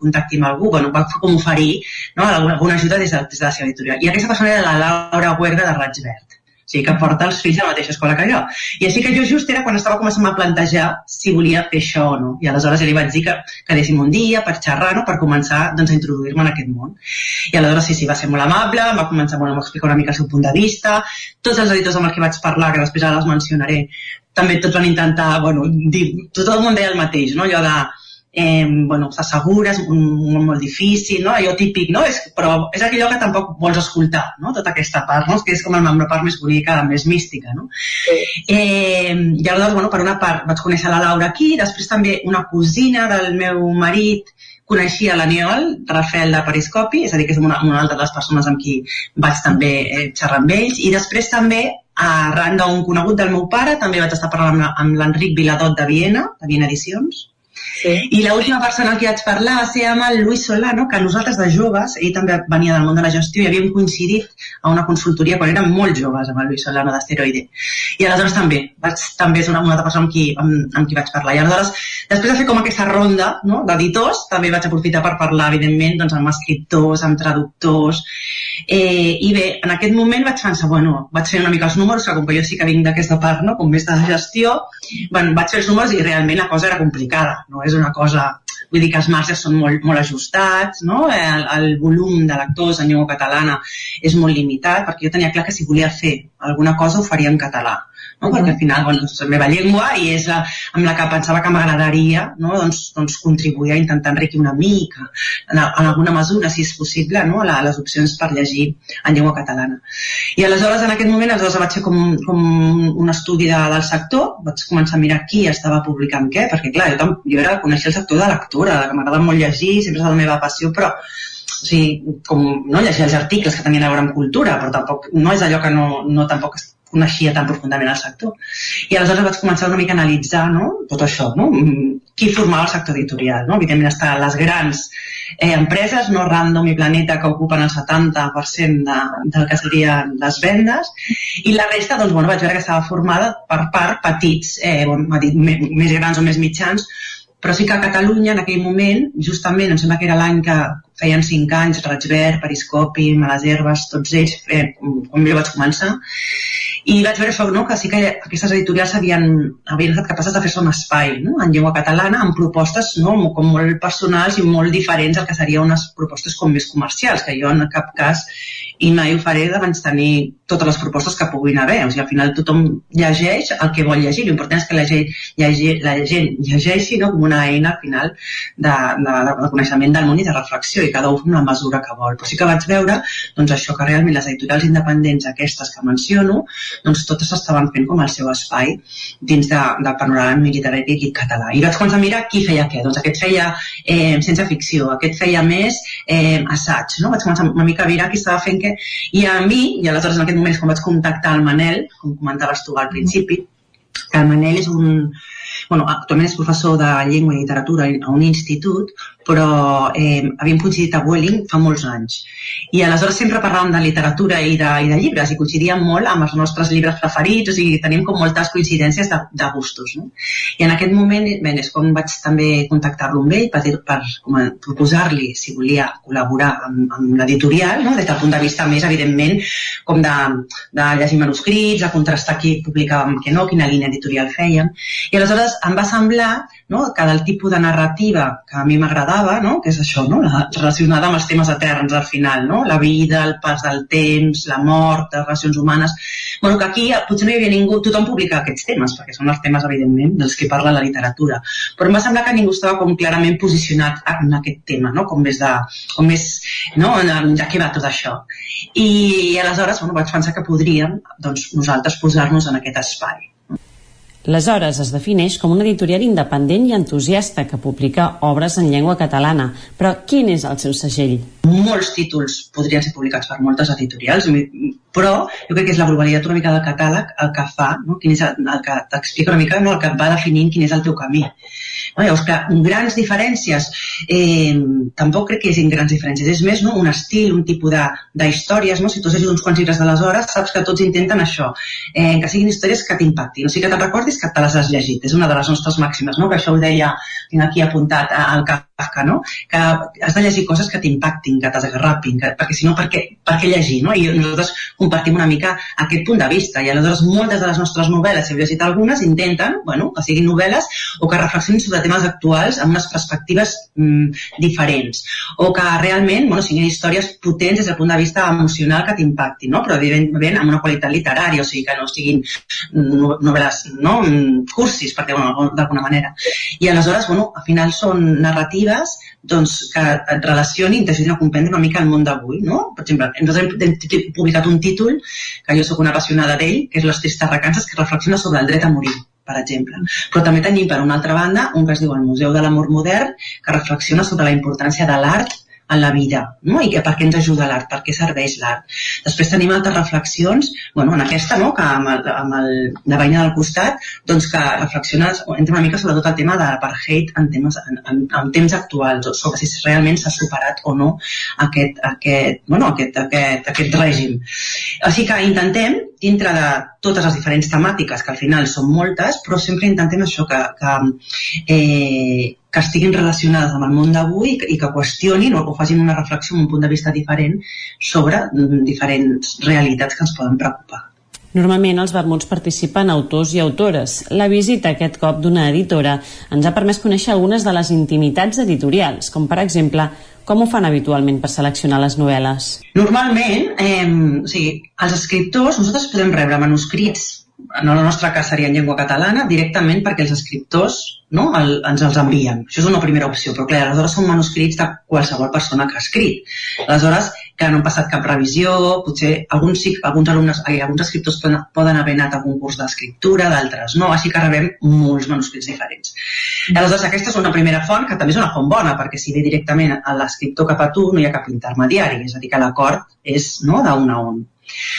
contacti amb algú, bueno, va com oferir no, alguna, alguna ajuda des de, des de la seva editorial. I aquesta persona era la Laura Huerga de Raig Verd sigui, que porta els fills a la mateixa escola que jo. I així que jo just era quan estava començant a plantejar si volia fer això o no. I aleshores ja li vaig dir que quedéssim un dia per xerrar, no? per començar doncs, a introduir-me en aquest món. I aleshores sí, sí, va ser molt amable, em va començar bueno, a explicar una mica el seu punt de vista, tots els editors amb els que vaig parlar, que després ara els mencionaré, també tots van intentar, bueno, dir, tot el món deia el mateix, no? allò de eh, bueno, s'assegura, és un món molt difícil, no? allò típic, no? És, però és allò que tampoc vols escoltar, no? tota aquesta part, no? que és com la part més bonica, més mística. No? Sí. Eh, I aleshores, bueno, per una part vaig conèixer la Laura aquí, després també una cosina del meu marit coneixia l'Aniol, Rafael de Periscopi, és a dir, que és una, una altra de les persones amb qui vaig també eh, xerrar amb ells, i després també arran d'un conegut del meu pare, també vaig estar parlant amb l'Enric Viladot de Viena, de Viena Edicions, Sí. I l'última persona qui vaig parlar va ser amb el Luis Solano, que nosaltres de joves, ell també venia del món de la gestió i havíem coincidit a una consultoria quan érem molt joves amb el Luis Solano d'Asteroide. I aleshores també, vaig, també és una, una altra persona amb qui, amb, amb qui vaig parlar. I aleshores, després de fer com aquesta ronda no, d'editors, també vaig aprofitar per parlar, evidentment, doncs, amb escriptors, amb traductors, Eh, I bé, en aquest moment vaig pensar, bueno, vaig fer una mica els números, que com que jo sí que vinc d'aquesta part, no? com més de gestió, bueno, vaig fer els números i realment la cosa era complicada, no és una cosa vull dir que els marges són molt, molt ajustats, no? el, el volum de lectors en llengua catalana és molt limitat, perquè jo tenia clar que si volia fer alguna cosa ho faria en català no? Perquè al final bueno, és la meva llengua i és la, amb la que pensava que m'agradaria no? doncs, doncs contribuir a intentar enriquir una mica, en, en alguna mesura, si és possible, no? a les opcions per llegir en llengua catalana. I aleshores, en aquest moment, aleshores vaig fer com, com un estudi de, del sector, vaig començar a mirar qui estava publicant què, perquè clar, jo, jo era conèixer el sector de lectura, que m'agrada molt llegir, sempre és la meva passió, però o sigui, com no llegir els articles que tenien a veure amb cultura, però tampoc no és allò que no, no tampoc coneixia tan profundament el sector. I aleshores vaig començar una mica a analitzar no? tot això, no? qui formava el sector editorial. No? Evidentment estan les grans eh, empreses, no Random i Planeta, que ocupen el 70% de, del que serien les vendes, i la resta, doncs, bueno, vaig veure que estava formada per part petits, eh, bueno, dit, més grans o més mitjans, però sí que a Catalunya en aquell moment, justament, em sembla que era l'any que feien cinc anys, Raig Verd, Periscopi, Males Herbes, tots ells, eh, com jo vaig començar, I vaig veure això, no? que sí que aquestes editorials havien, havien estat capaces de fer-se un espai no? en llengua catalana amb propostes no? com molt personals i molt diferents al que serien unes propostes com més comercials, que jo en cap cas i mai ho faré d'abans tenir totes les propostes que puguin haver. O sigui, al final tothom llegeix el que vol llegir. L'important és que la gent, llegi, la gent llegeixi no? com una eina al final de, de, de coneixement del món i de reflexió i cada un una mesura que vol. Però sí que vaig veure doncs, això que realment les editorials independents aquestes que menciono doncs totes estaven fent com el seu espai dins de, del panorama literari i català. I vaig començar a mirar qui feia què. Doncs aquest feia eh, ciència ficció, aquest feia més eh, assaig. No? Vaig començar una mica a mirar qui estava fent què i a mi, i aleshores en aquest moment és quan vaig contactar el Manel, com comentaves tu al principi, que el Manel és un, bueno, actualment és professor de llengua i literatura a un institut, però eh, havíem coincidit a Welling fa molts anys. I aleshores sempre parlàvem de literatura i de, i de llibres, i coincidíem molt amb els nostres llibres preferits, o sigui, tenim com moltes coincidències de, de gustos. No? I en aquest moment, bé, és com vaig també contactar-lo amb ell per, per proposar-li si volia col·laborar amb, amb l'editorial, no? des del punt de vista més, evidentment, com de, de llegir manuscrits, de contrastar qui publicàvem que no, quina línia editorial fèiem. I aleshores em va semblar no, del tipus de narrativa que a mi m'agradava no? que és això, no? la, relacionada amb els temes eterns al final, no? la vida, el pas del temps, la mort, les relacions humanes... Bueno, que aquí potser no hi havia ningú, tothom publica aquests temes, perquè són els temes, evidentment, dels que parla la literatura, però em va semblar que ningú estava com clarament posicionat en aquest tema, no? com més de... Com més, no? De què va tot això? I, i aleshores bueno, vaig pensar que podríem doncs, nosaltres posar-nos en aquest espai. Aleshores es defineix com una editorial independent i entusiasta que publica obres en llengua catalana. Però quin és el seu segell? Molts títols podrien ser publicats per moltes editorials, però jo crec que és la globalitat una mica del catàleg el que fa, no? quin és el, el que t'explica una mica no? el que va definint quin és el teu camí. No? Llavors, clar, grans diferències, eh, tampoc crec que hagi grans diferències. És més no? un estil, un tipus d'històries. No? Si tu has llegit uns quants llibres d'aleshores, saps que tots intenten això, eh, que siguin històries que t'impactin. O sigui, que te'n recordis que te les has llegit. És una de les nostres màximes, no? que això ho deia, tinc aquí apuntat al Kafka, no? que has de llegir coses que t'impactin, que t'esgarrapin, que, perquè si no, per què, per què llegir? No? I nosaltres compartim una mica aquest punt de vista. I aleshores moltes de les nostres novel·les, si heu llegit algunes, intenten bueno, que siguin novel·les o que reflexionin sobre temes actuals amb unes perspectives mm, diferents o que realment bueno, siguin històries potents des del punt de vista emocional que t'impactin, no? però evidentment amb una qualitat literària, o sigui que no siguin novel·les no? cursis, perquè bueno, d'alguna manera. I aleshores, bueno, al final són narratives doncs, que et relacionin, t'ajudin a comprendre una mica el món d'avui. No? Per exemple, nosaltres hem, publicat un títol, que jo sóc una apassionada d'ell, que és Les tristes recances, que reflexiona sobre el dret a morir per exemple. Però també tenim, per una altra banda, un que es diu el Museu de l'Amor Modern, que reflexiona sobre la importància de l'art en la vida, no? i que per què ens ajuda l'art, per què serveix l'art. Després tenim altres reflexions, bueno, en aquesta, no? que amb, el, amb el, la veïna del costat, doncs que reflexiona, entra una mica sobre tot el tema de l'apartheid en, temes, en, en, en temps actuals, sobre si realment s'ha superat o no aquest, aquest, bueno, aquest, aquest, aquest règim. Així que intentem, dintre de totes les diferents temàtiques, que al final són moltes, però sempre intentem això, que, que, eh, que estiguin relacionades amb el món d'avui i que qüestionin o que facin una reflexió amb un punt de vista diferent sobre mm, diferents realitats que ens poden preocupar. Normalment als vermuts participen autors i autores. La visita aquest cop d'una editora ens ha permès conèixer algunes de les intimitats editorials, com per exemple com ho fan habitualment per seleccionar les novel·les? Normalment, eh, o sigui, els escriptors, nosaltres podem rebre manuscrits en el nostre cas seria en llengua catalana, directament perquè els escriptors no, el, ens els envien. Això és una primera opció, però clar, aleshores són manuscrits de qualsevol persona que ha escrit. Aleshores, que no han passat cap revisió, potser alguns, alguns alumnes, ai, alguns escriptors poden, poden haver anat a algun curs d'escriptura, d'altres no, així que rebem molts manuscrits diferents. Aleshores, aquesta és una primera font, que també és una font bona, perquè si ve directament a l'escriptor cap a tu, no hi ha cap intermediari, és a dir, que l'acord és no, d'un a un.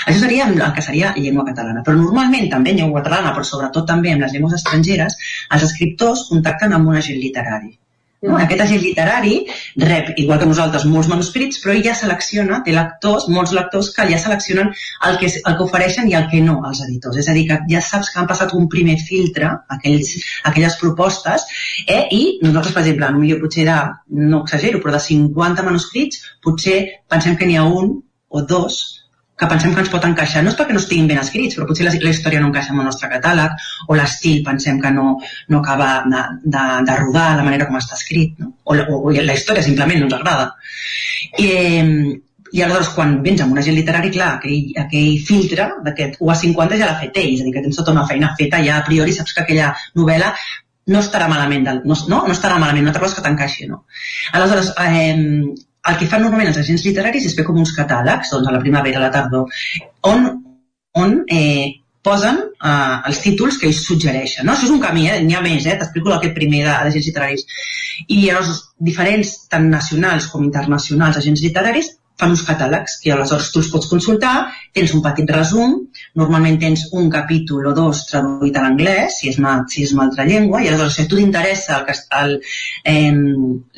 Això seria el que seria llengua catalana. Però normalment també en llengua catalana, però sobretot també en les llengües estrangeres, els escriptors contacten amb un agent literari. No? Aquest agent literari rep, igual que nosaltres, molts manuscrits, però ja selecciona, té lectors, molts lectors que ja seleccionen el que, el que ofereixen i el que no als editors. És a dir, que ja saps que han passat un primer filtre, aquells, aquelles propostes, eh? i nosaltres, per exemple, potser potser de, no exagero, però de 50 manuscrits, potser pensem que n'hi ha un o dos que pensem que ens pot encaixar. No és perquè no estiguin ben escrits, però potser la, la història no encaixa amb el nostre catàleg, o l'estil pensem que no, no acaba de, de, de rodar la manera com està escrit, no? o, la, o la història simplement no ens agrada. I, i aleshores quan vens amb un agent literari, clar, aquell, aquell filtre d'aquest 1 a 50 ja l'ha fet ell, és a dir, que tens tota una feina feta, ja a priori saps que aquella novel·la no estarà malament, del, no, no, no estarà malament, no cosa que t'encaixi, no? Aleshores, eh, el que fan normalment els agents literaris és fer com uns catàlegs, doncs a la primavera, a la tardor, on, on eh, posen eh, els títols que ells suggereixen. No? Això és un camí, eh? n'hi ha més, eh? t'explico aquest primer d'agents literaris. I llavors, diferents, tant nacionals com internacionals, agents literaris, fan uns catàlegs que aleshores tu els pots consultar, tens un petit resum, normalment tens un capítol o dos traduït a l'anglès, si, és una, si és una altra llengua, i aleshores si a tu t'interessa el, el, eh,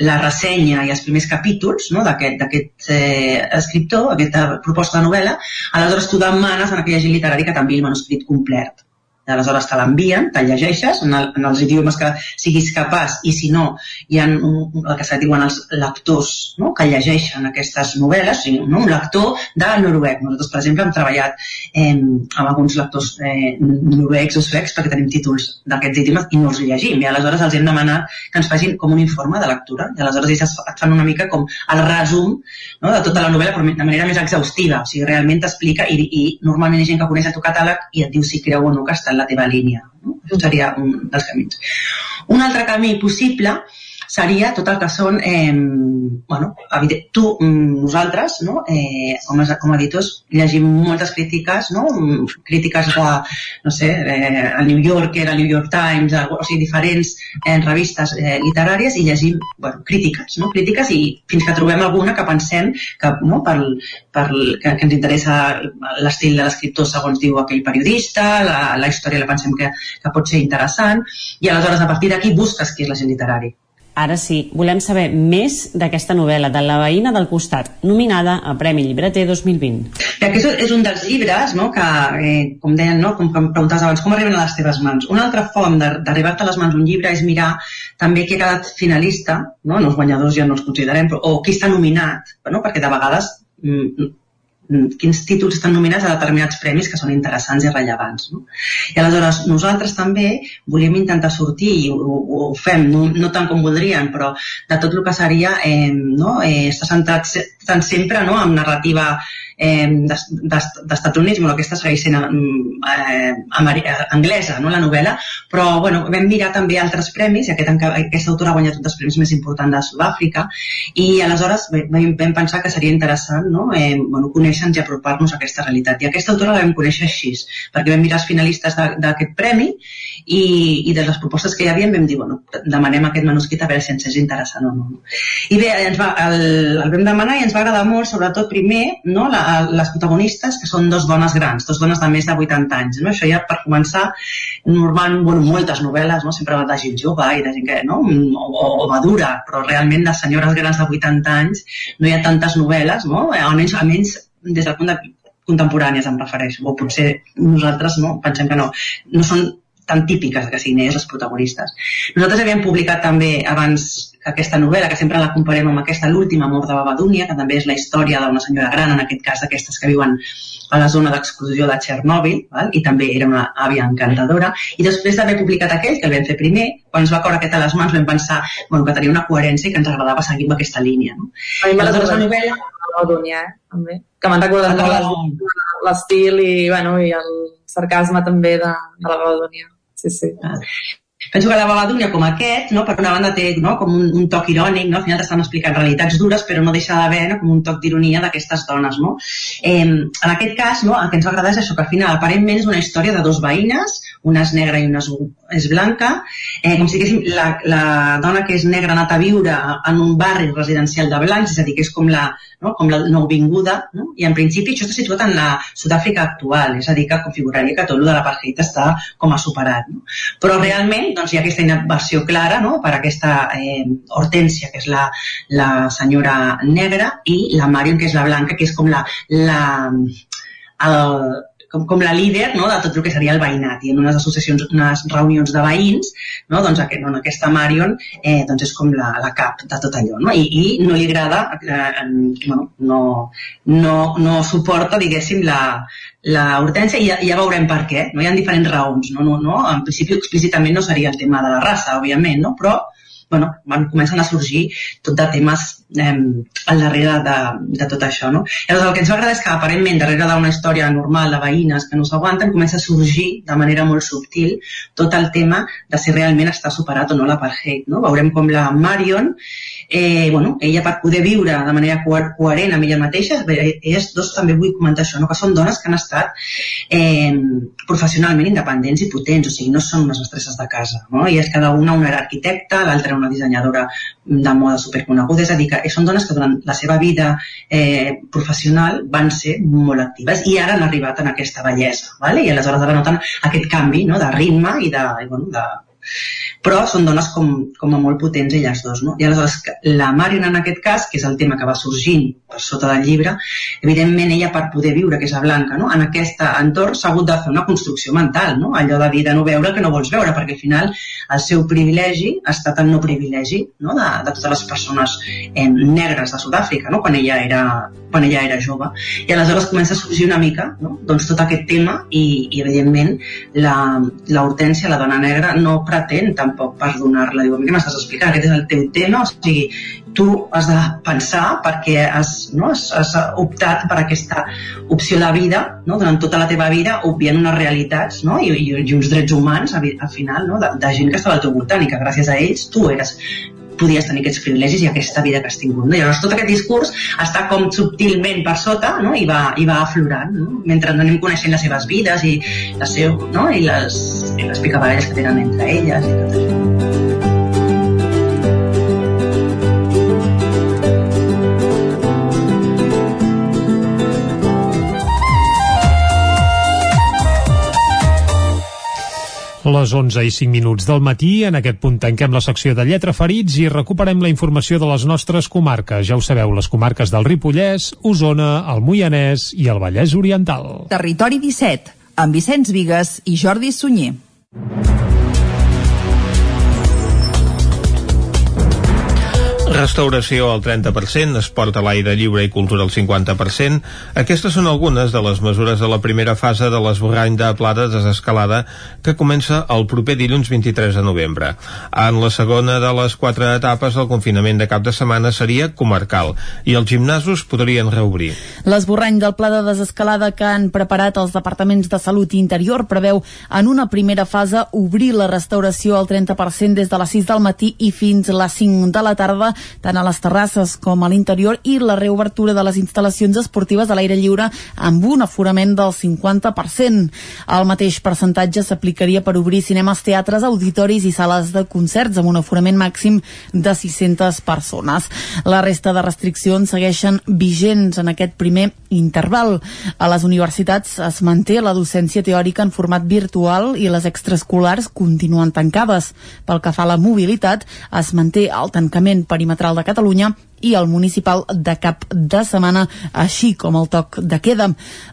la ressenya i els primers capítols no, d'aquest eh, escriptor, aquesta proposta de novel·la, aleshores tu demanes en aquell agent literari que t'enviï el manuscrit complet aleshores te l'envien, te'l llegeixes en, el, en els idiomes que siguis capaç i si no, hi ha un, el que se diuen els lectors no? que llegeixen aquestes novel·les, o sigui, no? un lector de noruec. Nosaltres, per exemple, hem treballat eh, amb alguns lectors eh, noruecs o suecs perquè tenim títols d'aquests idiomes i no els llegim i aleshores els hem demanat que ens facin com un informe de lectura i aleshores ells et fan una mica com el resum no? de tota la novel·la però de manera més exhaustiva, o sigui, realment t'explica i, i normalment hi ha gent que coneix el teu catàleg i et diu si creu o no que està en la teva línia. No? Això seria un dels camins. Un altre camí possible seria tot el que són, eh, bueno, tu, mm, nosaltres, no? eh, com, a, com a editors, llegim moltes crítiques, no? crítiques de, no sé, eh, el New Yorker, el New York Times, o sigui, diferents eh, revistes eh, literàries i llegim bueno, crítiques, no? crítiques i fins que trobem alguna que pensem que, no? per, per, que, que ens interessa l'estil de l'escriptor segons diu aquell periodista, la, la història la pensem que, que pot ser interessant i aleshores a partir d'aquí busques qui és l'agent literari Ara sí, volem saber més d'aquesta novel·la de La veïna del costat, nominada a Premi Llibreter 2020. I aquest és un dels llibres no, que, eh, com deien, no, com, com preguntaves abans, com arriben a les teves mans? Una altra font d'arribar-te a les mans un llibre és mirar també qui ha quedat finalista, no, no els guanyadors ja no els considerem, però, o qui està nominat, no, perquè de vegades Mm, quins títols estan nominats a determinats premis que són interessants i rellevants. No? I aleshores nosaltres també volíem intentar sortir, i ho, ho fem, no, no tant com voldrien, però de tot el que seria eh, no? eh, estar centrat tant sempre no? en narrativa eh, d'estatonisme, aquesta segueix sent eh, anglesa, no, la novel·la, però bueno, vam mirar també altres premis, i aquest, aquesta autora ha guanyat un dels premis més importants de Sud-àfrica, i aleshores vam, vam pensar que seria interessant no, eh, bueno, conèixer-nos i apropar-nos a aquesta realitat. I aquesta autora la vam conèixer així, perquè vam mirar els finalistes d'aquest premi i, i de les propostes que hi havia vam dir, bueno, demanem aquest manuscrit a veure si ens és interessant o no. I bé, ens va, el, el vam demanar i ens va agradar molt, sobretot primer, no, la, les protagonistes, que són dos dones grans, dos dones de més de 80 anys. No? Això ja per començar, normal, bueno, moltes novel·les, no? sempre de gent jove i de gent que, no? o, o madura, però realment de senyores grans de 80 anys no hi ha tantes novel·les, no? almenys, almenys des del punt de contemporànies em refereixo, o potser nosaltres no, pensem que no, no són tan típiques que siguin elles les protagonistes. Nosaltres havíem publicat també abans aquesta novel·la, que sempre la comparem amb aquesta, l'última mort de Babadúnia, que també és la història d'una senyora gran, en aquest cas d'aquestes que viuen a la zona d'exclusió de Txernòbil, val? i també era una àvia encantadora. I després d'haver publicat aquell, que el vam fer primer, quan ens va caure aquest a les mans vam pensar bueno, que tenia una coherència i que ens agradava seguir amb aquesta línia. No? A mi m'agrada la novel·la Babadúnia, eh? també, que m'han recordat molt l'estil i, bueno, i el sarcasme també de, de la Babadúnia. Sí, sí. Ah. Penso que la Babadonia com aquest, no, per una banda té no, com un, un toc irònic, no? al final t'estan explicant realitats dures, però no deixa d'haver no, com un toc d'ironia d'aquestes dones. No? Eh, en aquest cas, no, el que ens va agradar és això, que al final aparentment és una història de dos veïnes, una és negra i una és blanca, eh, com si diguéssim la, la dona que és negra ha anat a viure en un barri residencial de blancs, és a dir, que és com la, no, com la nouvinguda, no? i en principi això està situat en la Sud-àfrica actual, és a dir, que configuraria que tot el de l'apartheid està com a superat. No? Però realment doncs, hi ha aquesta inversió clara no? per aquesta eh, Hortència, que és la, la senyora negra, i la Marion, que és la blanca, que és com la, la el, com, com la líder no, de tot el que seria el veïnat i en unes associacions, unes reunions de veïns no, doncs aquest, no, aquesta Marion eh, doncs és com la, la cap de tot allò no? I, i no li agrada eh, bueno, no, no, no suporta diguéssim la, la Hortència i ja, ja veurem per què no? hi ha diferents raons no? No, no? en principi explícitament no seria el tema de la raça òbviament no? però bueno, van, comencen a sorgir tot de temes eh, al darrere de, de tot això. No? Llavors el que ens va agradar és que aparentment darrere d'una història normal de veïnes que no s'aguanten comença a sorgir de manera molt subtil tot el tema de si realment està superat o no l'apartheid. No? Veurem com la Marion eh, bueno, ella per poder viure de manera coherent amb ella mateixa, elles dos també vull comentar això, no? que són dones que han estat eh, professionalment independents i potents, o sigui, no són unes mestresses de casa, no? i és cada una una era arquitecta, l'altra una dissenyadora de moda superconeguda, és a dir, que són dones que durant la seva vida eh, professional van ser molt actives i ara han arribat en aquesta bellesa, ¿vale? i aleshores ara noten aquest canvi no? de ritme i de, i, bueno, de, però són dones com, com a molt potents elles dos. No? I aleshores la Marion en aquest cas, que és el tema que va sorgint per sota del llibre, evidentment ella per poder viure, que és la Blanca, no? en aquest entorn s'ha hagut de fer una construcció mental, no? allò de dir de no veure el que no vols veure, perquè al final el seu privilegi ha estat el no privilegi no? de, de totes les persones eh, negres de Sud-àfrica, no? quan, ella era, quan ella era jove. I aleshores comença a sorgir una mica no? doncs tot aquest tema i, i evidentment la, la Hortència, la dona negra, no pretén tampoc tampoc pas donar-la. Diu, a mi què m'estàs explicant? Aquest és el teu tema? O sigui, tu has de pensar perquè has, no, has, has optat per aquesta opció de vida no? durant tota la teva vida, obviant unes realitats no? I, i, i uns drets humans al final no? de, de gent que estava al teu voltant i que gràcies a ells tu eres podies tenir aquests privilegis i aquesta vida que has tingut. No? Llavors, tot aquest discurs està com subtilment per sota no? I, va, i va aflorant, no? mentre anem coneixent les seves vides i, la seu, no? I, les, i les picabaralles que tenen entre elles i tot això. Les 11 i 5 minuts del matí, en aquest punt tanquem la secció de lletra ferits i recuperem la informació de les nostres comarques. Ja ho sabeu, les comarques del Ripollès, Osona, el Moianès i el Vallès Oriental. Territori 17, amb Vicenç Vigues i Jordi Sunyer. Restauració al 30%, esport a l'aire lliure i cultura al 50%. Aquestes són algunes de les mesures de la primera fase de l'esborrany de Plada desescalada que comença el proper dilluns 23 de novembre. En la segona de les quatre etapes, el confinament de cap de setmana seria comarcal i els gimnasos podrien reobrir. L'esborrany del pla de desescalada que han preparat els departaments de Salut i Interior preveu en una primera fase obrir la restauració al 30% des de les 6 del matí i fins a les 5 de la tarda tant a les terrasses com a l'interior i la reobertura de les instal·lacions esportives a l'aire lliure amb un aforament del 50%. El mateix percentatge s'aplicaria per obrir cinemes, teatres, auditoris i sales de concerts amb un aforament màxim de 600 persones. La resta de restriccions segueixen vigents en aquest primer interval. A les universitats es manté la docència teòrica en format virtual i les extraescolars continuen tancades. Pel que fa a la mobilitat, es manté el tancament perimetral perimetral de Catalunya i el municipal de cap de setmana, així com el toc de queda.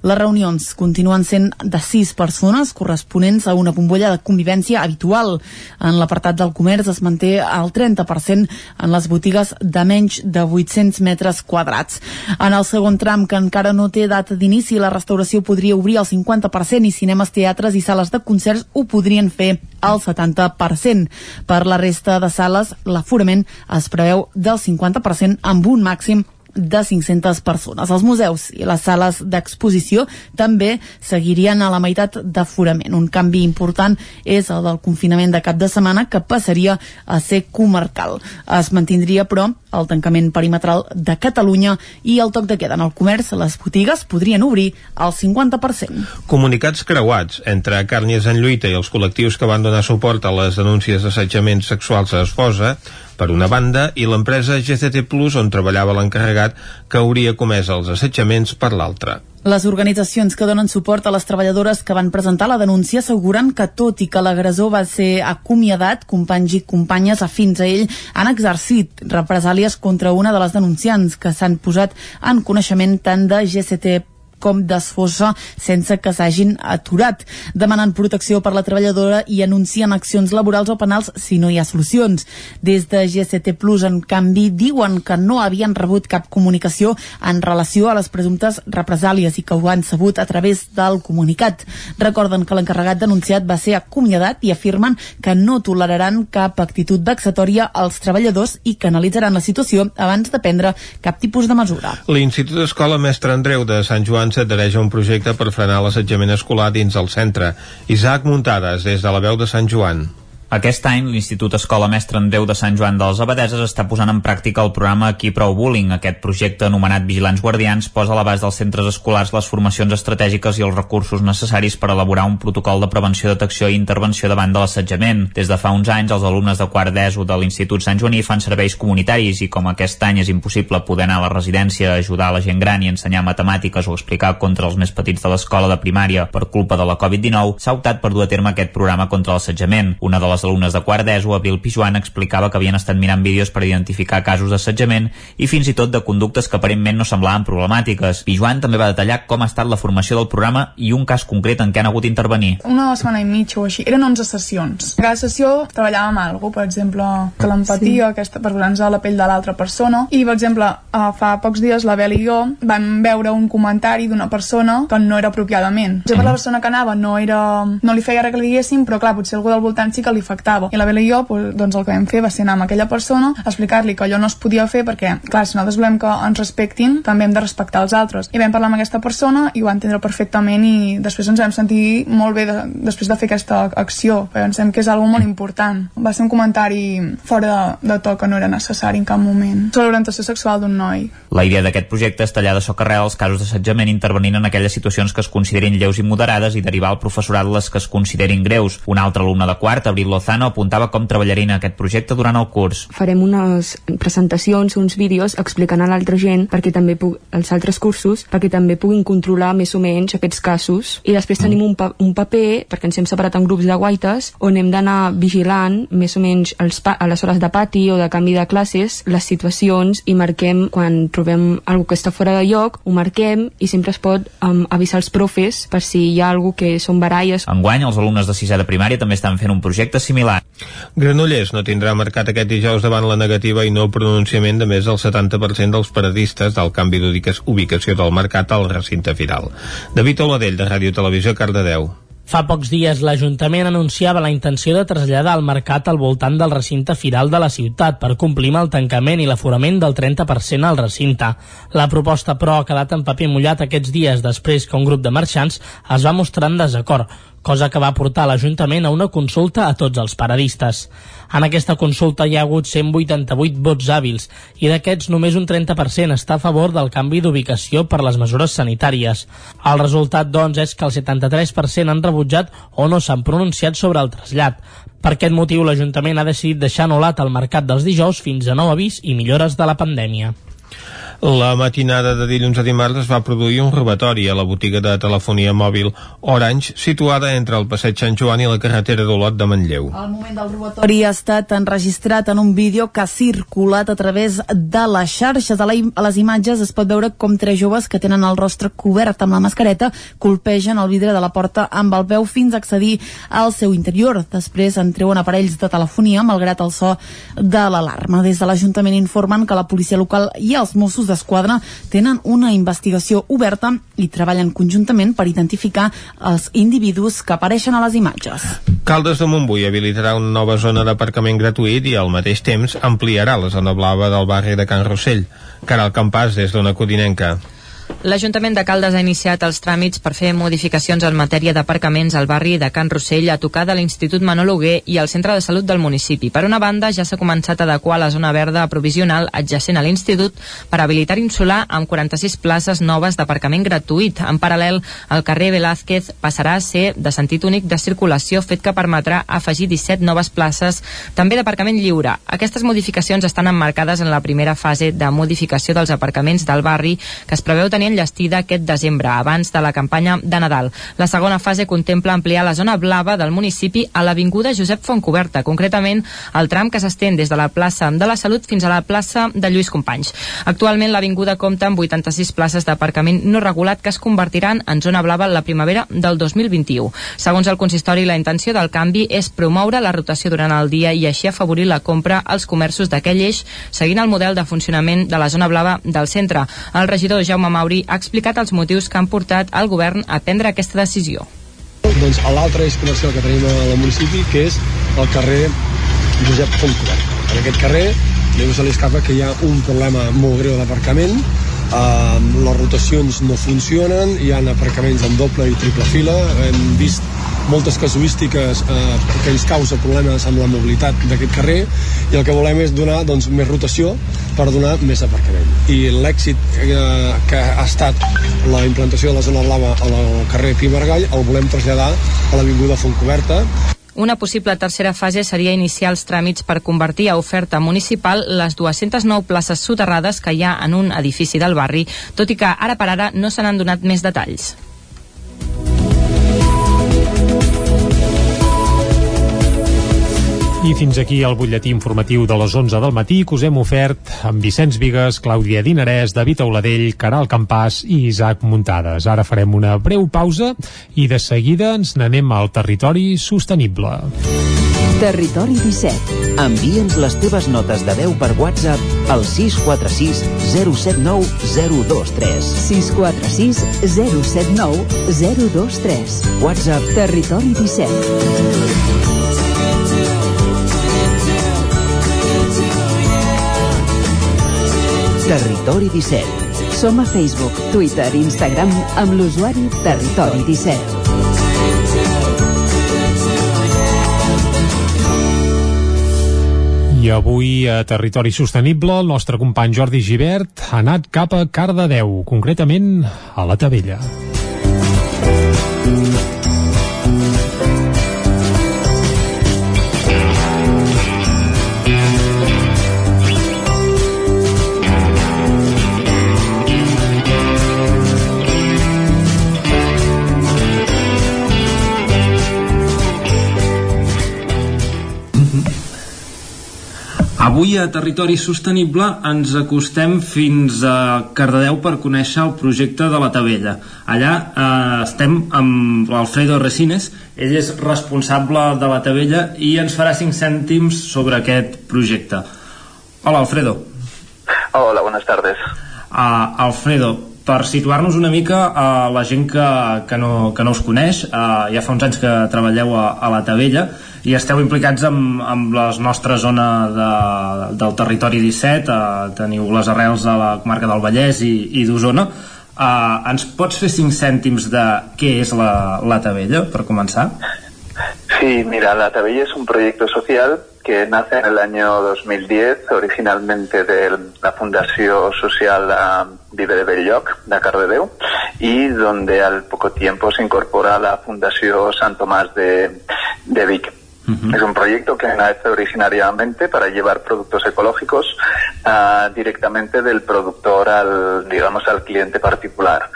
Les reunions continuen sent de sis persones corresponents a una bombolla de convivència habitual. En l'apartat del comerç es manté el 30% en les botigues de menys de 800 metres quadrats. En el segon tram, que encara no té data d'inici, la restauració podria obrir el 50% i cinemes, teatres i sales de concerts ho podrien fer al 70%. Per la resta de sales, l'aforament es preveu del 50% amb un màxim de 500 persones. Els museus i les sales d'exposició també seguirien a la meitat d'aforament. Un canvi important és el del confinament de cap de setmana que passaria a ser comarcal. Es mantindria, però, el tancament perimetral de Catalunya i el toc de queda en el comerç. Les botigues podrien obrir al 50%. Comunicats creuats entre Càrnies en lluita i els col·lectius que van donar suport a les denúncies d'assetjaments sexuals a Esposa per una banda, i l'empresa GCT Plus, on treballava l'encarregat, que hauria comès els assetjaments per l'altra. Les organitzacions que donen suport a les treballadores que van presentar la denúncia asseguren que tot i que l'agressor va ser acomiadat, companys i companyes afins a ell han exercit represàlies contra una de les denunciants que s'han posat en coneixement tant de GCT com desfossa sense que s'hagin aturat. Demanen protecció per la treballadora i anuncien accions laborals o penals si no hi ha solucions. Des de GCT Plus, en canvi, diuen que no havien rebut cap comunicació en relació a les presumptes represàlies i que ho han sabut a través del comunicat. Recorden que l'encarregat denunciat va ser acomiadat i afirmen que no toleraran cap actitud vexatòria als treballadors i que analitzaran la situació abans de prendre cap tipus de mesura. L'Institut Escola Mestre Andreu de Sant Joan s'adhereix a un projecte per frenar l'assetjament escolar dins el centre. Isaac Muntades, des de la veu de Sant Joan. Aquest any, l'Institut Escola Mestre Andreu de Sant Joan de les Abadeses està posant en pràctica el programa Aquí Prou Bullying. Aquest projecte, anomenat Vigilants Guardians, posa a l'abast dels centres escolars les formacions estratègiques i els recursos necessaris per elaborar un protocol de prevenció, detecció i intervenció davant de l'assetjament. Des de fa uns anys, els alumnes de quart d'ESO de l'Institut Sant Joaní fan serveis comunitaris i com aquest any és impossible poder anar a la residència ajudar la gent gran i ensenyar matemàtiques o explicar contra els més petits de l'escola de primària per culpa de la Covid-19, s'ha optat per dur a terme aquest programa contra l'assetjament. Una de les les alumnes de quart d'ESO, Abril Pijuan, explicava que havien estat mirant vídeos per identificar casos d'assetjament i fins i tot de conductes que aparentment no semblaven problemàtiques. Pijuan també va detallar com ha estat la formació del programa i un cas concret en què han hagut d'intervenir. Una setmana i mitja o així, eren 11 sessions. Cada sessió treballàvem amb alguna per exemple, que l'empatia, sí. aquesta, per posar-nos a la pell de l'altra persona, i per exemple, fa pocs dies la Bel i jo vam veure un comentari d'una persona que no era apropiadament. Ja per la persona que anava no era... no li feia res que li diguéssim, però clar, potser algú del voltant sí que li afectava. I la Bela i jo, doncs el que vam fer va ser anar amb aquella persona, explicar-li que allò no es podia fer perquè, clar, si nosaltres volem que ens respectin, també hem de respectar els altres. I vam parlar amb aquesta persona i ho va entendre perfectament i després ens vam sentir molt bé de, després de fer aquesta acció. Pensem que és algo molt important. Va ser un comentari fora de, de to que no era necessari en cap moment. Sobre l'orientació sexual d'un noi. La idea d'aquest projecte és tallar de socarrel els casos d'assetjament intervenint en aquelles situacions que es considerin lleus i moderades i derivar al professorat les que es considerin greus. Un altre alumne de quart, Abril Lozano, apuntava com treballarien aquest projecte durant el curs. Farem unes presentacions, uns vídeos explicant a l'altra gent perquè també puc, els altres cursos perquè també puguin controlar més o menys aquests casos i després mm. tenim un, pa un paper perquè ens hem separat en grups de guaites on hem d'anar vigilant més o menys els a les hores de pati o de canvi de classes les situacions i marquem quan trobem alguna que està fora de lloc ho marquem i sempre es pot um, avisar els profes per si hi ha alguna que són baralles. Enguany els alumnes de sisè de primària també estan fent un projecte similar. Granollers no tindrà mercat aquest dijous davant la negativa i no pronunciament de més del 70% dels paradistes del canvi d'ubicació del mercat al recinte firal. David Oladell, de Ràdio Televisió, Cardedeu. Fa pocs dies l'Ajuntament anunciava la intenció de traslladar el mercat al voltant del recinte firal de la ciutat per complir amb el tancament i l'aforament del 30% al recinte. La proposta, però, ha quedat en paper mullat aquests dies després que un grup de marxants es va mostrar en desacord cosa que va portar l'Ajuntament a una consulta a tots els paradistes. En aquesta consulta hi ha hagut 188 vots hàbils i d'aquests només un 30% està a favor del canvi d'ubicació per les mesures sanitàries. El resultat, doncs, és que el 73% han rebutjat o no s'han pronunciat sobre el trasllat. Per aquest motiu, l'Ajuntament ha decidit deixar anul·lat el mercat dels dijous fins a nou avís i millores de la pandèmia. La matinada de dilluns a dimarts es va produir un robatori a la botiga de telefonia mòbil Orange, situada entre el passeig Sant Joan i la carretera d'Olot de Manlleu. El moment del robatori ha estat enregistrat en un vídeo que ha circulat a través de les xarxes. A, la, a les imatges es pot veure com tres joves que tenen el rostre cobert amb la mascareta colpegen el vidre de la porta amb el peu fins a accedir al seu interior. Després en treuen aparells de telefonia malgrat el so de l'alarma. Des de l'Ajuntament informen que la policia local i els Mossos d'Esquadra tenen una investigació oberta i treballen conjuntament per identificar els individus que apareixen a les imatges. Caldes de Montbui habilitarà una nova zona d'aparcament gratuït i al mateix temps ampliarà la zona blava del barri de Can Rossell. Caral Campàs, des d'una Codinenca. L'Ajuntament de Caldes ha iniciat els tràmits per fer modificacions en matèria d'aparcaments al barri de Can Rossell a tocar de l'Institut Manol Huguer i al Centre de Salut del municipi. Per una banda, ja s'ha començat a adequar la zona verda provisional adjacent a l'Institut per habilitar insular amb 46 places noves d'aparcament gratuït. En paral·lel, el carrer Velázquez passarà a ser de sentit únic de circulació, fet que permetrà afegir 17 noves places també d'aparcament lliure. Aquestes modificacions estan emmarcades en la primera fase de modificació dels aparcaments del barri que es preveu tenir enllestida aquest desembre, abans de la campanya de Nadal. La segona fase contempla ampliar la zona blava del municipi a l'Avinguda Josep Fontcoberta, concretament el tram que s'estén des de la plaça de la Salut fins a la plaça de Lluís Companys. Actualment l'avinguda compta amb 86 places d'aparcament no regulat que es convertiran en zona blava la primavera del 2021. Segons el consistori, la intenció del canvi és promoure la rotació durant el dia i així afavorir la compra als comerços d'aquell eix, seguint el model de funcionament de la zona blava del centre. El regidor Jaume Mauri ha explicat els motius que han portat al govern a prendre aquesta decisió. Doncs l'altre eix comercial que tenim al municipi, que és el carrer Josep Fontcobert. En aquest carrer ningú se li escapa que hi ha un problema molt greu d'aparcament uh, les rotacions no funcionen hi ha aparcaments en doble i triple fila. Hem vist moltes casuístiques eh, que ens causa problemes amb la mobilitat d'aquest carrer i el que volem és donar doncs, més rotació per donar més aparcament. I l'èxit eh, que ha estat la implantació de la zona blava al carrer Pi Margall el volem traslladar a l'Avinguda Fontcoberta una possible tercera fase seria iniciar els tràmits per convertir a oferta municipal les 209 places soterrades que hi ha en un edifici del barri, tot i que ara per ara no se n'han donat més detalls. I fins aquí el butlletí informatiu de les 11 del matí que us hem ofert amb Vicenç Vigues, Clàudia Dinarès, David Auladell, Caral Campàs i Isaac Muntades. Ara farem una breu pausa i de seguida ens n'anem al territori sostenible. Territori 17. Envia'ns les teves notes de veu per WhatsApp al 646 079 023. 646 079 023. WhatsApp Territori 17. Territori 17. Som a Facebook, Twitter i Instagram amb l'usuari Territori 17. I avui a Territori Sostenible el nostre company Jordi Givert ha anat cap a Cardedeu, concretament a la Tavella. Avui a Territori Sostenible ens acostem fins a Cardedeu per conèixer el projecte de la Tavella. Allà eh, estem amb l'Alfredo Resines, ell és responsable de la Tavella i ens farà 5 cèntims sobre aquest projecte. Hola, Alfredo. Hola, buenas tardes. Uh, Alfredo, per situar-nos una mica a uh, la gent que, que, no, que no us coneix, uh, ja fa uns anys que treballeu a, a la Tavella, i esteu implicats amb, amb la nostra zona de, del territori 17 eh, teniu les arrels de la comarca del Vallès i, i d'Osona eh, ens pots fer 5 cèntims de què és la, la Tabella, per començar? Sí, mira, la Tabella es un proyecto social que nace en el año 2010, originalmente de la Fundación Social Vive de Belloc, de Cardedeu, y donde al poco tiempo se incorpora la Fundación San Tomás de, de Vic. Es un proyecto que nace originariamente para llevar productos ecológicos uh, directamente del productor al, digamos, al cliente particular.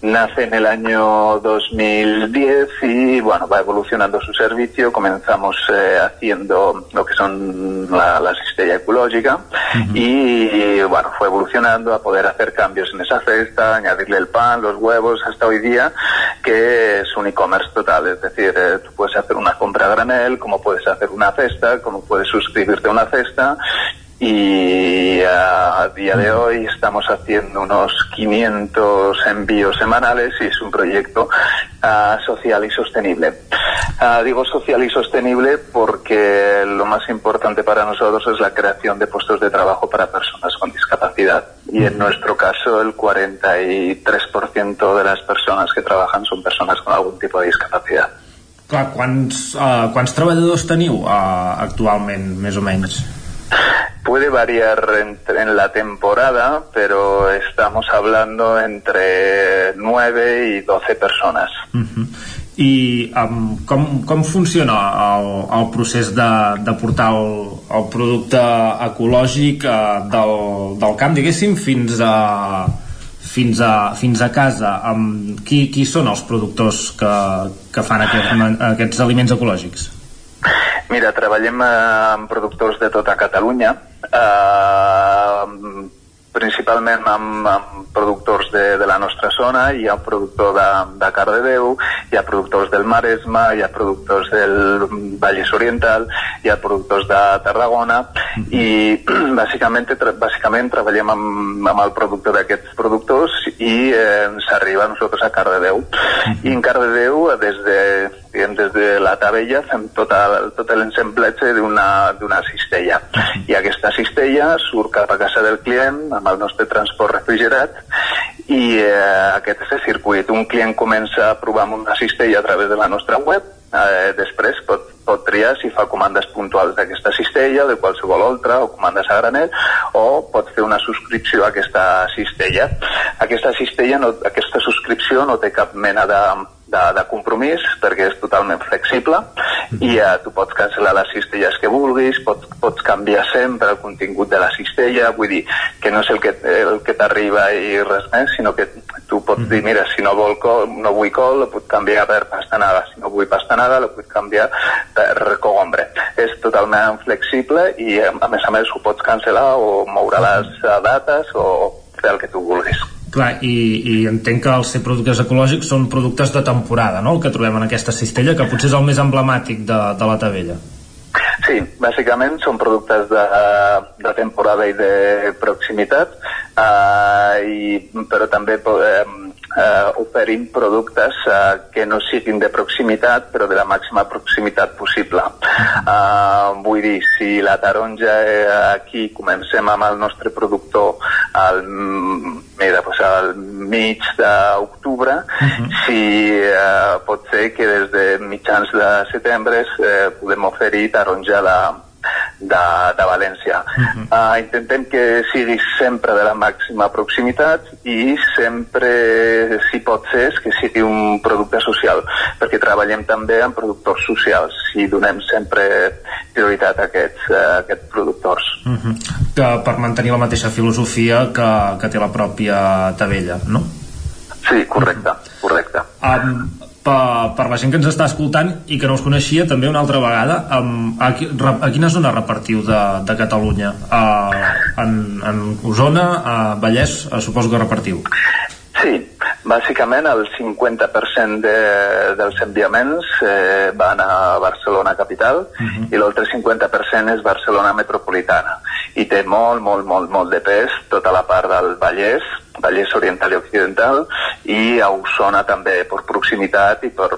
Nace en el año 2010 y bueno, va evolucionando su servicio. Comenzamos eh, haciendo lo que son la, la asistencia ecológica y bueno, fue evolucionando a poder hacer cambios en esa cesta, añadirle el pan, los huevos, hasta hoy día, que es un e-commerce total. Es decir, eh, tú puedes hacer una compra a granel, como puedes hacer una cesta, como puedes suscribirte a una cesta y a día de hoy estamos haciendo unos 500 envíos semanales y es un proyecto uh, social y sostenible. Uh, digo social y sostenible porque lo más importante para nosotros es la creación de puestos de trabajo para personas con discapacidad y en nuestro caso el 43% de las personas que trabajan son personas con algún tipo de discapacidad. Clar, quants, uh, quants treballadors teniu uh, actualment, més o menys? Puede variar entre, en la temporada, pero estamos hablando entre 9 y 12 personas. Uh -huh. I um, com, com funciona el, el procés de, de portar el, el producte ecològic uh, del, del camp, diguéssim, fins a, fins a, fins a casa amb qui, qui són els productors que, que fan aquest, aquests aliments ecològics? Mira, treballem eh, amb productors de tota Catalunya eh, principalment amb, amb productors de, de la nostra zona, hi ha un productor de, de Cardedeu, hi ha productors del Maresme, hi ha productors del Vallès Oriental, hi ha productors de Tarragona i bàsicament, tra bàsicament treballem amb, amb el productor d'aquests productors i eh, ens arriba a nosaltres a Cardedeu. I en Cardedeu, des de, diguem, des de la tabella, fem tot, el, tot l'ensemblatge d'una cistella. I aquesta cistella surt cap a casa del client amb el nostre transport refrigerat i eh, aquest és el circuit. Un client comença a provar amb una cistella a través de la nostra web, eh, després pot, pot triar si fa comandes puntuals d'aquesta cistella, de qualsevol altra, o comandes a granel, o pot fer una subscripció a aquesta cistella. Aquesta cistella, no, aquesta subscripció no té cap mena de, de, de compromís perquè és totalment flexible i eh, tu pots cancel·lar les cistelles que vulguis, pots, pots canviar sempre el contingut de la cistella, vull dir que no és el que, el que t'arriba i res més, sinó que tu pots dir, mira, si no, vol col, no vull col, la puc canviar per pastanada, si no vull pastanada, la puc canviar per cogombre. És totalment flexible i a més a més ho pots cancel·lar o moure les dates o fer el que tu vulguis. Clar, i, i entenc que els productes ecològics són productes de temporada, no?, el que trobem en aquesta cistella, que potser és el més emblemàtic de, de la tabella. Sí, bàsicament són productes de, de temporada i de proximitat, eh, i, però també eh, eh, oferim productes eh, que no siguin de proximitat, però de la màxima proximitat possible. Eh, vull dir, si la taronja eh, aquí comencem amb el nostre productor al, mira, pues al mig d'octubre, uh -huh. si eh, pot ser que des de mitjans de setembre eh, podem oferir taronja de, de, de València. Uh -huh. uh, intentem que sigui sempre de la màxima proximitat i sempre, si pot ser, que sigui un producte social, perquè treballem també amb productors socials i donem sempre prioritat a aquests, a aquests productors. Uh -huh. que per mantenir la mateixa filosofia que, que té la pròpia Tabella, no? Sí, correcte, correcte. Um, per, per la gent que ens està escoltant i que no us coneixia també una altra vegada um, a, a quina zona repartiu de, de Catalunya? Uh, en, en Osona, a Vallès, uh, suposo que repartiu. Sí, bàsicament el 50% de, dels enviaments eh, van a Barcelona capital uh -huh. i l'altre 50% és Barcelona metropolitana. I té molt, molt, molt, molt de pes tota la part del Vallès, Vallès Oriental i Occidental i a Osona també per proximitat i per,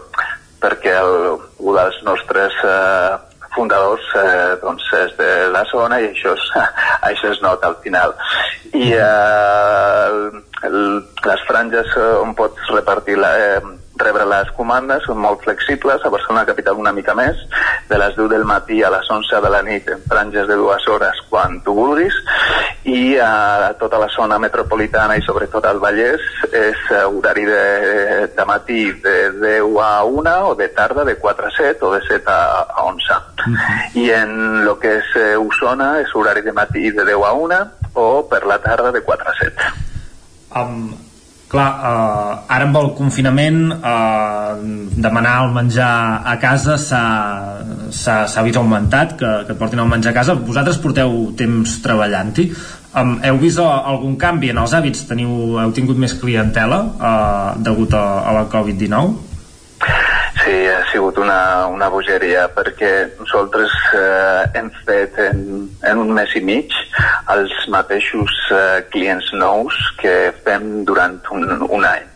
perquè el, un dels nostres eh, fundadors eh, doncs és de la zona i això es, això es nota al final. I eh, el, el, les franges on pots repartir la, eh, rebre les comandes són molt flexibles, a Barcelona capital una mica més, de les 10 del matí a les 11 de la nit en franges de dues hores quan tu vulguis i a tota la zona metropolitana i sobretot al Vallès és horari de, de matí de 10 a 1 o de tarda de 4 a 7 o de 7 a, a 11 uh -huh. i en lo que és eh, Osona és horari de matí de 10 a 1 o per la tarda de 4 a 7 um, clar, eh, ara amb el confinament eh, demanar el menjar a casa s'ha vist augmentat que, que portin el menjar a casa. Vosaltres porteu temps treballant-hi. Um, heu vist algun canvi en els hàbits? Teniu, heu tingut més clientela eh, degut a, a la Covid-19? Sí, ha sigut una, una bogeria perquè nosaltres eh, hem fet en, en un mes i mig els mateixos eh, clients nous que fem durant un, un any.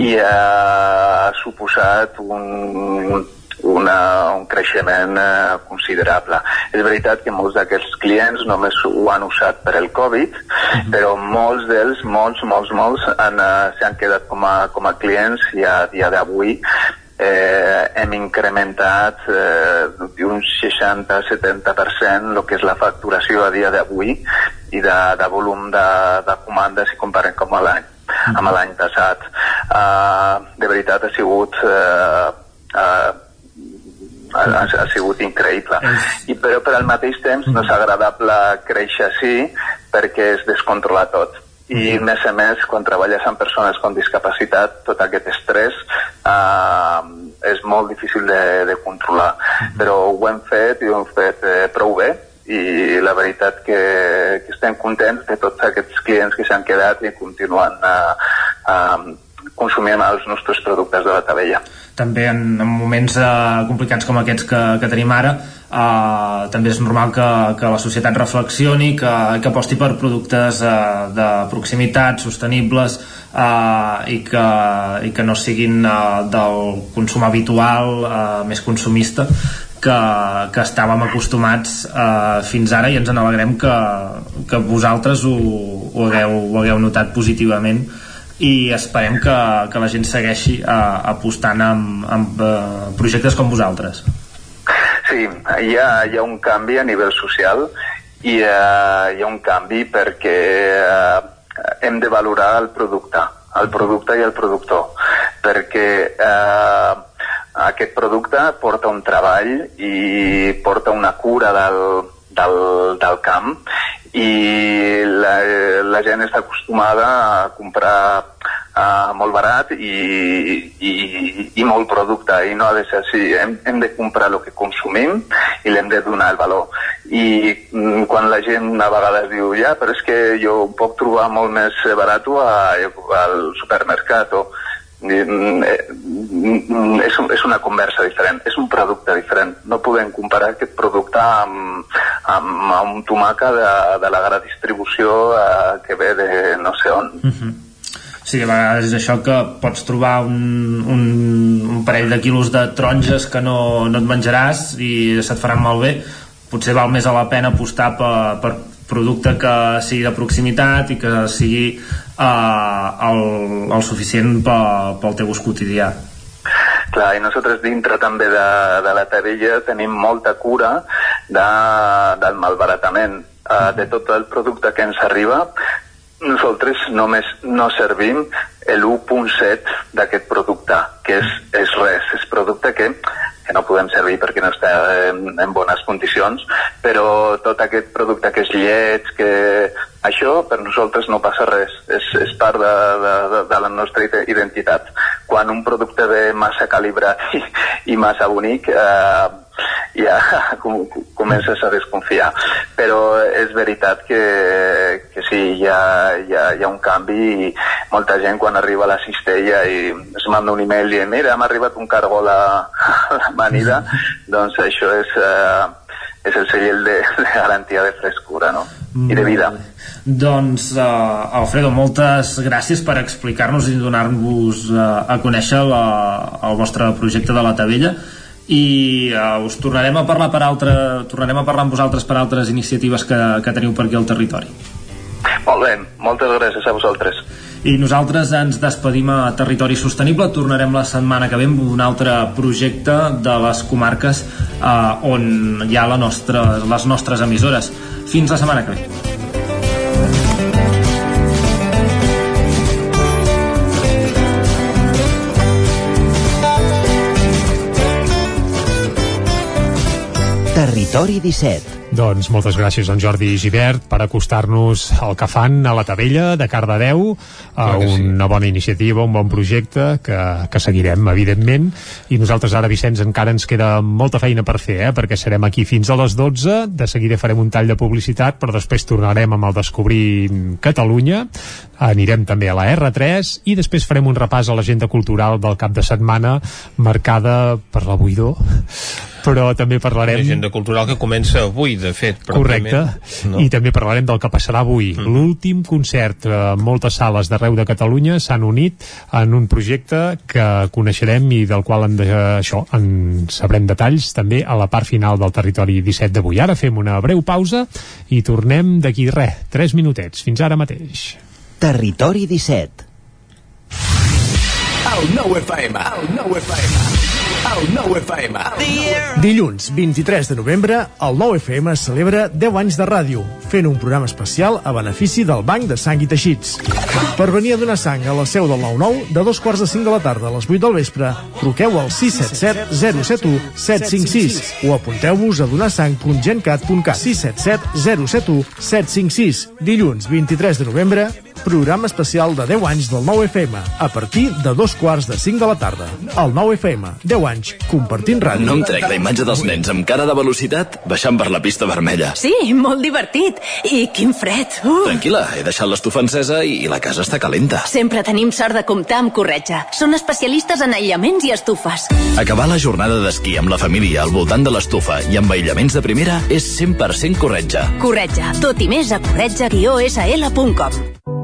I eh, ha suposat un, una, un creixement eh, considerable. És veritat que molts d'aquests clients només ho han usat per el Covid, uh -huh. però molts d'ells, molts, molts, molts, eh, s'han quedat com a, com a clients i a dia d'avui eh, hem incrementat eh, un 60-70% el que és la facturació a dia d'avui i de, de volum de, de comandes si comparem com a l'any mm. amb l'any passat. Uh, de veritat ha sigut uh, uh, ha, ha sigut increïble. I però per al mateix temps no és agradable créixer així perquè es descontrola tot. I a més a més quan treballes amb persones amb discapacitat tot aquest estrès eh, és molt difícil de, de controlar. Però ho hem fet i ho hem fet eh, prou bé. I la veritat que, que estem contents de tots aquests clients que s'han quedat i continuen eh, eh, consumint els nostres productes de la tabella. També en, en moments eh, complicats com aquests que, que tenim ara eh, també és normal que, que la societat reflexioni, que, que aposti per productes eh, de proximitat, sostenibles eh, i, que, i que no siguin eh, del consum habitual eh, més consumista que, que estàvem acostumats eh, fins ara i ens en alegrem que, que vosaltres ho, ho, hagueu, ho hagueu notat positivament i esperem que, que la gent segueixi uh, apostant amb, amb uh, projectes com vosaltres. Sí, hi ha, hi ha un canvi a nivell social i uh, hi ha un canvi perquè uh, hem de valorar el producte, el producte i el productor, perquè uh, aquest producte porta un treball i porta una cura del, del, del camp i la, la gent està acostumada a comprar uh, molt barat i, i, i molt producte i no ha de ser així, hem, hem de comprar el que consumim i l'hem de donar el valor. I mm, quan la gent a vegades diu ja, però és que jo puc trobar molt més barat al supermercat o és, és una conversa diferent, és un producte diferent. No podem comparar aquest producte amb, amb, amb un tomaca de, de la gran distribució eh, que ve de no sé on. Mhm. -huh. Sí, a vegades és això que pots trobar un, un, un parell de quilos de taronges que no, no et menjaràs i se't faran malbé. Potser val més a la pena apostar per, per producte que sigui de proximitat i que sigui eh, el, el suficient pel, pel teu ús quotidià. Clar, i nosaltres dintre també de, de la Tavella tenim molta cura de, del malbaratament eh, de tot el producte que ens arriba nosaltres només no servim l'1.7 d'aquest producte, que és, és res, és producte que que no podem servir perquè no està en, en bones condicions, però tot aquest producte que és lleig, que això per nosaltres no passa res, és, és part de, de, de la nostra identitat. Quan un producte ve massa calibrat i, i massa bonic, eh, ja com, comences a desconfiar. Però és veritat que, que sí, hi ha, hi, ha, hi ha un canvi i molta gent quan arriba a la cistella i es manda un email dient mira, m'ha arribat un cargol a, a l'amanida, doncs això és, uh, és el segell de, de garantia de frescura no? i de vida. Doncs, uh, Alfredo, moltes gràcies per explicar-nos i donar-vos uh, a conèixer la, el vostre projecte de la Tavella i uh, us tornarem a parlar per altre, tornarem a parlar amb vosaltres per altres iniciatives que, que teniu per aquí al territori. Molt bé, moltes gràcies a vosaltres. I nosaltres ens despedim a Territori Sostenible. Tornarem la setmana que ve amb un altre projecte de les comarques eh, on hi ha la nostra, les nostres emissores. Fins la setmana que ve. Territori 17 doncs moltes gràcies, en Jordi i Givert, per acostar-nos al que fan a la Tabella de Cardedeu, a una sí. bona iniciativa, un bon projecte que, que seguirem, evidentment, i nosaltres ara, Vicenç, encara ens queda molta feina per fer, eh? perquè serem aquí fins a les 12, de seguida farem un tall de publicitat, però després tornarem amb el Descobrir Catalunya, anirem també a la R3 i després farem un repàs a l'agenda cultural del cap de setmana marcada per la buidor però també parlarem... L'agenda cultural que comença avui, de fet. Correcte, no? i també parlarem del que passarà avui. Mm. L'últim concert, eh, moltes sales d'arreu de Catalunya s'han unit en un projecte que coneixerem i del qual en de, això en sabrem detalls també a la part final del territori 17 d'avui. Ara fem una breu pausa i tornem d'aquí res, 3 minutets. Fins ara mateix. Territori 17 El nou FM, el nou FM 9 FM. Dilluns 23 de novembre, el 9 FM celebra 10 anys de ràdio, fent un programa especial a benefici del Banc de Sang i Teixits. Per venir a donar sang a la seu del 9-9, de dos quarts de 5 de la tarda a les 8 del vespre, truqueu al 677 071 756 o apunteu-vos a donarsang.gencat.cat 677 071 756. Dilluns 23 de novembre, programa especial de 10 anys del 9FM, a partir de dos quarts de 5 de la tarda. El 9FM, 10 anys, compartint ràdio. No em trec la imatge dels nens amb cara de velocitat baixant per la pista vermella. Sí, molt divertit. I quin fred. Uh. Tranquil·la, he deixat l'estufa encesa i, la casa està calenta. Sempre tenim sort de comptar amb Corretja. Són especialistes en aïllaments i estufes. Acabar la jornada d'esquí amb la família al voltant de l'estufa i amb aïllaments de primera és 100% corretja. Corretja. Tot i més a corretja-sl.com.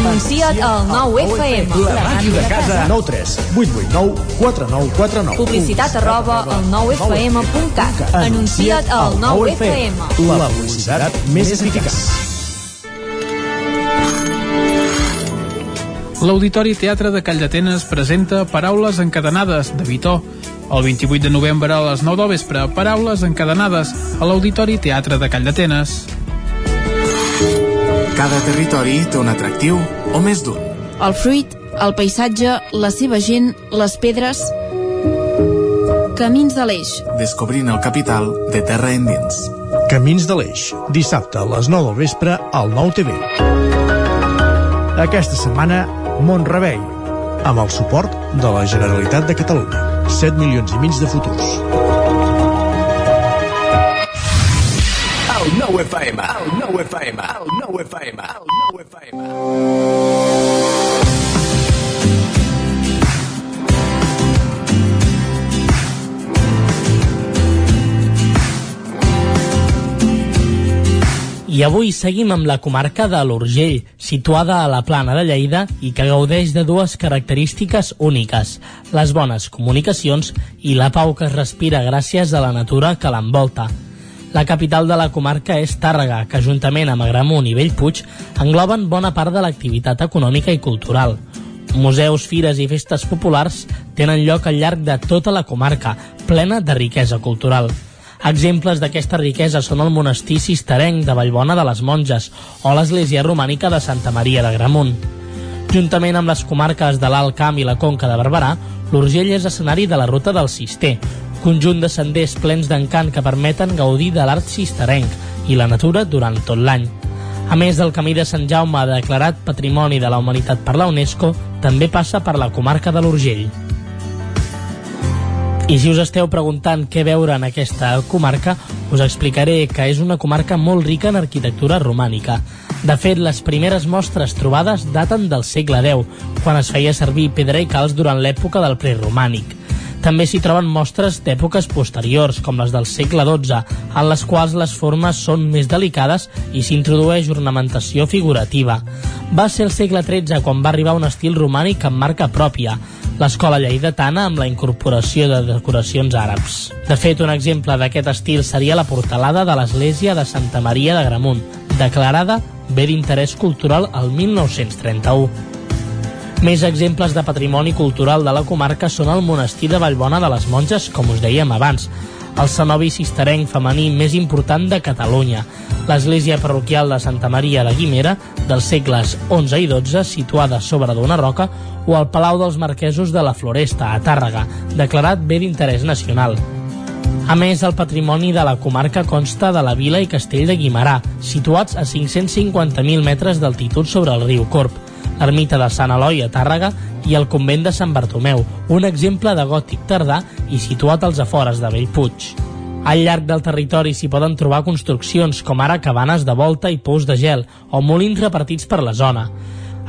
Anuncia't al 9FM. La màquina de casa. 9 3 8 8 9 4 9 4 9. Publicitat arroba al 9FM.cat. Anuncia't al 9FM. La publicitat més eficaç. L'Auditori Teatre de Call d'Atenes presenta Paraules encadenades, de Vitó. El 28 de novembre a les 9 del vespre, Paraules encadenades, a l'Auditori Teatre de Call d'Atenes. Cada territori té un atractiu o més d'un. El fruit, el paisatge, la seva gent, les pedres... Camins de l'Eix. Descobrint el capital de terra endins. Camins de l'Eix, dissabte a les 9 del vespre al 9 TV. Aquesta setmana, Montrebei, amb el suport de la Generalitat de Catalunya. 7 milions i mig de futurs. 9 FM, el 9 FM, el 9 FM, el 9 FM. I avui seguim amb la comarca de l'Urgell, situada a la plana de Lleida i que gaudeix de dues característiques úniques, les bones comunicacions i la pau que es respira gràcies a la natura que l'envolta. La capital de la comarca és Tàrrega, que juntament amb Agramunt i Bellpuig engloben bona part de l'activitat econòmica i cultural. Museus, fires i festes populars tenen lloc al llarg de tota la comarca, plena de riquesa cultural. Exemples d'aquesta riquesa són el monestir cisterenc de Vallbona de les Monges o l'església romànica de Santa Maria de Gramunt. Juntament amb les comarques de l'Alt Camp i la Conca de Barberà, l'Urgell és escenari de la Ruta del Cister, conjunt de senders plens d'encant que permeten gaudir de l'art cisterenc i la natura durant tot l'any. A més, el Camí de Sant Jaume, declarat Patrimoni de la Humanitat per la UNESCO, també passa per la comarca de l'Urgell. I si us esteu preguntant què veure en aquesta comarca, us explicaré que és una comarca molt rica en arquitectura romànica. De fet, les primeres mostres trobades daten del segle X, quan es feia servir pedra i calç durant l'època del preromànic. També s'hi troben mostres d'èpoques posteriors, com les del segle XII, en les quals les formes són més delicades i s'introdueix ornamentació figurativa. Va ser el segle XIII quan va arribar un estil romànic amb marca pròpia, l'escola lleidatana amb la incorporació de decoracions àrabs. De fet, un exemple d'aquest estil seria la portalada de l'església de Santa Maria de Gramunt, declarada bé d'interès cultural el 1931. Més exemples de patrimoni cultural de la comarca són el monestir de Vallbona de les Monges, com us dèiem abans, el cenobi cisterenc femení més important de Catalunya, l'església parroquial de Santa Maria de Guimera dels segles XI i XII, situada sobre d'una roca, o el Palau dels Marquesos de la Floresta, a Tàrrega, declarat bé d'interès nacional. A més, el patrimoni de la comarca consta de la vila i castell de Guimarà, situats a 550.000 metres d'altitud sobre el riu Corp, l'ermita de Sant Eloi a Tàrrega i el convent de Sant Bartomeu, un exemple de gòtic tardà i situat als afores de Bellpuig. Al llarg del territori s'hi poden trobar construccions com ara cabanes de volta i pous de gel o molins repartits per la zona.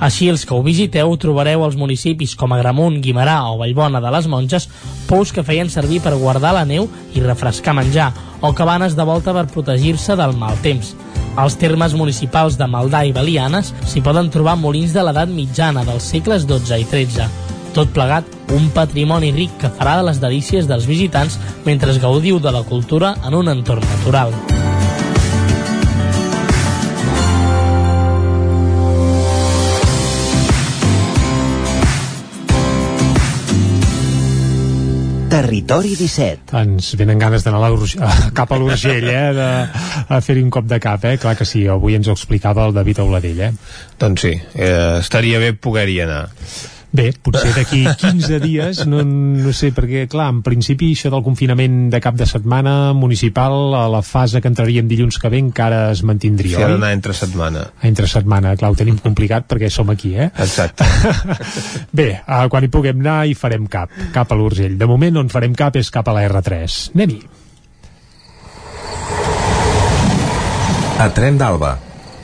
Així, els que ho visiteu trobareu als municipis com Agramunt, Guimarà o Vallbona de les Monges pous que feien servir per guardar la neu i refrescar menjar, o cabanes de volta per protegir-se del mal temps. Als termes municipals de Maldà i Belianes s'hi poden trobar molins de l'edat mitjana dels segles XII i XIII. Tot plegat, un patrimoni ric que farà de les delícies dels visitants mentre es gaudiu de la cultura en un entorn natural. Territori 17. Ens venen ganes d'anar cap a l'Urgell, eh, de, a fer-hi un cop de cap, eh? Clar que sí, avui ens ho explicava el David Auladell, eh? Doncs sí, eh, estaria bé poder-hi anar. Bé, potser d'aquí 15 dies, no, no sé, perquè, clar, en principi això del confinament de cap de setmana municipal, a la fase que entraríem dilluns que ve encara es mantindria, Si ha oi? d'anar entre setmana. Entre setmana, clar, ho tenim complicat perquè som aquí, eh? Exacte. Bé, uh, quan hi puguem anar hi farem cap, cap a l'Urgell. De moment on farem cap és cap a la R3. Anem-hi. A Tren d'Alba.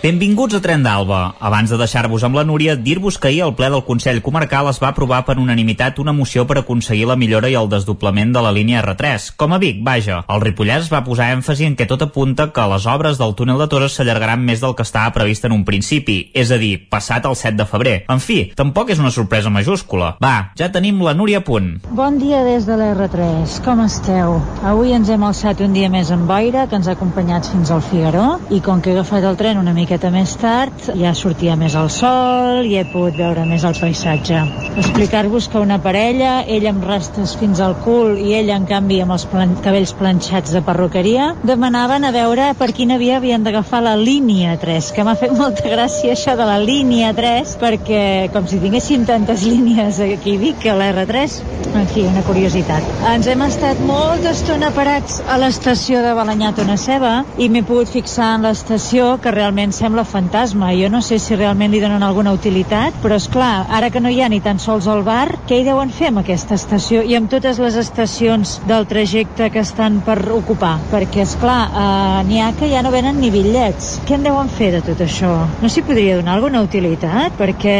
Benvinguts a Tren d'Alba. Abans de deixar-vos amb la Núria, dir-vos que ahir el ple del Consell Comarcal es va aprovar per unanimitat una moció per aconseguir la millora i el desdoblament de la línia R3. Com a Vic, vaja. El Ripollès va posar èmfasi en que tot apunta que les obres del túnel de Torres s'allargaran més del que estava previst en un principi, és a dir, passat el 7 de febrer. En fi, tampoc és una sorpresa majúscula. Va, ja tenim la Núria a punt. Bon dia des de l'R3, com esteu? Avui ens hem alçat un dia més amb boira que ens ha acompanyat fins al Figaró i com que he agafat el tren una miqueta més tard ja sortia més el sol i he pogut veure més el paisatge. Explicar-vos que una parella, ell amb rastes fins al cul i ell en canvi amb els plan cabells planxats de perruqueria, demanaven a veure per quina via havien d'agafar la línia 3, que m'ha fet molta gràcia això de la línia 3 perquè com si tinguéssim tantes línies aquí a Vic que a la R3 en fi, una curiositat. Ens hem estat molta estona parats a l'estació de Balanyà Tona Ceba i m'he pogut fixar en l'estació que realment sembla fantasma. Jo no sé si realment li donen alguna utilitat, però és clar, ara que no hi ha ni tan sols el bar, què hi deuen fer amb aquesta estació i amb totes les estacions del trajecte que estan per ocupar? Perquè, és clar, eh, n'hi ha que ja no venen ni bitllets. Què en deuen fer de tot això? No s'hi podria donar alguna utilitat? Perquè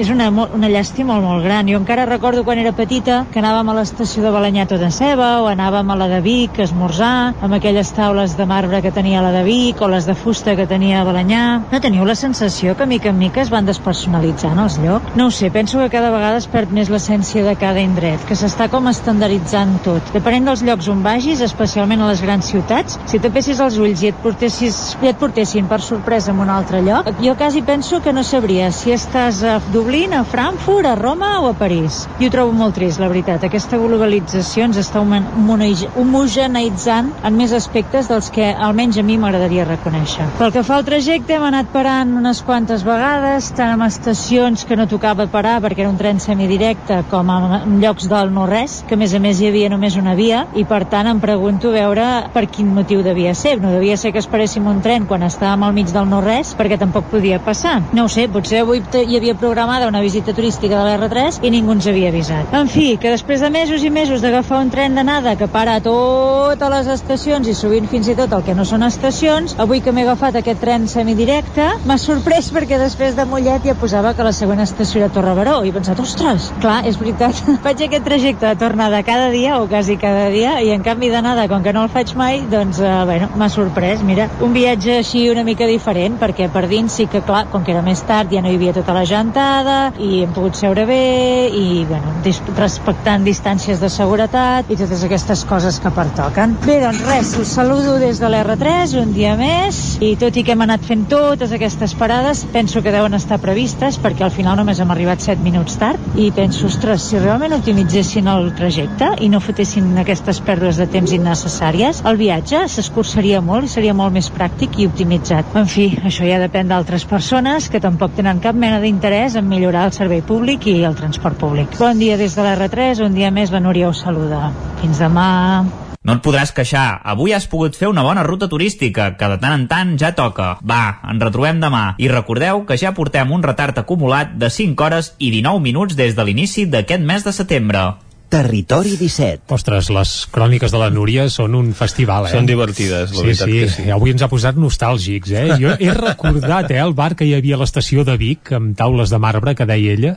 és una, una llàstima molt, molt gran. Jo encara recordo quan era petita que anàvem a l'estació de Balanyato de Ceba o anàvem a la de Vic a esmorzar amb aquelles taules de marbre que tenia la de Vic o les de fusta que tenia a Balanyà. No teniu la sensació que mica en mica es van despersonalitzant els llocs? No ho sé, penso que cada vegada es perd més l'essència de cada indret, que s'està com estandarditzant tot. Depenent dels llocs on vagis, especialment a les grans ciutats, si tapessis els ulls i et, portessis, i et portessin per sorpresa en un altre lloc, jo quasi penso que no sabria si estàs a Dublín, a Frankfurt, a Roma o a París. I ho trobo molt trist, la veritat. Aquesta globalització ens està homogeneitzant en més aspectes dels que almenys a mi m'agradaria reconèixer. Pel que fa al trajecte, hem anat parant unes quantes vegades, tant en estacions que no tocava parar perquè era un tren semidirecte, com en llocs del no-res, que a més a més hi havia només una via, i per tant em pregunto veure per quin motiu devia ser. No devia ser que esperéssim un tren quan estàvem al mig del no-res, perquè tampoc podia passar. No ho sé, potser avui hi havia programada una visita turística de l'R3 i ningú ens havia avisat. En fi, que després de mesos i mesos d'agafar un tren d'anada que para a totes les estacions i sovint fins i tot el que no són estacions, avui que m'he agafat aquest tren semidirecte, m'ha sorprès perquè després de Mollet ja posava que la següent estació era Torrebaró. I he pensat, ostres, clar, és veritat, faig aquest trajecte de tornada cada dia o quasi cada dia i en canvi d'anada, com que no el faig mai, doncs, eh, bueno, m'ha sorprès, mira, un viatge així una mica diferent perquè per dins sí que, clar, com que era més tard ja no hi havia tota la gentada i hem pogut seure bé i, bueno, dis respectant distàncies de seguretat i totes aquestes coses que pertoquen. Bé, doncs res, us saludo des de l'R3 un dia més i tot i que hem anat fent totes aquestes parades, penso que deuen estar previstes perquè al final només hem arribat 7 minuts tard i penso, ostres, si realment optimitzessin el trajecte i no fotessin aquestes pèrdues de temps innecessàries, el viatge s'escurçaria molt i seria molt més pràctic i optimitzat. En fi, això ja depèn d'altres persones que tampoc tenen cap mena d'interès en millorar el servei públic i el transport públic. Bon dia des de l'R3, un dia més la Núria us saluda. Fins demà. No et podràs queixar. Avui has pogut fer una bona ruta turística, que de tant en tant ja toca. Va, ens retrobem demà. I recordeu que ja portem un retard acumulat de 5 hores i 19 minuts des de l'inici d'aquest mes de setembre. Territori 17. Ostres, les cròniques de la Núria són un festival, eh? Són divertides, la sí, veritat sí. que sí. Avui ens ha posat nostàlgics, eh? Jo he recordat, eh, el bar que hi havia a l'estació de Vic, amb taules de marbre, que deia ella,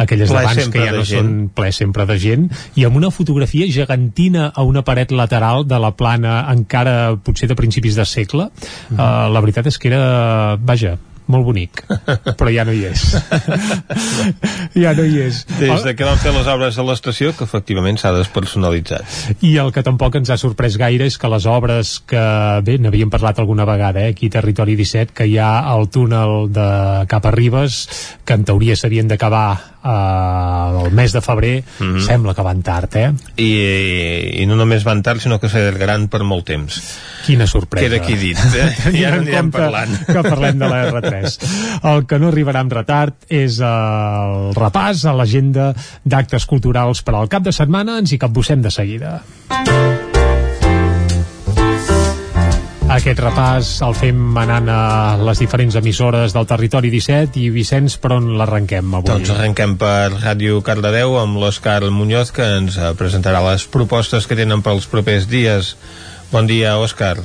aquelles Ple d'abans que ja no gent. són ple sempre de gent, i amb una fotografia gegantina a una paret lateral de la plana, encara potser de principis de segle. Mm. Uh, la veritat és que era, vaja, molt bonic, però ja no hi és. ja no hi és. Des de que van fer les obres a l'estació, que efectivament s'ha despersonalitzat. I el que tampoc ens ha sorprès gaire és que les obres que, bé, n'havíem parlat alguna vegada, eh, aquí a Territori 17, que hi ha el túnel de cap a Ribes, que en teoria s'havien d'acabar eh, el mes de febrer, Mhm. sembla que van tard, eh? I, I no només van tard, sinó que s'allargaran per molt temps. Quina sorpresa. Queda aquí dit, eh? Ara en anirem parlant. que parlem de la R3. El que no arribarà amb retard és el repàs a l'agenda d'actes culturals per al cap de setmana. Ens hi capbussem de seguida. Aquest repàs el fem anant a les diferents emissores del territori 17 i Vicenç, per on l'arrenquem avui? Doncs arrenquem per Ràdio Cardedeu amb l'Òscar Muñoz que ens eh, presentarà les propostes que tenen pels propers dies. Bon dia, Òscar.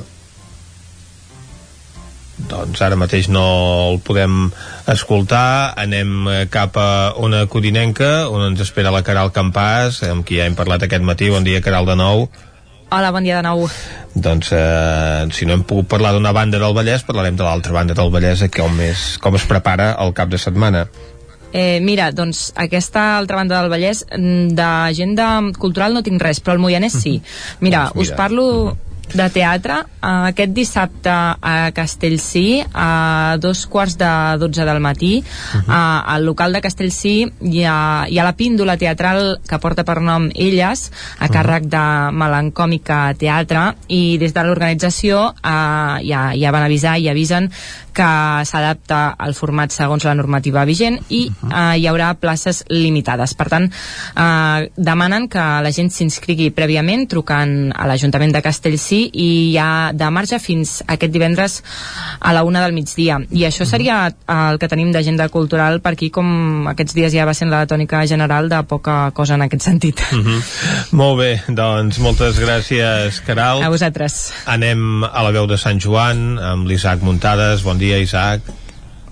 Doncs ara mateix no el podem escoltar. Anem eh, cap a una codinenca on ens espera la Caral Campàs, amb qui ja hem parlat aquest matí. Bon dia, Caral, de nou. Hola, bon dia de nou. Doncs eh, si no hem pogut parlar d'una banda del Vallès, parlarem de l'altra banda del Vallès, que com, és, com es prepara el cap de setmana. Eh, mira, doncs aquesta altra banda del Vallès, mm, d'agenda cultural no tinc res, però el Moianès sí. Mira, Doncs mira. us parlo de teatre. Uh, aquest dissabte a Castellcí, a dos quarts de dotze del matí, uh al local de Castellcí hi ha, hi ha la píndola teatral que porta per nom Elles, a càrrec de Melancòmica Teatre, i des de l'organització uh, ja, ja van avisar i avisen que s'adapta al format segons la normativa vigent i uh, hi haurà places limitades. Per tant, eh, demanen que la gent s'inscrigui prèviament trucant a l'Ajuntament de Castellcí i hi ha de marge fins aquest divendres a la una del migdia. I això seria el que tenim d'agenda cultural per aquí, com aquests dies ja va sent la tònica general de poca cosa en aquest sentit. Mm -hmm. Molt bé, doncs moltes gràcies, Caral. A vosaltres. Anem a la veu de Sant Joan amb l'Isaac Muntades. Bon dia, Isaac.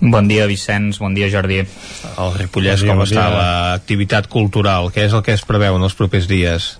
Bon dia, Vicenç, bon dia, Jordi. El Ripollès, Bon dia, com bon està l'activitat cultural? Què és el que es preveu en els propers dies?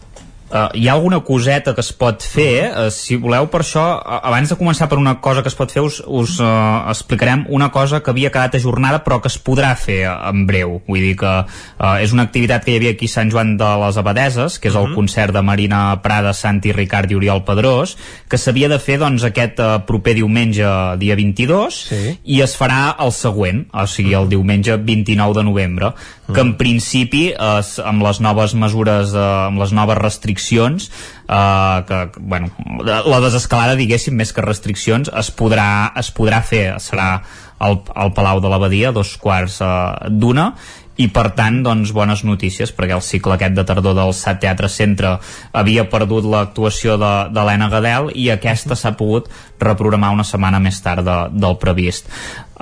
Uh, hi ha alguna coseta que es pot fer? Uh, si voleu per això, uh, abans de començar per una cosa que es pot fer us, us uh, explicarem una cosa que havia quedat ajornada però que es podrà fer uh, en breu. Vull dir que uh, és una activitat que hi havia aquí a Sant Joan de les Abadeses que és el concert de Marina Prada, Santi Ricard i Oriol Pedrós que s'havia de fer doncs aquest uh, proper diumenge dia 22 Sí. i es farà el següent, o sigui el diumenge 29 de novembre que en principi es, amb les noves mesures eh, amb les noves restriccions eh, que, bueno, la desescalada diguéssim més que restriccions es podrà, es podrà fer. Serà al, al Palau de l'Abadia dos quarts eh, d'una. I per tant, doncs, bones notícies perquè el cicle aquest de tardor del SAT Teatre Centre havia perdut l'actuació l'Helena Gadel i aquesta s'ha pogut reprogramar una setmana més tard de, del previst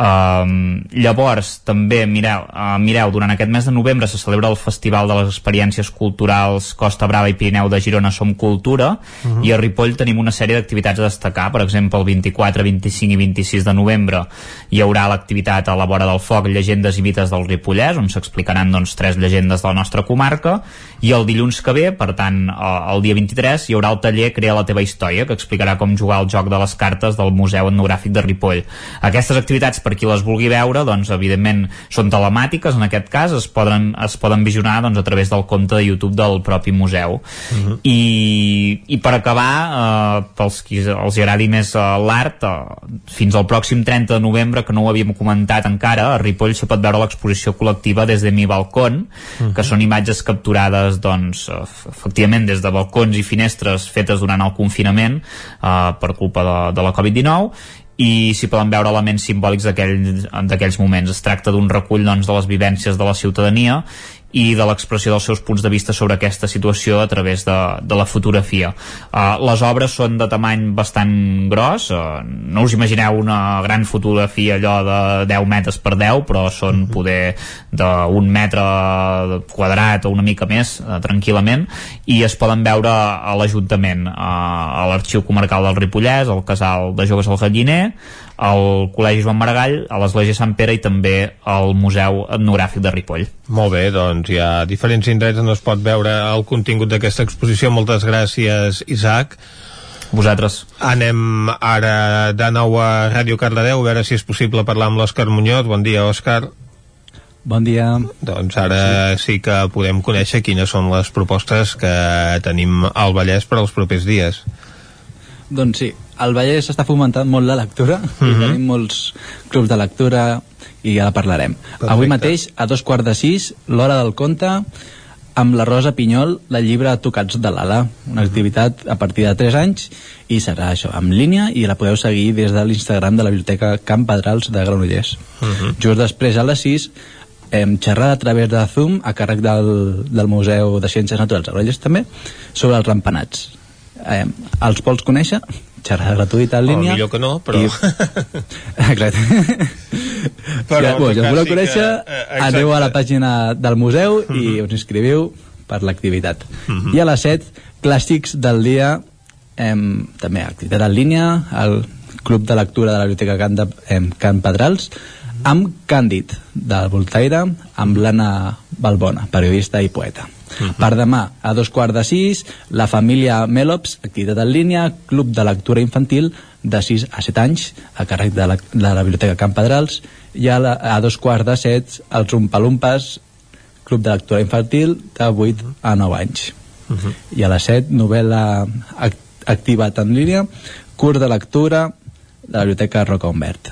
Um, llavors, també, mireu, uh, mireu, durant aquest mes de novembre se celebra el Festival de les Experiències Culturals Costa Brava i Pirineu de Girona Som Cultura Mhm. i a Ripoll tenim una sèrie d'activitats a destacar, per exemple el 24, 25 i 26 de novembre hi haurà l'activitat a la vora del foc Llegendes i mites del Ripollès on s'explicaran doncs, tres llegendes de la nostra comarca i el dilluns que ve, per tant eh, el dia 23, hi haurà el taller Crea la teva història, que explicarà com jugar al joc de les cartes del Museu Etnogràfic de Ripoll. Aquestes activitats, per qui les vulgui veure, doncs evidentment són telemàtiques, en aquest cas es poden, es poden visionar doncs, a través del compte de YouTube del propi museu. I, i per acabar, eh, pels qui els agradi més eh, l'art, eh, fins al pròxim 30 de novembre, que no ho havíem comentat encara, a Ripoll se pot veure l'exposició col·lectiva des de mi balcón, que són imatges capturades doncs, eh, efectivament des de balcons i finestres fetes durant el confinament eh, per culpa de, de la Covid-19 i s'hi poden veure elements simbòlics d'aquell- d'aquells moments. Es tracta d'un recull doncs, de les vivències de la ciutadania i de l'expressió dels seus punts de vista sobre aquesta situació a través de, de la fotografia. Uh, les obres són de tamany bastant gros, uh, no us imagineu una gran fotografia allò de 10 metres per 10, però són mhm. poder d'un metre quadrat o una mica més, uh, tranquil·lament, i es poden veure a l'Ajuntament, uh, a l'Arxiu Comarcal del Ripollès, al Casal de Joves al Galliner, al Col·legi Joan Maragall, a l'Església Sant Pere i també al Museu Etnogràfic de Ripoll. Molt bé, doncs hi ha diferents indrets on es pot veure el contingut d'aquesta exposició. Moltes gràcies, Isaac. Vosaltres. Anem ara de nou a Ràdio Cardedeu, a veure si és possible parlar amb l'Òscar Muñoz. Bon dia, Òscar. Bon dia. Doncs ara sí. sí que podem conèixer quines són les propostes que tenim al Vallès per als propers dies. Doncs sí, al Vallès s'està fomentant molt la lectura uh -huh. i mhm. tenim molts clubs de lectura i ja la parlarem. Perfecte. Avui mateix, a dos quarts de sis, l'hora del conte, amb la Rosa Pinyol, la llibre Tocats de l'Ala, una activitat a partir de 3 anys i serà això, en línia i la podeu seguir des de l'Instagram de la Biblioteca Camp Pedrals de Granollers. Uh -huh. Just després, a les 6, hem xerrat a través de Zoom a càrrec del, del Museu de Ciències Naturals de Granollers també sobre els rampanats eh, els vols conèixer xerrada gratuïta en línia oh, millor que no, però... I... exacte però, ja, bueno, si voleu conèixer que, eh, aneu a la pàgina del museu uh -huh. i mhm. us inscriviu per l'activitat mhm. -huh. i a les 7 clàssics del dia em, també activitat en línia el Club de Lectura de la Biblioteca Can, de, em, Can Pedrals amb Càndid del Voltaire amb l'Anna Balbona, periodista i poeta Uh -huh. Per demà, a dos quarts de sis, la família Melops, activitat en línia, Club de Lectura Infantil, de 6 a 7 anys, a càrrec de la, de la Biblioteca Camp Pedrals, i a, la, a dos quarts de set, els Umpalumpas, Club de Lectura Infantil, de 8 a 9 anys. Uh -huh. I a les 7, novel·la act activat en línia, curs de lectura de la Biblioteca Roca Humbert.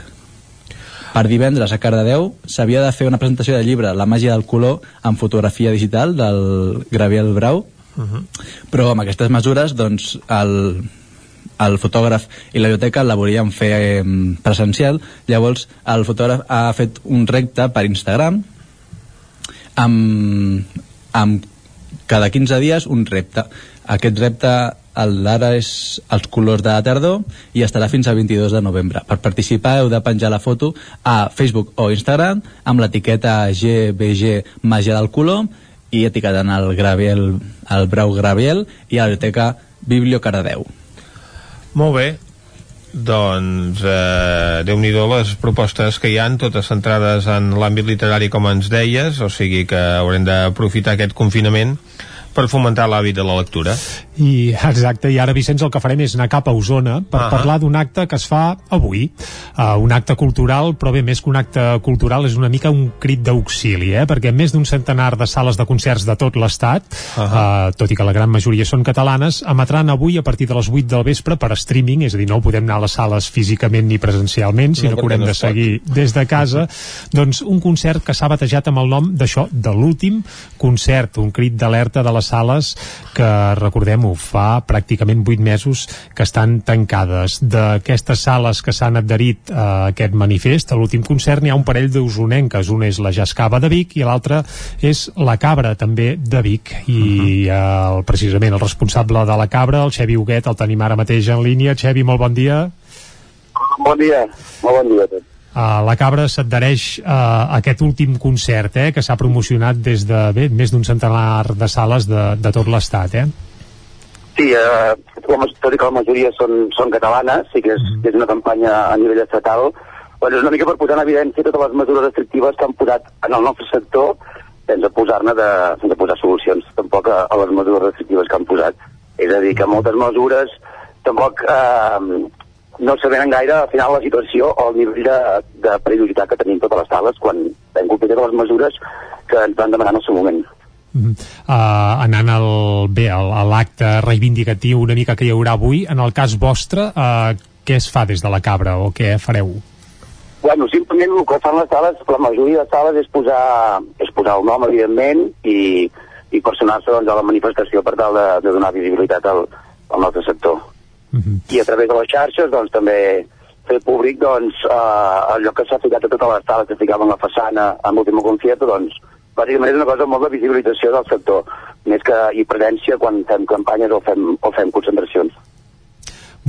Per divendres a Cardedeu s'havia de fer una presentació de llibre La màgia del color en fotografia digital del Gabriel Brau, uh -huh. però amb aquestes mesures doncs, el, el fotògraf i la biblioteca la volien fer eh, presencial, llavors el fotògraf ha fet un repte per Instagram amb, amb cada 15 dies un repte. Aquest repte l'ara és els colors de la tardor i estarà fins al 22 de novembre. Per participar heu de penjar la foto a Facebook o Instagram amb l'etiqueta GBG Màgia del Color i etiquetant el Graviel, el Brau Graviel i a la biblioteca Biblio Caradeu. Molt bé, doncs eh, déu nhi les propostes que hi han totes centrades en l'àmbit literari com ens deies, o sigui que haurem d'aprofitar aquest confinament per fomentar l'hàbit de la lectura. I exacte, i ara Vicenç el que farem és anar cap a Osona per uh -huh. parlar d'un acte que es fa avui, uh, un acte cultural, però bé, més que un acte cultural és una mica un crit d'auxili, eh? perquè més d'un centenar de sales de concerts de tot l'estat, uh -huh. uh, tot i que la gran majoria són catalanes, emetran avui a partir de les 8 del vespre per streaming, és a dir, no podem anar a les sales físicament ni presencialment, sinó no, que haurem no de seguir pot. des de casa, uh -huh. doncs un concert que s'ha batejat amb el nom d'això, de l'últim concert, un crit d'alerta de les sales que, recordem-ho, fa pràcticament 8 mesos que estan tancades. D'aquestes sales que s'han adherit a aquest manifest, a l'últim concert, n'hi ha un parell d'usonenques. Una és la Jascava de Vic i l'altra és la Cabra, també de Vic. I uh mhm. -huh. el, precisament el responsable de la Cabra, el Xevi Huguet, el tenim ara mateix en línia. Xevi, molt bon dia. Bon dia, molt bon dia a tots. Uh, la Cabra s'adhereix uh, a aquest últim concert eh, que s'ha promocionat des de bé, més d'un centenar de sales de, de tot l'estat. Eh? Sí, eh, tot i que la majoria són, són catalanes, sí que és, mm. que és una campanya a nivell estatal, bueno, és una mica per posar en evidència totes les mesures restrictives que han posat en el nostre sector sense posar-ne de, sense posar solucions tampoc a, a les mesures restrictives que han posat. És a dir, que moltes mesures tampoc eh, no sabem gaire al final la situació o el nivell de, de periodicitat que tenim totes les sales quan vam complir totes les mesures que ens van demanar en el seu moment. Uh, anant al, bé, a l'acte reivindicatiu una mica que hi haurà avui, en el cas vostre, uh, què es fa des de la Cabra o què fareu? Bueno, simplement el que fan les sales, la majoria de sales és posar, és posar el nom, evidentment, i, i personar-se doncs, a la manifestació per tal de, de donar visibilitat al, al nostre sector. -huh. I a través de les xarxes doncs, també fer públic doncs, eh, allò que s'ha ficat a totes les sales que ficaven la façana amb l'últim concert doncs, bàsicament és una cosa molt de visibilització del sector, més que i presència quan fem campanyes o fem, o fem concentracions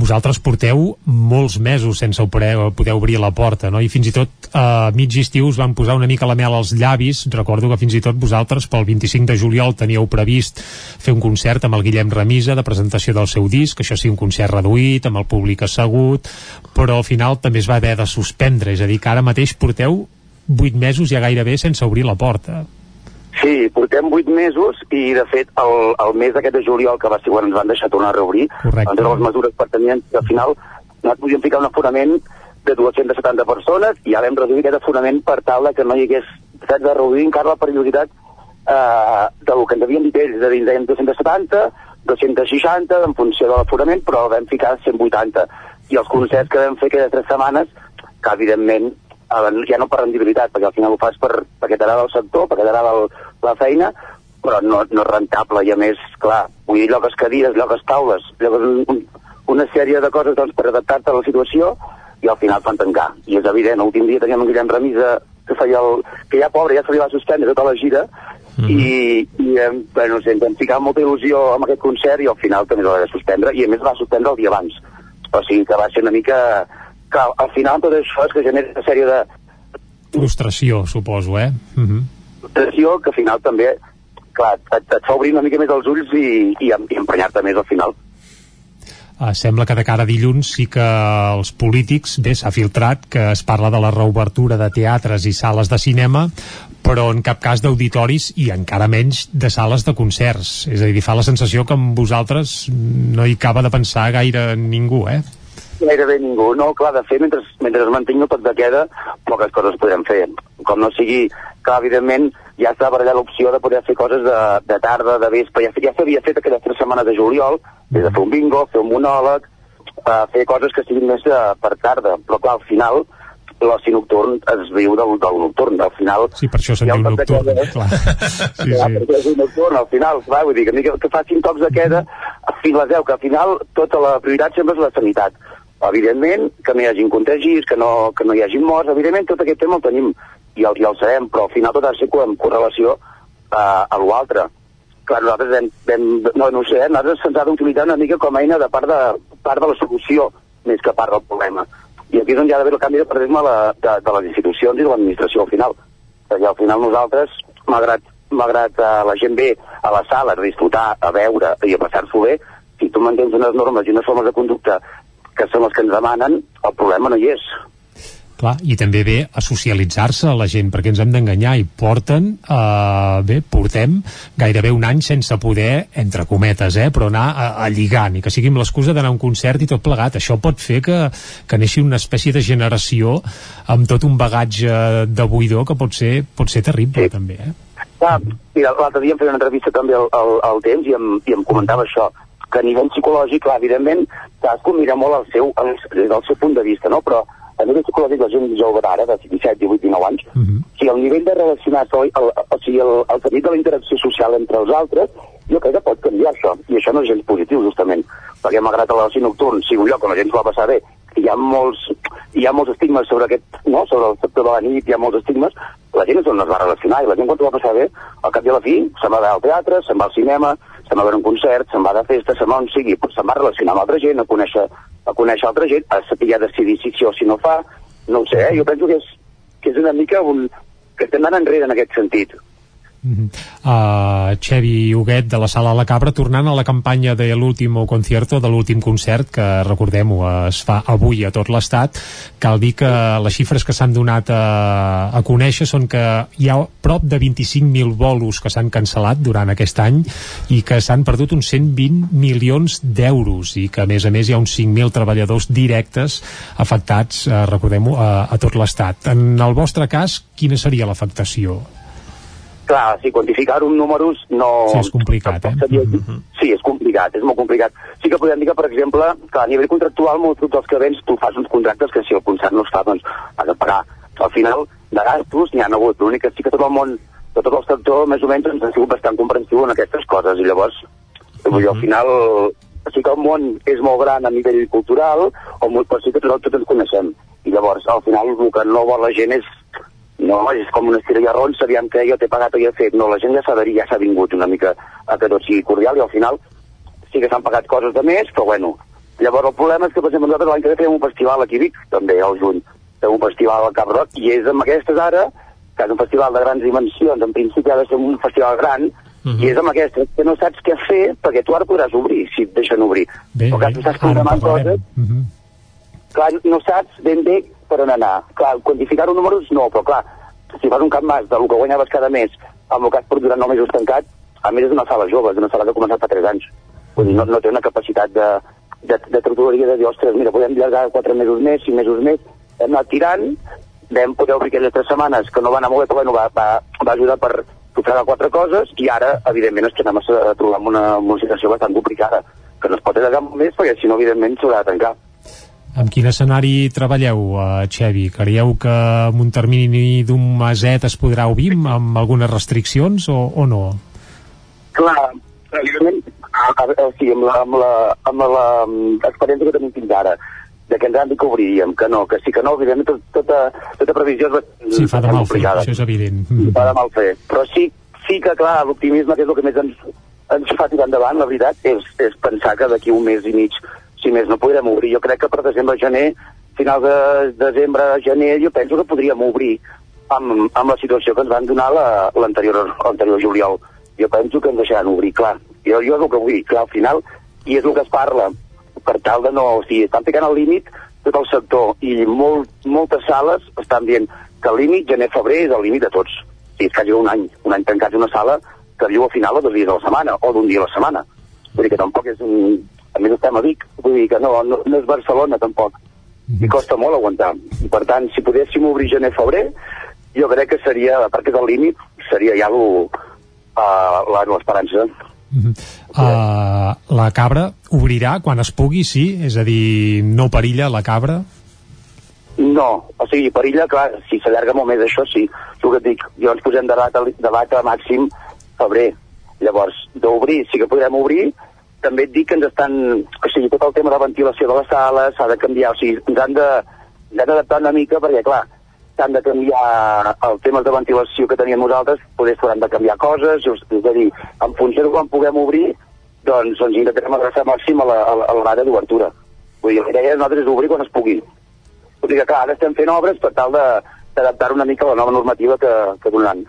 vosaltres porteu molts mesos sense poder, poder obrir la porta, no? I fins i tot a eh, mig estiu us van posar una mica la mel als llavis. Recordo que fins i tot vosaltres pel 25 de juliol teníeu previst fer un concert amb el Guillem Remisa de presentació del seu disc, això sí, un concert reduït, amb el públic assegut, però al final també es va haver de suspendre, és a dir, que ara mateix porteu 8 mesos ja gairebé sense obrir la porta. Sí, portem vuit mesos i, de fet, el, el mes aquest de juliol, que va ser quan ens van deixar tornar a reobrir, Correcte. amb totes les mesures pertanyents, al final no podíem ficar un aforament de 270 persones i ja vam reduir aquest aforament per tal que no hi hagués fet de reduir encara la perillositat eh, del que ens havien dit ells, de dir, deien 270, 260, en funció de l'aforament, però vam ficar 180. I els concerts que vam fer aquelles tres setmanes, que evidentment ja no per rendibilitat, perquè al final ho fas per, perquè t'agrada el sector, perquè t'agrada la feina, però no, no és rentable, i a més, clar, vull dir, llogues cadires, llogues taules, llogues un, un, una sèrie de coses doncs, per adaptar-te a la situació, i al final fan tancar. I és evident, l'últim dia teníem un Guillem Remisa que feia el... que ja pobre, ja se li va suspendre tota la gira, Mm i, i eh, bueno, no sé, ens vam ficar molta il·lusió amb aquest concert i al final també l'ha de suspendre i a més va suspendre el dia abans. O sigui que va ser una mica que al final tot això és que genera una sèrie de... Frustració, suposo, eh? Uh -huh. Frustració que al final també, clar, et, et fa obrir una mica més els ulls i, i, i emprenyar-te més al final. Uh, sembla que de cara a dilluns sí que els polítics, bé, s'ha filtrat que es parla de la reobertura de teatres i sales de cinema, però en cap cas d'auditoris i encara menys de sales de concerts. És a dir, fa la sensació que amb vosaltres no hi acaba de pensar gaire ningú, eh? Gairebé ningú. No, clar, de fer, mentre, mentre es mantingui el toc de queda, poques coses podrem fer. Com no sigui, que evidentment ja està allà l'opció de poder fer coses de, de tarda, de vespre. Ja, ja s'havia fet aquelles tres setmanes de juliol, des de fer un bingo, fer un monòleg, uh, fer coses que siguin més de, per tarda. Però clar, al final, l'oci nocturn es viu del, del nocturn, al final... Sí, per això se'n diu nocturn, queda, clar. Sí, clar, sí. és nocturn, al final, clar, vull dir, que, que, que facin tocs de queda fins a les 10, que al final tota la prioritat sempre és la sanitat evidentment, que no hi hagin contagis, que no, que no hi hagin morts, evidentment tot aquest tema el tenim i el, i el sabem, però al final tot ha de ser en correlació uh, a l'altre. Clar, nosaltres vam, vam, no, no sé, eh, nosaltres se'ns ha d'utilitzar una mica com a eina de part de, part de la solució més que part del problema. I aquí és on hi ha d'haver el canvi de paradigma de, de, de les institucions i de l'administració al final. Perquè al final nosaltres, malgrat, malgrat uh, la gent ve a la sala a disfrutar, a veure i a passar-s'ho bé, si tu mantens unes normes i unes formes de conducta que són els que ens demanen, el problema no hi és. Clar, i també ve a socialitzar-se a la gent, perquè ens hem d'enganyar i porten, eh, bé, portem gairebé un any sense poder, entre cometes, eh, però anar a, a lligant i que sigui amb l'excusa d'anar a un concert i tot plegat. Això pot fer que, que neixi una espècie de generació amb tot un bagatge de buidor que pot ser, pot ser terrible, sí. també, eh? Ah, mira, l'altre dia em feia una entrevista també al, al, al temps i em, i em comentava això que a nivell psicològic, clar, evidentment, cadascú mira molt el seu, el, el seu punt de vista, no? però a nivell psicològic la gent jove d'ara, de 17, 18, 19 anys, uh -huh. si el nivell de relacionar-se, o, el, o sigui, el, el sentit de la interacció social entre els altres, jo crec que pot canviar això, i això no és gens positiu, justament, perquè malgrat el l'oci nocturn sigui un lloc on la gent s'ho va passar bé, hi ha molts, hi ha molts estigmes sobre aquest, no? sobre el sector de la nit, hi ha molts estigmes, la gent és on es va relacionar, i la gent quan s'ho va passar bé, al cap i a la fi, se'n va al teatre, se'n va al cinema, se'n va veure un concert, se'n va de festa, se'n va on sigui, però se'n va relacionar amb altra gent, a conèixer, a conèixer altra gent, a saber decidir si sí o si no fa, no ho sé, eh? jo penso que és, que és una mica un, que estem anant enrere en aquest sentit. Uh -huh. uh, Xevi Huguet de la Sala a la Cabra tornant a la campanya de l'últim concierto de l'últim concert que recordem-ho es fa avui a tot l'estat cal dir que les xifres que s'han donat a, a conèixer són que hi ha prop de 25.000 bolos que s'han cancel·lat durant aquest any i que s'han perdut uns 120 milions d'euros i que a més a més hi ha uns 5.000 treballadors directes afectats, uh, recordem-ho, a, a tot l'estat. En el vostre cas, quina seria l'afectació? Clar, si quantificar-ho en números no... Sí, és complicat, eh? Seria... Mm -hmm. Sí, és complicat, és molt complicat. Sí que podem dir que, per exemple, que a nivell contractual, molts dels que vens, tu fas uns contractes que si el concert no es fa, doncs has de pagar. Al final, de gastos n'hi ha hagut. L'únic que sí que tot el món, tot el sector, més o menys, ens ha sigut bastant comprensiu en aquestes coses. I llavors, mm -hmm. al final, sí que el món és molt gran a nivell cultural, o molt, però sí que tot, tot ens coneixem. I llavors, al final, el que no vol la gent és no, és com una estira i arrons, sabíem que jo t'he pagat o jo he fet. No, la gent ja s'ha ja s'ha vingut una mica a que tot sigui cordial i al final sí que s'han pagat coses de més, però bueno. Llavors el problema és que, per exemple, nosaltres l'any que ve fem un festival aquí a Vic, també al juny. Fem un festival al Cap Roc, i és amb aquestes ara, que és un festival de grans dimensions, en principi ha de ser un festival gran, uh -huh. i és amb aquestes que no saps què fer, perquè tu ara podràs obrir, si et deixen obrir. Bé, Però tu estàs programant coses, Uh -huh. clar, no saps ben bé per on anar. Clar, quantificar-ho números no, però clar, si fas un cap mas del que guanyaves cada mes amb el que has perdut durant 9 mesos tancat, a més és una sala jove, és una sala que ha començat fa 3 anys. Vull dir, no, no té una capacitat de, de, de trotureria de dir, ostres, mira, podem allargar 4 mesos més, 5 mesos més, hem anat tirant, vam poder obrir aquelles 3 setmanes que no va anar molt bé, però bueno, va, va, va ajudar per sufragar quatre coses i ara, evidentment, ens tornem a trobar en una, una situació bastant complicada, que no es pot allargar molt més perquè si no, evidentment, s'haurà de tancar. Amb quin escenari treballeu, uh, Xevi? Creieu que en un termini d'un meset es podrà obrir amb, algunes restriccions o, o no? Clar, evidentment, a, a, a, sí, amb la, amb la, amb la que tenim fins ara, de que ens han dit que obriríem, que no, que sí que no, evidentment tot, tota, tota previsió és Sí, fa de mal fer, això és evident. Fa de mal fer. Però sí, sí que, clar, l'optimisme, que és el que més ens, ens fa tirar endavant, la veritat, és, és pensar que d'aquí un mes i mig, si més no podrem obrir. Jo crec que per desembre, gener, final de desembre, gener, jo penso que podríem obrir amb, amb la situació que ens van donar la- l'anterior l'anterior juliol. Jo penso que ens deixaran obrir, clar. Jo, jo és el que vull, clar, al final, i és el que es parla, per tal de no... O sigui, estan picant al límit tot el sector i molt, moltes sales estan dient que el límit gener-febrer és el límit de tots. O sigui, és quasi un any, un any tancat una sala que viu al final de dos dies a la setmana o d'un dia a la setmana. Vull dir que tampoc és un... A més estem a Vic, vull dir que no, no, no és Barcelona tampoc. I costa molt aguantar. I per tant, si poguéssim obrir gener-febrer, jo crec que seria, a part que és el límit, seria ja lo, uh, l'esperança. Uh, la cabra obrirà quan es pugui, sí? És a dir, no perilla la cabra? No, o sigui, perilla, clar, si s'allarga molt més això, sí. El que et dic, jo ens posem de data, de data màxim febrer. Llavors, d'obrir, sí que podrem obrir, també et dic que ens estan... O sigui, tot el tema de ventilació de les sales s'ha de canviar, o sigui, ens han de ens han d'adaptar una mica perquè, clar, s'han de canviar els temes de ventilació que teníem nosaltres, poder s'hauran de canviar coses, és a dir, en funció de quan puguem obrir, doncs ens intentarem adreçar màxim a la- a la- a l'horari d'obertura. Vull dir, la idea de nosaltres és obrir quan es pugui. Vull dir clar, ara estem fent obres per tal d'adaptar una mica a la nova normativa que, que donaran.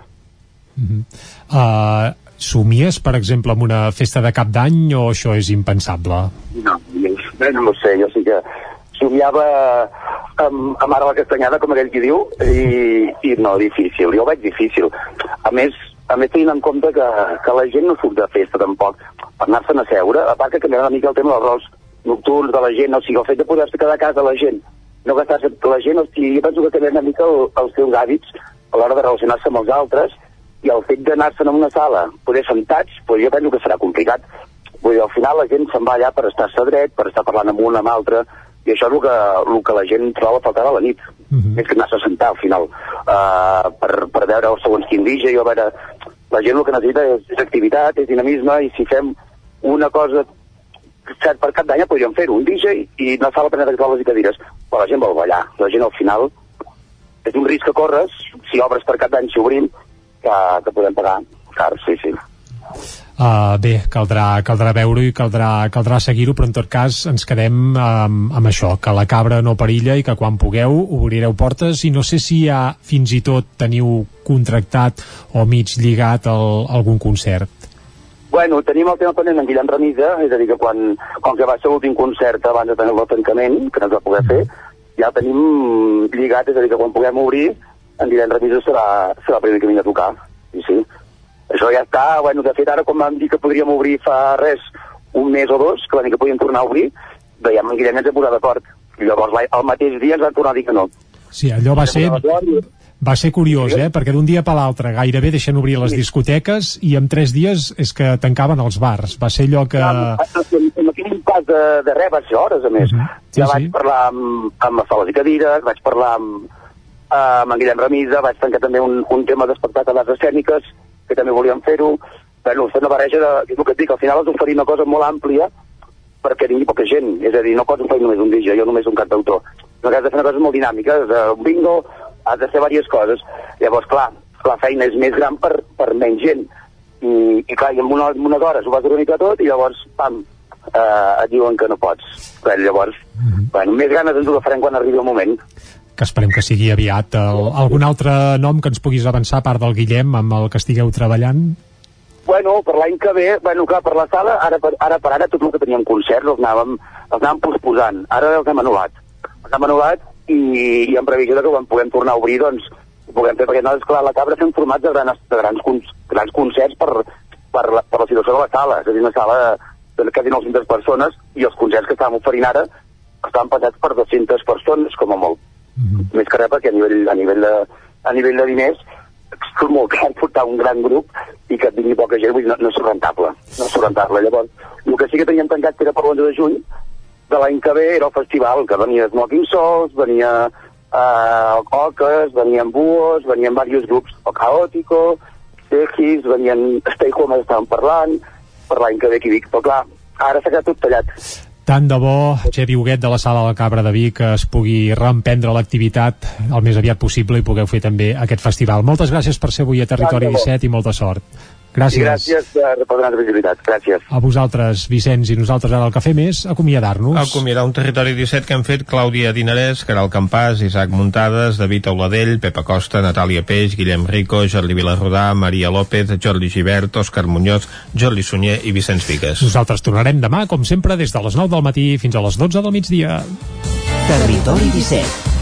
Uh, somies, per exemple, amb una festa de cap d'any o això és impensable? No, no ho sé, jo sí que somiava amb, amb ara la castanyada, com aquell qui diu, i, i no, difícil, jo ho veig difícil. A més, a més tenint en compte que, que la gent no surt de festa tampoc, per anar-se'n a seure, a part que canviarà una mica el tema dels rols nocturns de la gent, o sigui, el fet de poder-se quedar a casa la gent, no gastar-se la gent, o sigui, jo penso que canviarà una mica el, els seus hàbits a l'hora de relacionar-se amb els altres, i el fet d'anar-se'n a una sala, poder sentats, doncs jo penso que serà complicat. Vull dir, al final la gent se'n va allà per estar-se dret, per estar parlant amb un amb altre, i això és el que, el que la gent troba a faltar a la nit, mm -hmm. més que anar-se a sentar al final, uh, per, per veure segons quin DJ, o a veure... La gent el que necessita és, és activitat, és dinamisme, i si fem una cosa cert per cap d'any podríem fer-ho, un DJ i una sala plena de taules i cadires, però la gent vol ballar, la gent al final és un risc que corres, si obres per cap d'any, si obrim, que, que podem pagar car, sí, sí. Uh, bé, caldrà, caldrà veure-ho i caldrà, caldrà seguir-ho, però en tot cas ens quedem amb, amb això, que la cabra no perilla i que quan pugueu obrireu portes i no sé si ja fins i tot teniu contractat o mig lligat el, algun concert. Bueno, tenim el tema pendent en Guillem Remisa, és a dir, que quan, com que va ser l'últim concert abans de tenir el tancament, que no es va poder fer, ja el tenim lligat, és a dir, que quan puguem obrir, en Guillem Remisa serà, serà el primer que vingui a tocar. Sí, sí. Això ja està, bueno, de fet ara quan vam dir que podríem obrir fa res, un mes o dos, que van dir que podíem tornar a obrir, veiem en Guillem ens hem posat d'acord. I llavors el mateix dia ens van tornar a dir que no. Sí, allò va ser, va ser curiós, eh? perquè d'un dia per l'altre gairebé deixen obrir les discoteques i en tres dies és que tancaven els bars. Va ser allò que... En, aquell pas de, de res va ser hores, a més. Uh -huh. Sí, ja sí. vaig parlar amb, amb les sales i cadires, vaig parlar amb, amb en Guillem Remisa, vaig tancar també un, un tema d'espectacles escèniques, que també volíem fer-ho. Bueno, fer una barreja de... És el que et dic, al final has d'oferir una cosa molt àmplia perquè vingui poca gent. És a dir, no pots oferir només un DJ, jo només un cantautor. No, has de fer una cosa molt dinàmica, de un bingo, has de fer diverses coses. Llavors, clar, la feina és més gran per, per menys gent. I, i clar, i en, una, en unes hores ho vas organitzar tot i llavors, pam, eh, et diuen que no pots. Bé, llavors, mm -hmm. bueno, més ganes ens ho farem quan arribi el moment. Que esperem que sigui aviat. El, algun altre nom que ens puguis avançar, a part del Guillem, amb el que estigueu treballant? Bueno, per l'any que ve, bueno, clar, per la sala, ara per ara, per ara tot el que teníem concerts els anàvem, els anàvem posposant. Ara els hem anul·lat. Els hem anul·lat i, i en previsió que quan puguem tornar a obrir, doncs, ho puguem fer, perquè nosaltres, clar, la Cabra fem formats de grans, de grans, grans concerts per, per, la, per la situació de la sala. És a dir, una sala de quasi 900 persones i els concerts que estàvem oferint ara estaven passats per 200 persones, com a molt. Mm -hmm. Més que res perquè a nivell, a nivell, de, a nivell de diners és molt gran portar un gran grup i que vingui poca gent, vull dir, no, no és rentable. No és rentable. Llavors, el que sí que teníem tancat que era per l'11 de juny de l'any que ve era el festival, que venia Smoking Souls, venia eh, Oques, venien Buos, venien diversos grups, el Caótico, Tegis, venien Stay Home, estàvem parlant, per l'any que ve aquí Vic, però clar, ara s'ha quedat tot tallat. Tant de bo, Xevi Huguet de la Sala de la Cabra de Vic es pugui reemprendre l'activitat el més aviat possible i pugueu fer també aquest festival. Moltes gràcies per ser avui a Territori 17 i molta sort. Gràcies. I gràcies per, per donar visibilitat. Gràcies. A vosaltres, Vicenç, i nosaltres ara el que fem és acomiadar-nos. Acomiadar un territori 17 que han fet Clàudia Dinarès, Caral Campàs, Isaac Muntades, David Auladell, Pepa Costa, Natàlia Peix, Guillem Rico, Jordi Vilarrodà, Maria López, Jordi Givert, Òscar Muñoz, Jordi Sunyer i Vicenç Vigues. Nosaltres tornarem demà, com sempre, des de les 9 del matí fins a les 12 del migdia. Territori 17